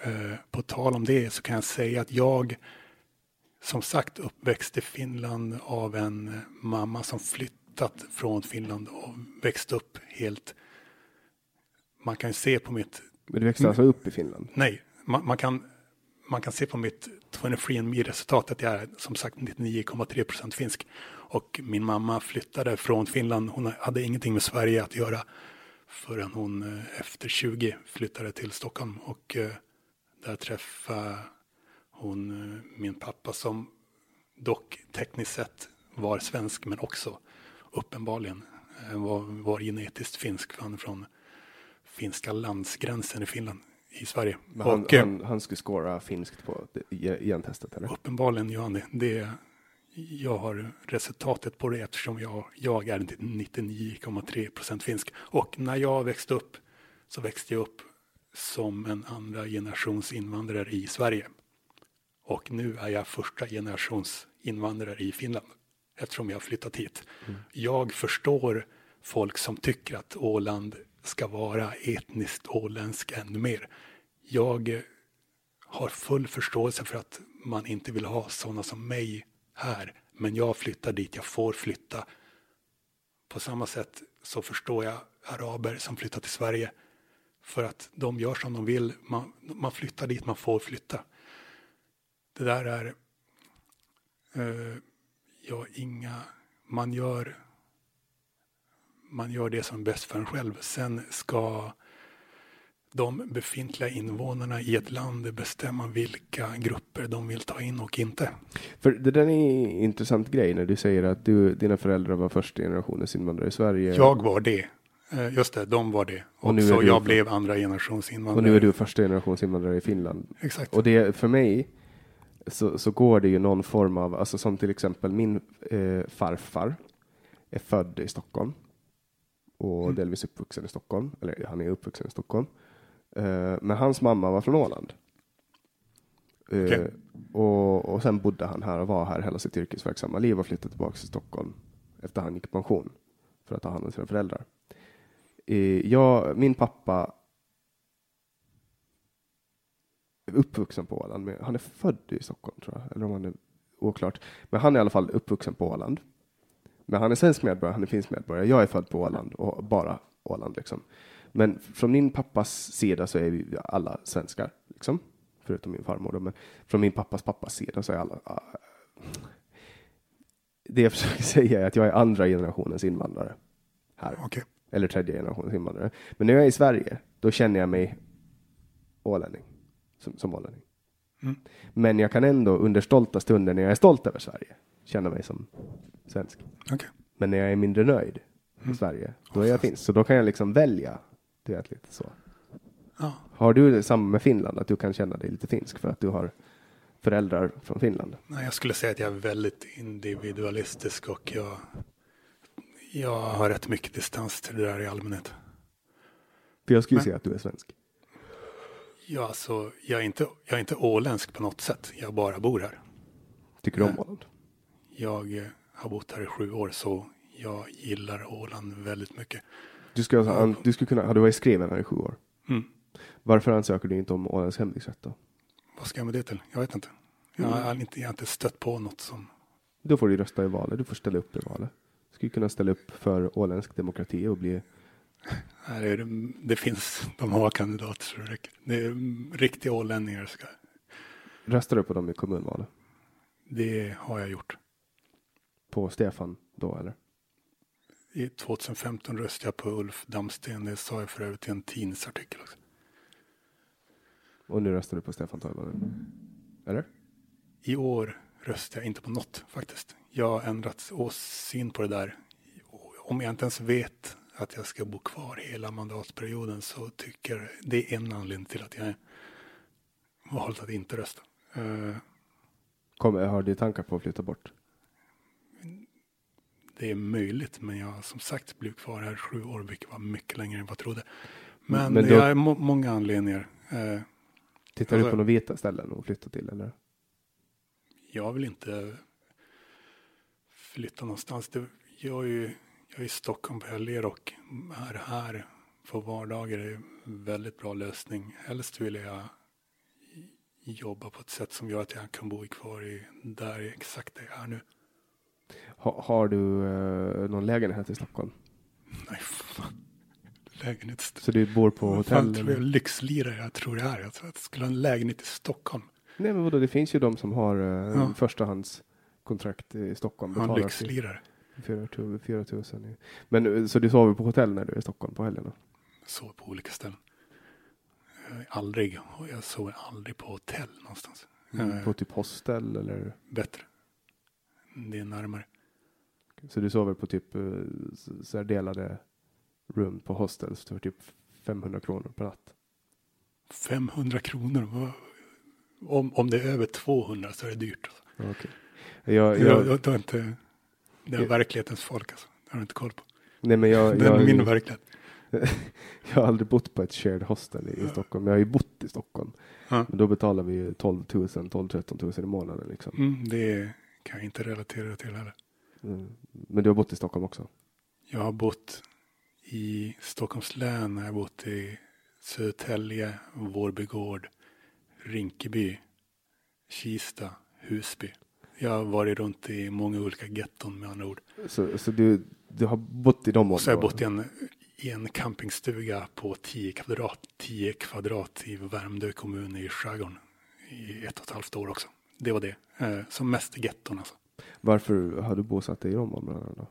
B: Eh, På tal om det så kan jag säga att jag som sagt uppväxt i Finland av en mamma som flyttat från Finland och växt upp helt. Man kan ju se på mitt
C: Men du växte alltså upp i Finland?
B: Nej, man, man, kan, man kan se på mitt 23andMe-resultat att jag är som sagt 99,3 procent finsk. Och min mamma flyttade från Finland. Hon hade ingenting med Sverige att göra förrän hon eh, efter 20 flyttade till Stockholm. Och eh, där träffade hon eh, min pappa som dock tekniskt sett var svensk men också uppenbarligen var, var genetiskt finsk. För han är från finska landsgränsen i Finland i Sverige.
C: Men han,
B: och
C: han, han skulle skåra finskt på gentestet eller?
B: uppenbarligen gör han det. det. Jag har resultatet på det eftersom jag, jag är 99,3 procent finsk. Och när jag växte upp så växte jag upp som en andra generations invandrare i Sverige. Och nu är jag första generations invandrare i Finland eftersom jag har flyttat hit. Jag förstår folk som tycker att Åland ska vara etniskt åländsk ännu mer. Jag har full förståelse för att man inte vill ha sådana som mig här. Men jag flyttar dit jag får flytta. På samma sätt så förstår jag araber som flyttar till Sverige. För att de gör som de vill. Man, man flyttar dit man får flytta. Det där är eh, ja, inga, man gör man gör det som är bäst för en själv. Sen ska de befintliga invånarna i ett land bestämma vilka grupper de vill ta in och inte.
C: För det där är en intressant grej när du säger att du, dina föräldrar var första generationens invandrare i Sverige.
B: Jag var det. Eh, Just det, de var det. Och,
C: Och nu
B: så jag blev andra generations invandrare.
C: och nu är du första generations invandrare i Finland.
B: Exakt.
C: Och det, för mig så, så går det ju någon form av, alltså som till exempel min eh, farfar är född i Stockholm och
B: Mm.
C: delvis uppvuxen i Stockholm, eller han är uppvuxen i Stockholm. Eh, men hans mamma var från Åland. Eh,
B: Okej.
C: och, och sen bodde han här och var här hela sitt yrkesverksamma liv och flyttade tillbaka till Stockholm efter han gick i pension för att ta hand om sina föräldrar. Eh, jag, min pappa är uppvuxen på Åland. Men han är född i Stockholm tror jag, eller om han är oklart. Men han är i alla fall uppvuxen på Åland. Men han är svensk medborgare, han är finsk medborgare. Jag är född på Åland och bara Åland liksom. Men från min pappas sida så är vi alla svenskar, liksom. Förutom min farmor. Då. Men från min pappas pappas sida så är alla... Uh, det jag försöker säga är att jag är andra generationens invandrare. Här.
B: Okej.
C: Eller tredje generationens invandrare. Men när jag är i Sverige, då känner jag mig ålänning. Som, som ålänning.
B: Mm.
C: Men jag kan ändå under stolta stunder när jag är stolt över Sverige känna mig som svensk.
B: Okej.
C: Men när jag är mindre nöjd
B: Mm.
C: i Sverige, då är jag finsk. Så då kan jag liksom välja. Du vet, lite så.
B: Ja.
C: Har du samma med Finland, att du kan känna dig lite finsk för att du har föräldrar från Finland?
B: Nej, jag skulle säga att jag är väldigt individualistisk och jag, jag har rätt mycket distans till det där i allmänhet.
C: För jag skulle
B: Men-
C: säga att du är svensk.
B: Ja, alltså, jag, är inte, jag är inte åländsk på något sätt. Jag bara bor här.
C: Tycker du om. Åland?
B: Jag eh, har bott här i sju år så jag gillar Åland väldigt mycket.
C: Du skulle, an- du skulle kunna, har du varit skriven här i sju år?
B: Mm.
C: Varför ansöker du inte om Ålands hemvigsrätt då?
B: Vad ska jag med det till? Jag vet inte. Jag har, inte, jag har inte stött på något som...
C: Då får du rösta i valet, du får ställa upp i valet. Du skulle kunna ställa upp för åländsk demokrati och bli
B: Nej, det, det finns, de har kandidater så det räcker. Det är mm, riktiga ålänningar. Ska,
C: Röstar du på dem i kommunvalet?
B: det har jag gjort.
C: På Stefan då eller?
B: I 2015 röstade jag på Ulf Damsten. Det sa jag för övrigt i en tidningsartikel också.
C: Och nu röstar du på Stefan Toivonen? Eller?
B: I år röstar jag inte på något faktiskt. Jag har ändrat åsyn på det där. Om jag inte ens vet att jag ska bo kvar hela mandatperioden så tycker det är en anledning till att jag valt att inte rösta. Eh,
C: Kommer, har du tankar på att flytta bort?
B: Det är möjligt, men jag har som sagt blivit kvar här sju år, vilket var mycket längre än vad jag trodde. Men,
C: Men då-
B: jag har må- många anledningar. Eh,
C: Tittar du
B: Alltså-
C: på några vita ställen att flytta till eller?
B: jag vill inte flytta någonstans. Det, jag, är ju, jag är i Stockholm på helger och är här på vardagar är en väldigt bra lösning. Helst vill jag jobba på ett sätt som gör att jag kan bo kvar i där exakt där jag är nu.
C: Ha, har du eh, någon lägenhet i Stockholm?
B: Nej, fan. Lägenhets...
C: Så du bor på
B: Vad fan
C: hotell?
B: tror jag lyxlirare jag tror det är. Jag tror att jag skulle ha en lägenhet i Stockholm.
C: Nej men vadå, det finns ju de som har eh,
B: Ja.
C: förstahandskontrakt i Stockholm. Betalar
B: lyxlirare.
C: 4 000. i- Men eh, så du sover på hotell när du är i Stockholm på helgerna?
B: Sover på olika ställen. Jag aldrig, jag sover aldrig på hotell någonstans. Eh,
C: På typ hostel eller?
B: Bättre. Det är närmare.
C: Så du sover på typ eh, så här delade rum på hostels för typ 500 kronor per natt?
B: 500 kronor. Om, om det är över 200 så är det dyrt. Alltså.
C: Okej. Jag,
B: Jag,
C: jag,
B: jag, inte, det är
C: Jag-
B: verklighetens folk alltså. Det har du inte koll på.
C: nej men jag,
B: Det är
C: jag,
B: min verklighet.
C: jag har aldrig bott på ett shared hostel i, i Stockholm. Jag har ju bott i Stockholm.
B: Ja.
C: Men då betalar vi ju 12 000, 12-13 000 i månaden liksom.
B: Mm, det kan jag inte relatera till heller.
C: Mm. Men du har bott i Stockholm också?
B: Jag har bott i Stockholms län, jag har bott i Södertälje, Vårbygård, Rinkeby, Kista, Husby. Jag har varit runt i många olika getton med andra ord.
C: Så, så du, du har bott i de
B: Och så har jag
C: områdena?
B: bott i en, i en campingstuga på 10 kvadrat, 10 kvadrat i Värmdö kommun i skärgården i ett och ett halvt år också. Det var det. Eh, som mest i getton alltså.
C: Varför har du bosatt dig i de områdena då?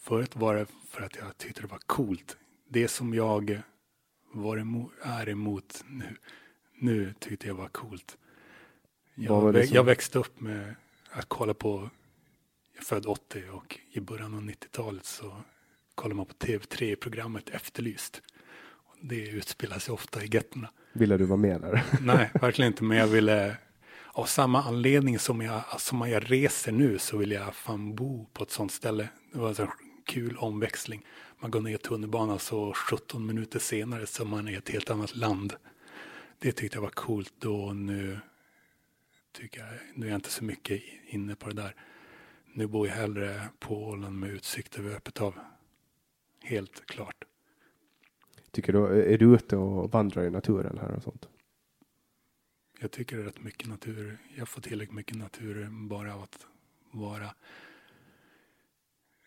B: Förut var det för att jag tyckte det var coolt. Det som jag var emot, är emot nu, nu tyckte jag var coolt.
C: Vad var
B: Jag, jag växte upp med att kolla på, jag är född 80 och i början av 90-talet så kollade man på TV3 programmet Efterlyst. Och Det utspelar sig ofta i gettorna.
C: Ville du vara med där?
B: Nej, verkligen inte. Men jag ville, av samma anledning som jag, som jag reser nu så vill jag fan bo på ett sånt ställe. Det var en sån kul omväxling. Man går ner i tunnelbanan så 17 minuter senare så är man i ett helt annat land. Det tyckte jag var coolt då och nu tycker jag, nu är jag inte så mycket inne på det där. nu bor jag hellre på Åland med utsikt över öppet hav. Helt klart.
C: Tycker du, är du ute och vandrar i naturen här och sånt?
B: Jag tycker det är rätt mycket natur. Jag får tillräckligt mycket natur bara av att vara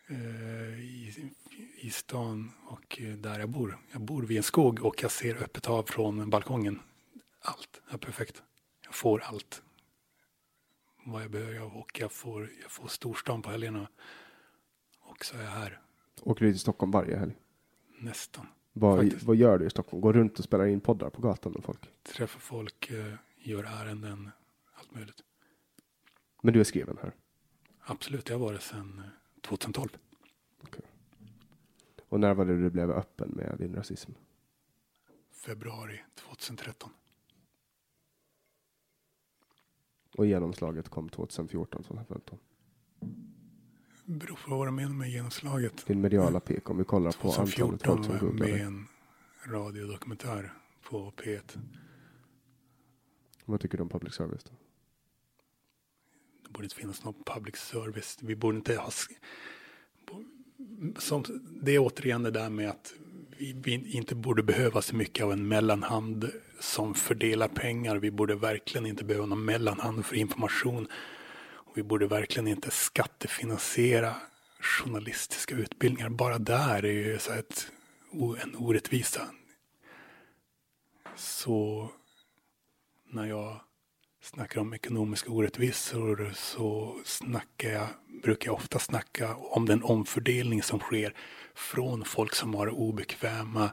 B: eh, i, i stan och där jag bor. Jag bor vid en skog och jag ser öppet hav från balkongen. Allt är perfekt. Jag får allt vad jag behöver och jag får, jag får storstan på helgerna. Och så är jag här
C: Åker du till Stockholm varje helg?
B: nästan.
C: Vad, vad gör du i Stockholm? Går runt och spelar in poddar på gatan med folk?
B: Träffar folk, eh, gör ärenden, allt möjligt.
C: Men du är skriven här.
B: Absolut, jag har varit sedan eh, 2012.
C: Och när var det du blev öppen med din rasism?
B: Februari 2013.
C: Och genomslaget kom 2014, 2015.
B: Beror på vad du menar med genomslaget.
C: Din mediala peak, om vi kollar på antalet folk
B: 2014
C: som
B: jag
C: googlar
B: med i
C: dig.
B: en radiodokumentär på P1.
C: Vad tycker du om public service? Då?
B: Det borde inte finnas någon public service. Vi borde inte ha... Som, det är återigen det där med att vi, vi inte borde behöva så mycket av en mellanhand som fördelar pengar. Vi borde verkligen inte behöva någon mellanhand för information. Och vi borde verkligen inte skattefinansiera journalistiska utbildningar. Bara där är ju så ett, en orättvisa. Så när jag snackar om ekonomiska orättvisor så snackar jag, brukar jag ofta snacka om den omfördelning som sker från folk som har obekväma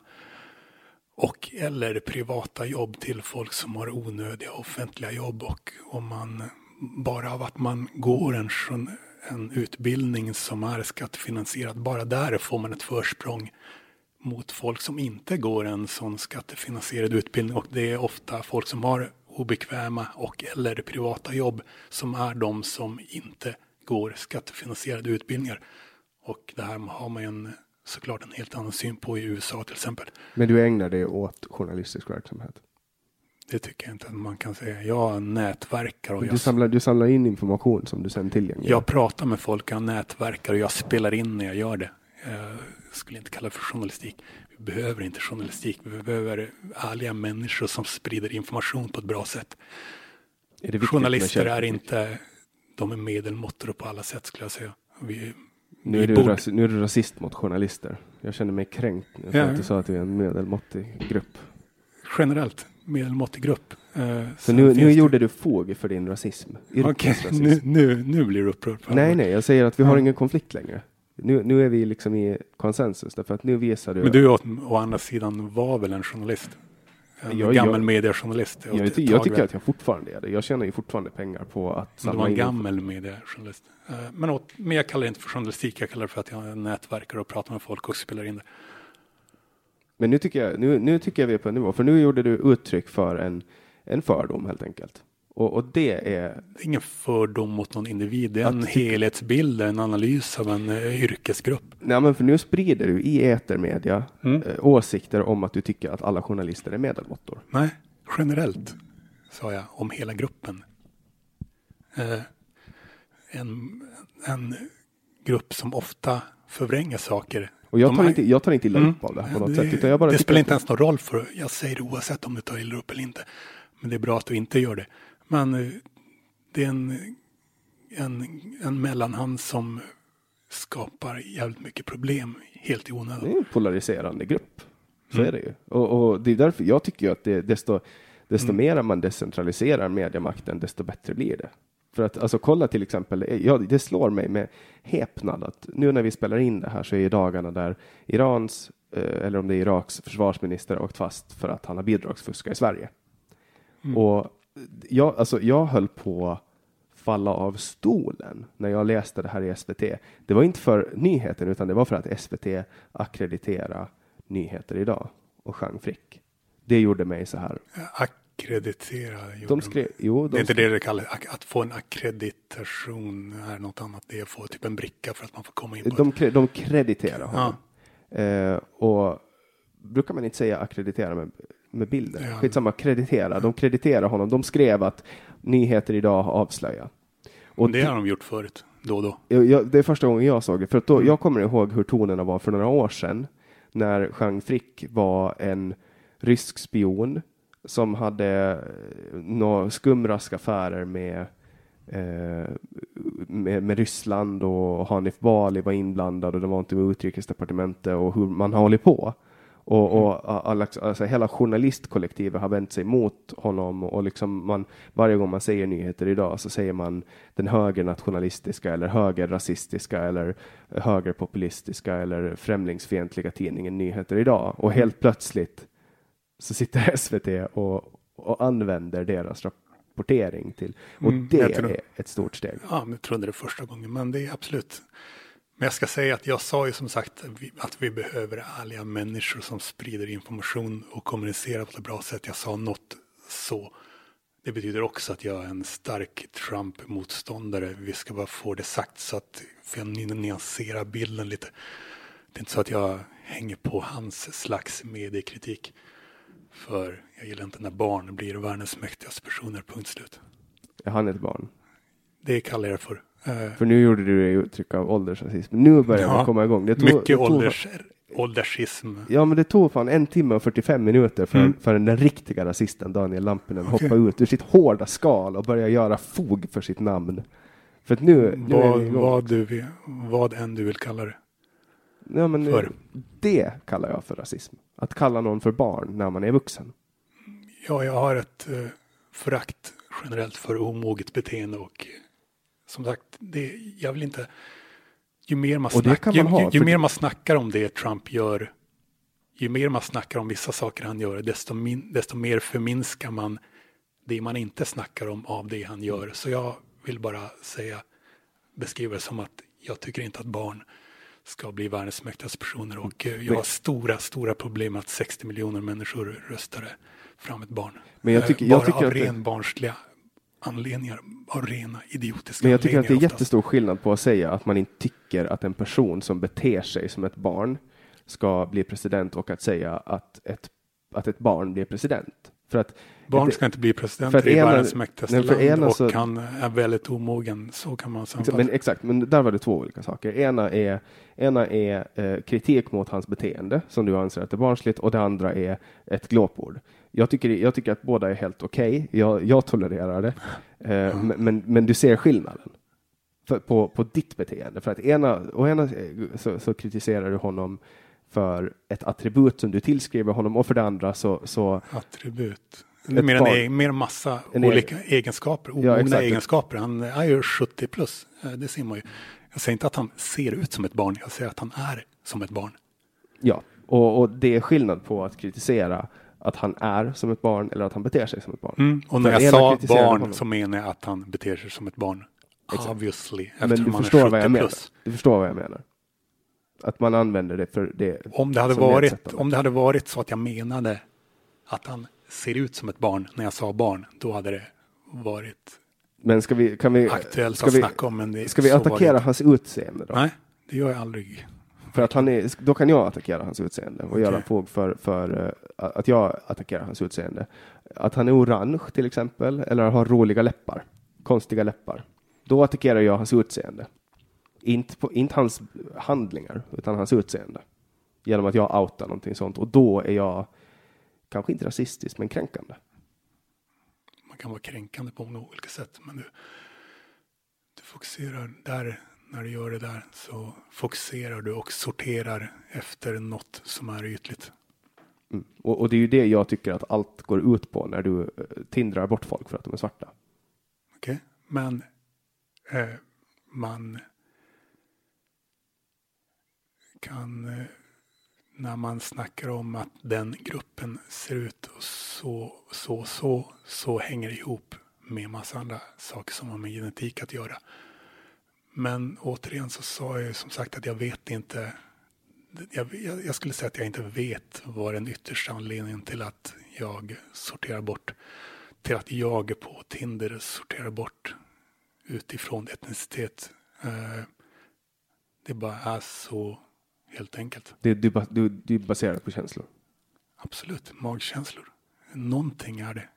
B: och eller privata jobb till folk som har onödiga offentliga jobb. Och om man bara av att man går en, en utbildning som är skattefinansierad, bara där får man ett försprång mot folk som inte går en sån skattefinansierad utbildning och det är ofta folk som har obekväma och eller privata jobb som är de som inte går skattefinansierade utbildningar. Och det här har man ju en, såklart en helt annan syn på i USA till exempel.
C: Men du ägnar dig åt journalistisk verksamhet?
B: Det tycker jag inte att man kan säga. Jag nätverkar och
C: Du
B: jag,
C: samlar, du samlar in information som du sen tillgängliggör?
B: jag pratar med folk, jag nätverkar och jag spelar in när jag gör det. Jag skulle inte kalla det för journalistik. Vi behöver inte journalistik. Vi behöver ärliga människor som sprider information på ett bra sätt.
C: Är
B: Journalister är inte, de är medelmåttor på alla sätt skulle jag säga. Vi,
C: Nu är, du ras, nu är du rasist mot journalister. Jag känner mig kränkt nu för
B: Ja.
C: att du sa att du är en medelmåttig grupp.
B: generellt medelmåttig grupp. Eh,
C: Så nu, nu
B: det-
C: gjorde du fåg för din rasism.
B: Okej,
C: Yrkesrasism.
B: nu, nu, nu blir du upprörd.
C: Nej, nej, jag säger att vi har
B: Ja.
C: ingen konflikt längre. Nu, nu är vi liksom i konsensus därför att nu visar du.
B: Men du å, å andra sidan var väl en journalist? En
C: Ja,
B: gammal
C: jag-
B: mediejournalist?
C: jag,
B: tag
C: jag tycker att jag fortfarande är det. Jag tjänar ju fortfarande pengar på att
B: Men du var en gammal mediejournalist. Eh, Men, åt, men jag kallar det inte för journalistik, jag kallar det för att jag nätverkar och pratar med folk och spelar in det.
C: Men nu tycker, jag, nu, nu tycker jag vi är på en nivå, för nu gjorde du uttryck för en, en fördom helt enkelt. Och, och det är,
B: Det är ingen fördom mot någon individ, det är en helhetsbild, en analys av en eh, yrkesgrupp.
C: nej men för nu sprider du i etermedia
B: Mm.
C: eh, åsikter om att du tycker att alla journalister är medelmåttor.
B: Nej, generellt sa jag om hela gruppen. Eh, en, en grupp som ofta förvränger saker.
C: Och jag tar,
B: har-
C: inte, jag tar inte illa
B: Mm.
C: upp av det här på något
B: det,
C: sätt. Utan jag bara
B: det spelar inte ens någon roll för jag säger det oavsett om du tar illa upp eller inte. Men det är bra att du inte gör det. Men eh, det är en, en, en mellanhand som skapar jävligt mycket problem helt i onödan.
C: Det är en polariserande grupp. Så
B: Mm.
C: är det ju. Och, och det är därför jag tycker ju att det, desto, desto
B: Mm.
C: mer man decentraliserar mediemakten, desto bättre blir det. För att alltså kolla till exempel, ja, det slår mig med häpnad att nu när vi spelar in det här så är i dagarna där Irans, eh, eller om det är Iraks försvarsminister åkt fast för att han har bidragsfuskat i Sverige.
B: Mm.
C: Och jag, alltså, jag höll på att falla av stolen när jag läste det här i SVT. Det var inte för nyheten utan det var för att SVT akkreditera nyheter idag och Jean Frick. Det gjorde mig så här.
B: Akkreditera.
C: De skrev, jo,
B: Det är
C: de
B: inte det det kallas. Att få en akkreditation är något annat. Det är att få typ en bricka för att man får komma in på
C: de,
B: ett...
C: de krediterar honom. Eh, och brukar man inte säga akkreditera med, med bilder?
B: Ja.
C: Skitsamma, kreditera. De krediterar honom. De skrev att nyheter idag har avslöjat. Och
B: det har de gjort förut. då och då.
C: Jag, jag, det är första gången jag såg det, för att då,
B: Mm.
C: jag kommer ihåg hur tonerna var för några år sedan när Jean Frick var en rysk spion som hade eh, några skumraskaffärer med, eh, med, med Ryssland och Hanif Bali var inblandad och det var inte med utrikesdepartementet och hur man har hållit på. Och, och alla, alltså, hela journalistkollektivet har vänt sig mot honom och liksom man, varje gång man säger nyheter idag så säger man den högernationalistiska eller högerrasistiska eller högerpopulistiska eller främlingsfientliga tidningen Nyheter idag. Och helt plötsligt så sitter SVT och, och använder deras rapportering till. Och
B: Mm,
C: det
B: tror-
C: är ett stort steg.
B: Ja, jag trodde det första gången, men det är absolut. Men jag ska säga att jag sa ju som sagt att vi- att vi behöver ärliga människor som sprider information och kommunicerar på ett bra sätt. Jag sa något så. Det betyder också att jag är en stark Trump-motståndare. Vi ska bara få det sagt så att för jag nyanserar bilden lite. Det är inte så att jag hänger på hans slags mediekritik. För jag gillar inte när barn blir världens mäktigaste personer, punkt slut.
C: Är han ett barn?
B: Det kallar jag det för. Eh,
C: För nu gjorde du det i uttryck av åldersrasism. Nu börjar
B: Ja,
C: man komma igång. Det tog,
B: mycket
C: det tog,
B: ålders, åldersism.
C: Ja, men det tog fan en timme och 45 minuter för,
B: Mm.
C: för den riktiga rasisten Daniel Lampinen
B: Okej.
C: hoppa ut ur sitt hårda skal och börja göra fog för sitt namn. För att nu, nu
B: Vad, vad, du vill, vad än du vill kalla det.
C: Ja, men
B: för?
C: det kallar jag för rasism. Att kalla någon för barn när man är vuxen.
B: Ja, jag har ett eh, förakt generellt för omoget beteende och som sagt, det, jag vill inte... Ju mer man, snack,
C: kan
B: ju,
C: man ha,
B: ju, ju mer man snackar om det Trump gör, ju mer man snackar om vissa saker han gör, desto, min, desto mer förminskar man det man inte snackar om av det han gör. Så jag vill bara säga, beskriva det som att jag tycker inte att barn ska bli världens mäktigaste personer och eh, jag har stora, stora problem med att 60 miljoner människor röstade fram ett barn.
C: Men jag
B: Eh,
C: tycker-
B: bara
C: jag tycker
B: av ren barnsliga anledningar, av rena idiotiska
C: Men jag tycker att det är
B: oftast.
C: jättestor skillnad på att säga att man inte tycker att en person som beter sig som ett barn ska bli president och att säga att ett, att ett barn blir president. För att
B: Barn ska inte bli
C: för
B: president
C: att
B: i världens mäktigaste land
C: ena
B: och
C: så-
B: han är väldigt omogen, så kan man sammanfatta.
C: Men exakt, men där var det två olika saker. Ena är, ena är eh, kritik mot hans beteende, som du anser att är barnsligt, och det andra är ett glåpord. Jag tycker, jag tycker att båda är helt okej. Jag, jag tolererar det. Eh, men, men, men du ser skillnaden för, på, på ditt beteende. För att ena, å ena så, så kritiserar du honom för ett attribut som du tillskriver honom och för det andra så, så
B: Attribut. Mer, en,
C: barn.
B: e- mer massa
C: En
B: olika egenskaper, omogna
C: exakt.
B: egenskaper. Han är ju 70 plus, eh, det ser man ju. Jag säger inte att han ser ut som ett barn, jag säger att han är som ett barn.
C: ja, och, och det är skillnad på att kritisera att han är som ett barn eller att han beter sig som ett barn.
B: Mm. Och när
C: För
B: jag sa barn så menar jag att han beter sig som ett barn. Obviously,
C: Men du förstår
B: är 70
C: vad jag menar.
B: plus.
C: Du förstår vad jag menar. Att man använder det för det.
B: Om det, hade varit, om det hade varit så att jag menade att han ser ut som ett barn när jag sa barn, då hade det varit
C: Men ska vi, kan vi,
B: aktuellt
C: ska
B: att
C: vi,
B: snacka om. Men det,
C: ska vi attackera hans utseende då?
B: Nej, det gör jag aldrig.
C: För att han är, då kan jag attackera hans utseende och göra
B: Okej.
C: fog för, för eh, att jag attackerar hans utseende. Att han är orange till exempel, eller har roliga läppar, konstiga läppar. Då attackerar jag hans utseende. Inte, på, inte hans handlingar, utan hans utseende. Genom att jag outar någonting sånt. Och då är jag kanske inte rasistisk, men kränkande.
B: Man kan vara kränkande på många olika sätt. Men du, du fokuserar där, när du gör det där så fokuserar du och sorterar efter något som är ytligt.
C: Mm. Och, och det är ju det jag tycker att allt går ut på när du eh, tindrar bort folk för att de är svarta.
B: Okej? Men eh, man kan, eh, när man snackar om att den gruppen ser ut så, så, så, så hänger det ihop med massa andra saker som har med genetik att göra. Men återigen så sa jag ju som sagt att jag vet inte. Jag, jag, jag skulle säga att jag inte vet vad den yttersta anledningen till att jag sorterar bort till att jag på Tinder sorterar bort utifrån etnicitet. Eh, det bara är så helt enkelt.
C: Det, du, du, du är baserat på känslor.
B: Absolut, magkänslor. Någonting är det.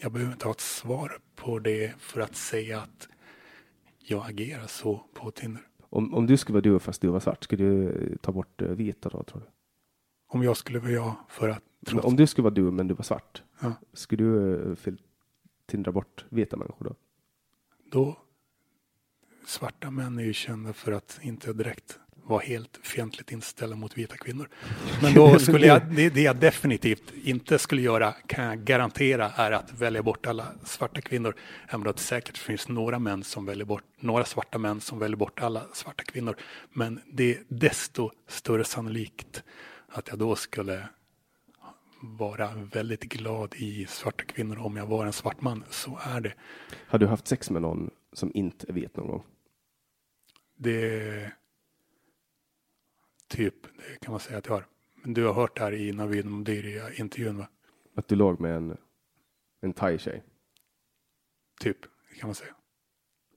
B: Jag behöver inte ha ett svar på det för att säga att jag agerar så på Tinder.
C: Om, om du skulle vara du fast du var svart, skulle du eh, ta bort eh, vita då tror du?
B: Om jag skulle vara jag för att...
C: Men om du skulle vara du men du var svart,
B: Ja.
C: skulle du eh, tindra bort vita människor då?
B: Då, svarta män är ju kända för att inte direkt vara helt fientligt inställda mot vita kvinnor. Men då skulle jag, det, det jag definitivt inte skulle göra kan jag garantera är att välja bort alla svarta kvinnor. Även om det säkert finns några män som väljer bort, några svarta män som väljer bort alla svarta kvinnor. Men det är desto större sannolikt att jag då skulle vara väldigt glad i svarta kvinnor om jag var en svart man. Så är det.
C: Har du haft sex med någon som inte är vit någon gång?
B: Det typ, det kan man säga att jag har. Men du har hört det här i Navid Modiri-intervjun va?
C: Att du låg med en, en thai-tjej,
B: Typ, det kan man säga.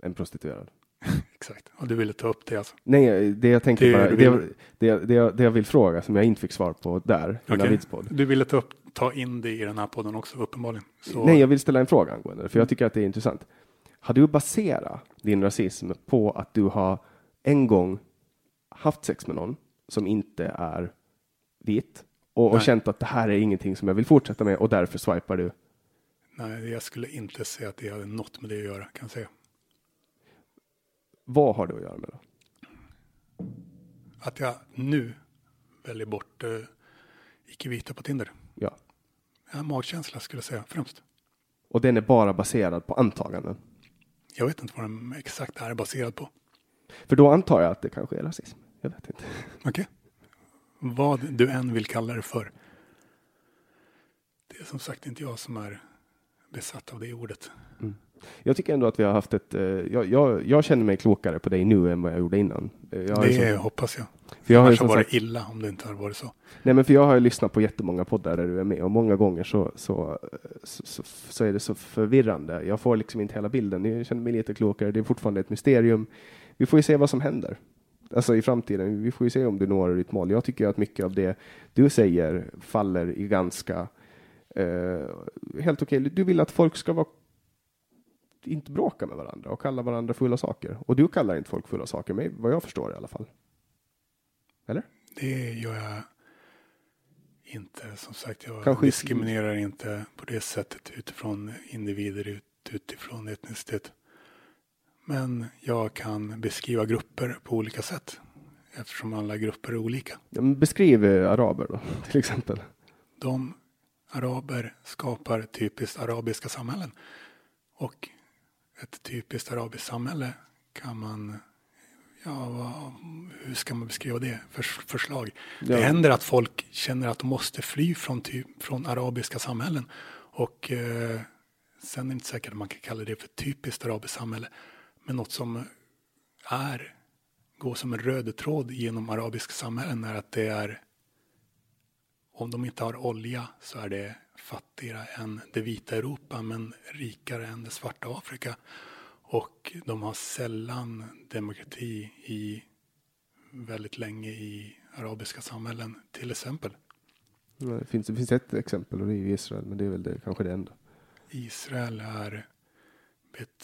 C: en prostituerad?
B: Exakt. Och du ville ta upp det alltså?
C: Nej, det jag tänker
B: Det
C: bara, det,
B: vill-
C: det, det, jag, det jag vill fråga som jag inte fick svar på där, i
B: Okej.
C: Navids podd.
B: Du ville ta, upp, ta in det i den här podden också uppenbarligen. Så,
C: Nej, jag vill ställa en fråga angående det, för jag tycker att det är intressant. Har du baserat din rasism på att du har en gång haft sex med någon som inte är vit och, och känt att det här är ingenting som jag vill fortsätta med och därför swipar du?
B: Nej, jag skulle inte säga att det hade något med det att göra, kan jag säga.
C: Vad har det att göra med det?
B: Att jag nu väljer bort uh, icke-vita på Tinder.
C: Ja.
B: Har magkänsla skulle jag säga främst.
C: Och den är bara baserad på antaganden.
B: Jag vet inte vad den exakt är baserad på.
C: För då antar jag att det kanske är rasism. Jag vet inte.
B: Okej. Vad du än vill kalla det för. Det är som sagt inte jag som är besatt av det ordet.
C: Jag tycker ändå att vi har haft ett... eh, Jag, jag, jag känner mig klokare på dig nu än vad jag gjorde innan. Eh, Jag
B: det
C: som-
B: hoppas jag.
C: för jag
B: Annars har varit illa om det inte har varit så.
C: nej men för jag har ju lyssnat på jättemånga poddar där du är med och många gånger så, så, så, så, så är det så förvirrande. Jag får liksom inte hela bilden. Jag känner mig lite klokare. Det är fortfarande ett mysterium. Vi får ju se vad som händer. Alltså i framtiden. Vi får ju se om du når ditt mål. Jag tycker att mycket av det du säger faller i ganska eh, helt okej. Du vill att folk ska vara inte bråka med varandra och kalla varandra fulla saker. Och du kallar inte folk fulla saker, med vad jag förstår i alla fall. Eller?
B: Det gör jag inte. Som sagt, jag
C: Kanske-
B: diskriminerar inte på det sättet utifrån individer, ut, utifrån etnicitet. Men jag kan beskriva grupper på olika sätt. Eftersom alla grupper är olika.
C: Beskriv eh, araber då, till exempel.
B: De araber skapar typiskt arabiska samhällen. Och ett typiskt arabiskt samhälle kan man, ja, hur ska man beskriva det? För, förslag.
C: Ja.
B: Det händer att folk känner att de måste fly från, typ, från arabiska samhällen. Och eh, sen är det inte säkert att man kan kalla det för typiskt arabiskt samhälle. Men något som är, går som en röd tråd genom arabiska samhällen är att det är om de inte har olja så är det fattigare än det vita Europa men rikare än det svarta Afrika. Och de har sällan demokrati i väldigt länge i arabiska samhällen till exempel.
C: Det finns, det finns ett exempel och det är Israel, men det är väl det, kanske det enda.
B: Israel är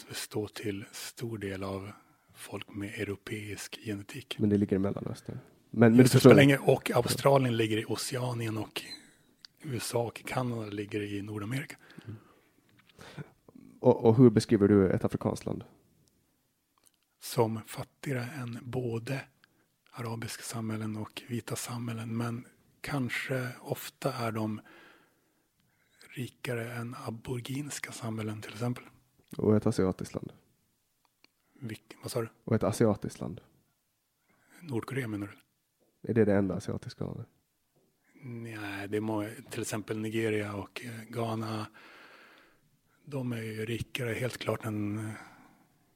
B: består till stor del av folk med europeisk genetik.
C: Men det ligger i Mellanöstern. Men, men
B: så länge, och Australien ligger i Oceanien och USA och Kanada ligger i Nordamerika.
C: och, och hur beskriver du ett afrikanskt land?
B: som fattigare än både arabiska samhällen och vita samhällen. Men kanske ofta är de rikare än aboriginska samhällen till exempel.
C: Och ett asiatiskt land?
B: Vilk, vad sa du?
C: Och ett asiatiskt land?
B: Nordkorea menar du?
C: Är det det enda asiatiska landet?
B: Nej, det är till exempel Nigeria och eh, Ghana. De är ju rikare helt klart än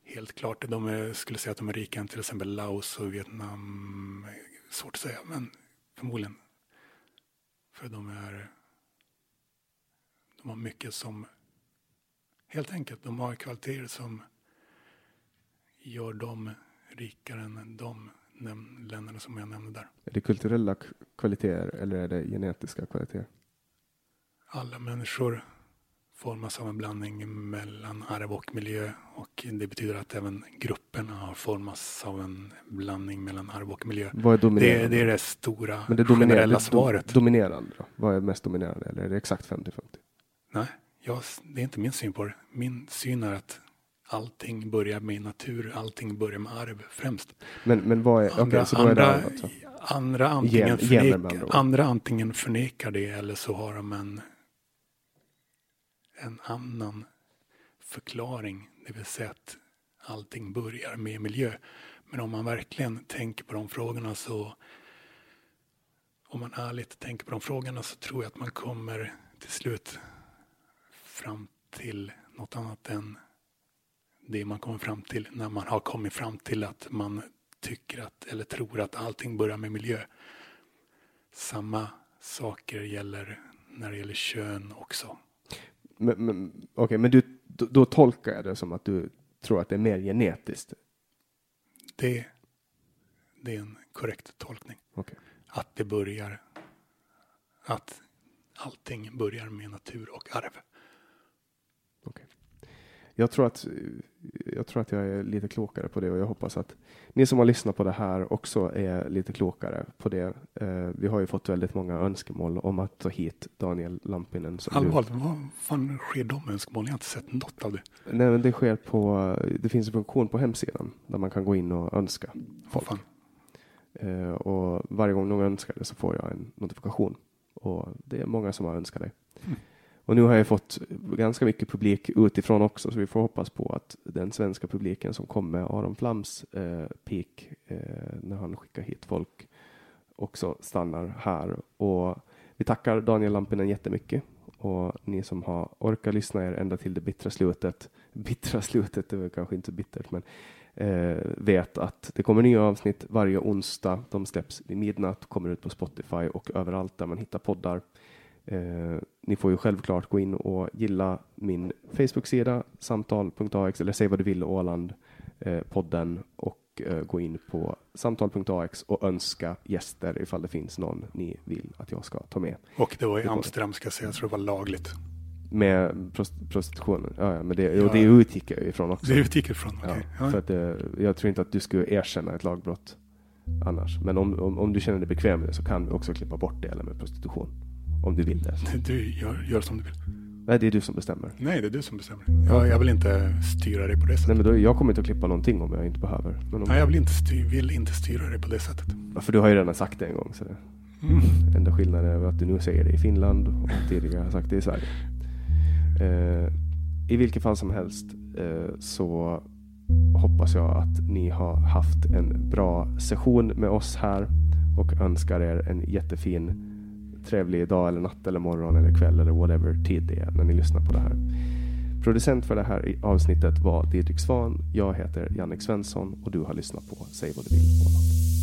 B: Helt klart, de är, skulle säga att de är rikare än till exempel Laos och Vietnam. Svårt att säga, men förmodligen. För de är de har mycket som helt enkelt, de har kvaliteter som gör dem rikare än de länderna som jag nämnde där.
C: Är det kulturella kvaliteter eller är det genetiska kvaliteter?
B: alla människor formas av en blandning mellan arv och miljö och det betyder att även grupperna har formats av en blandning mellan arv och miljö.
C: Vad är dominerande?
B: Det, det är det stora
C: Men det dominerande,
B: generella svaret.
C: Do, dominerande då? Vad är mest dominerande? Eller är det exakt 50-50?
B: Nej, jag, det är inte min syn på det. Min syn är att allting börjar med natur, allting börjar med arv främst.
C: Men, men vad är,
B: Andra,
C: så då är det
B: andra, andra, antingen
C: Gen- gener med
B: förnek,
C: andra ord.
B: andra antingen förnekar det eller så har de en, en annan förklaring. Det vill säga att allting börjar med miljö. Men om man verkligen tänker på de frågorna så om man ärligt tänker på de frågorna så tror jag att man kommer till slut fram till något annat än det man kommer fram till när man har kommit fram till att man tycker att eller tror att allting börjar med miljö. Samma saker gäller när det gäller kön också.
C: Men, men, okej, men du, då, då tolkar jag det som att du tror att det är mer genetiskt?
B: Det, det är en korrekt tolkning.
C: Okej.
B: Att det börjar att allting börjar med natur och arv.
C: Jag tror att jag tror att jag är lite klokare på det och jag hoppas att ni som har lyssnat på det här också är lite klokare på det. Eh, vi har ju fått väldigt många önskemål om att ta hit Daniel Lampinen. Som du-
B: Allvarligt, vad fan sker de önskemålen? Jag har inte sett något av det.
C: Nej, men det sker på. Det finns en funktion på hemsidan där man kan gå in och önska folk.
B: fan?
C: Eh, och varje gång någon önskar det så får jag en notifikation. Och det är många som har önskat det.
B: Mm.
C: Och nu har jag fått ganska mycket publik utifrån också, så vi får hoppas på att den svenska publiken som kom med Aron Flams eh, peak eh, när han skickar hit folk också stannar här. Och vi tackar Daniel Lampinen jättemycket. Och ni som har orkat lyssna er ända till det bittra slutet, bittra slutet, det var kanske inte så bittert, men eh, vet att det kommer nya avsnitt varje onsdag. De släpps vid midnatt, kommer ut på Spotify och överallt där man hittar poddar. Eh, ni får ju självklart gå in och gilla min Facebook-sida samtal.ax eller säg vad du vill Åland eh, podden och eh, gå in på samtal.ax och önska gäster ifall det finns någon ni vill att jag ska ta med.
B: Och det var i
C: Det det.
B: Amsterdam ska jag säga, jag tror det var lagligt.
C: Med prost- prostitutionen. Ja, ja, men det, och
B: Ja.
C: det utgick jag ifrån också.
B: Det utgick ifrån,
C: Ja,
B: okej.
C: för
B: Ja.
C: att, eh, jag tror inte att du skulle erkänna ett lagbrott annars. Men om, om, om du känner dig bekväm med det så kan vi också klippa bort delen med prostitution. Om du vill det.
B: Du gör, gör som du vill.
C: Nej, det är du som bestämmer.
B: Nej, det är du som bestämmer. Jag, jag vill inte styra dig på det
C: Nej,
B: sättet.
C: men då, jag kommer inte att klippa någonting om jag inte behöver. Om,
B: Nej, jag vill inte, styr, vill inte styra dig på det sättet.
C: Ja, För du har ju redan sagt det en gång. Så det,
B: Mm.
C: enda skillnaden är att du nu säger det i Finland och tidigare har sagt det i Sverige. Eh, I vilket fall som helst eh, så hoppas jag att ni har haft en bra session med oss här och önskar er en jättefin trevlig dag eller natt eller morgon eller kväll eller whatever tid det är när ni lyssnar på det här. Producent för det här avsnittet var Didrik Svan. Jag heter Jannik Svensson och du har lyssnat på Säg vad du vill Åland.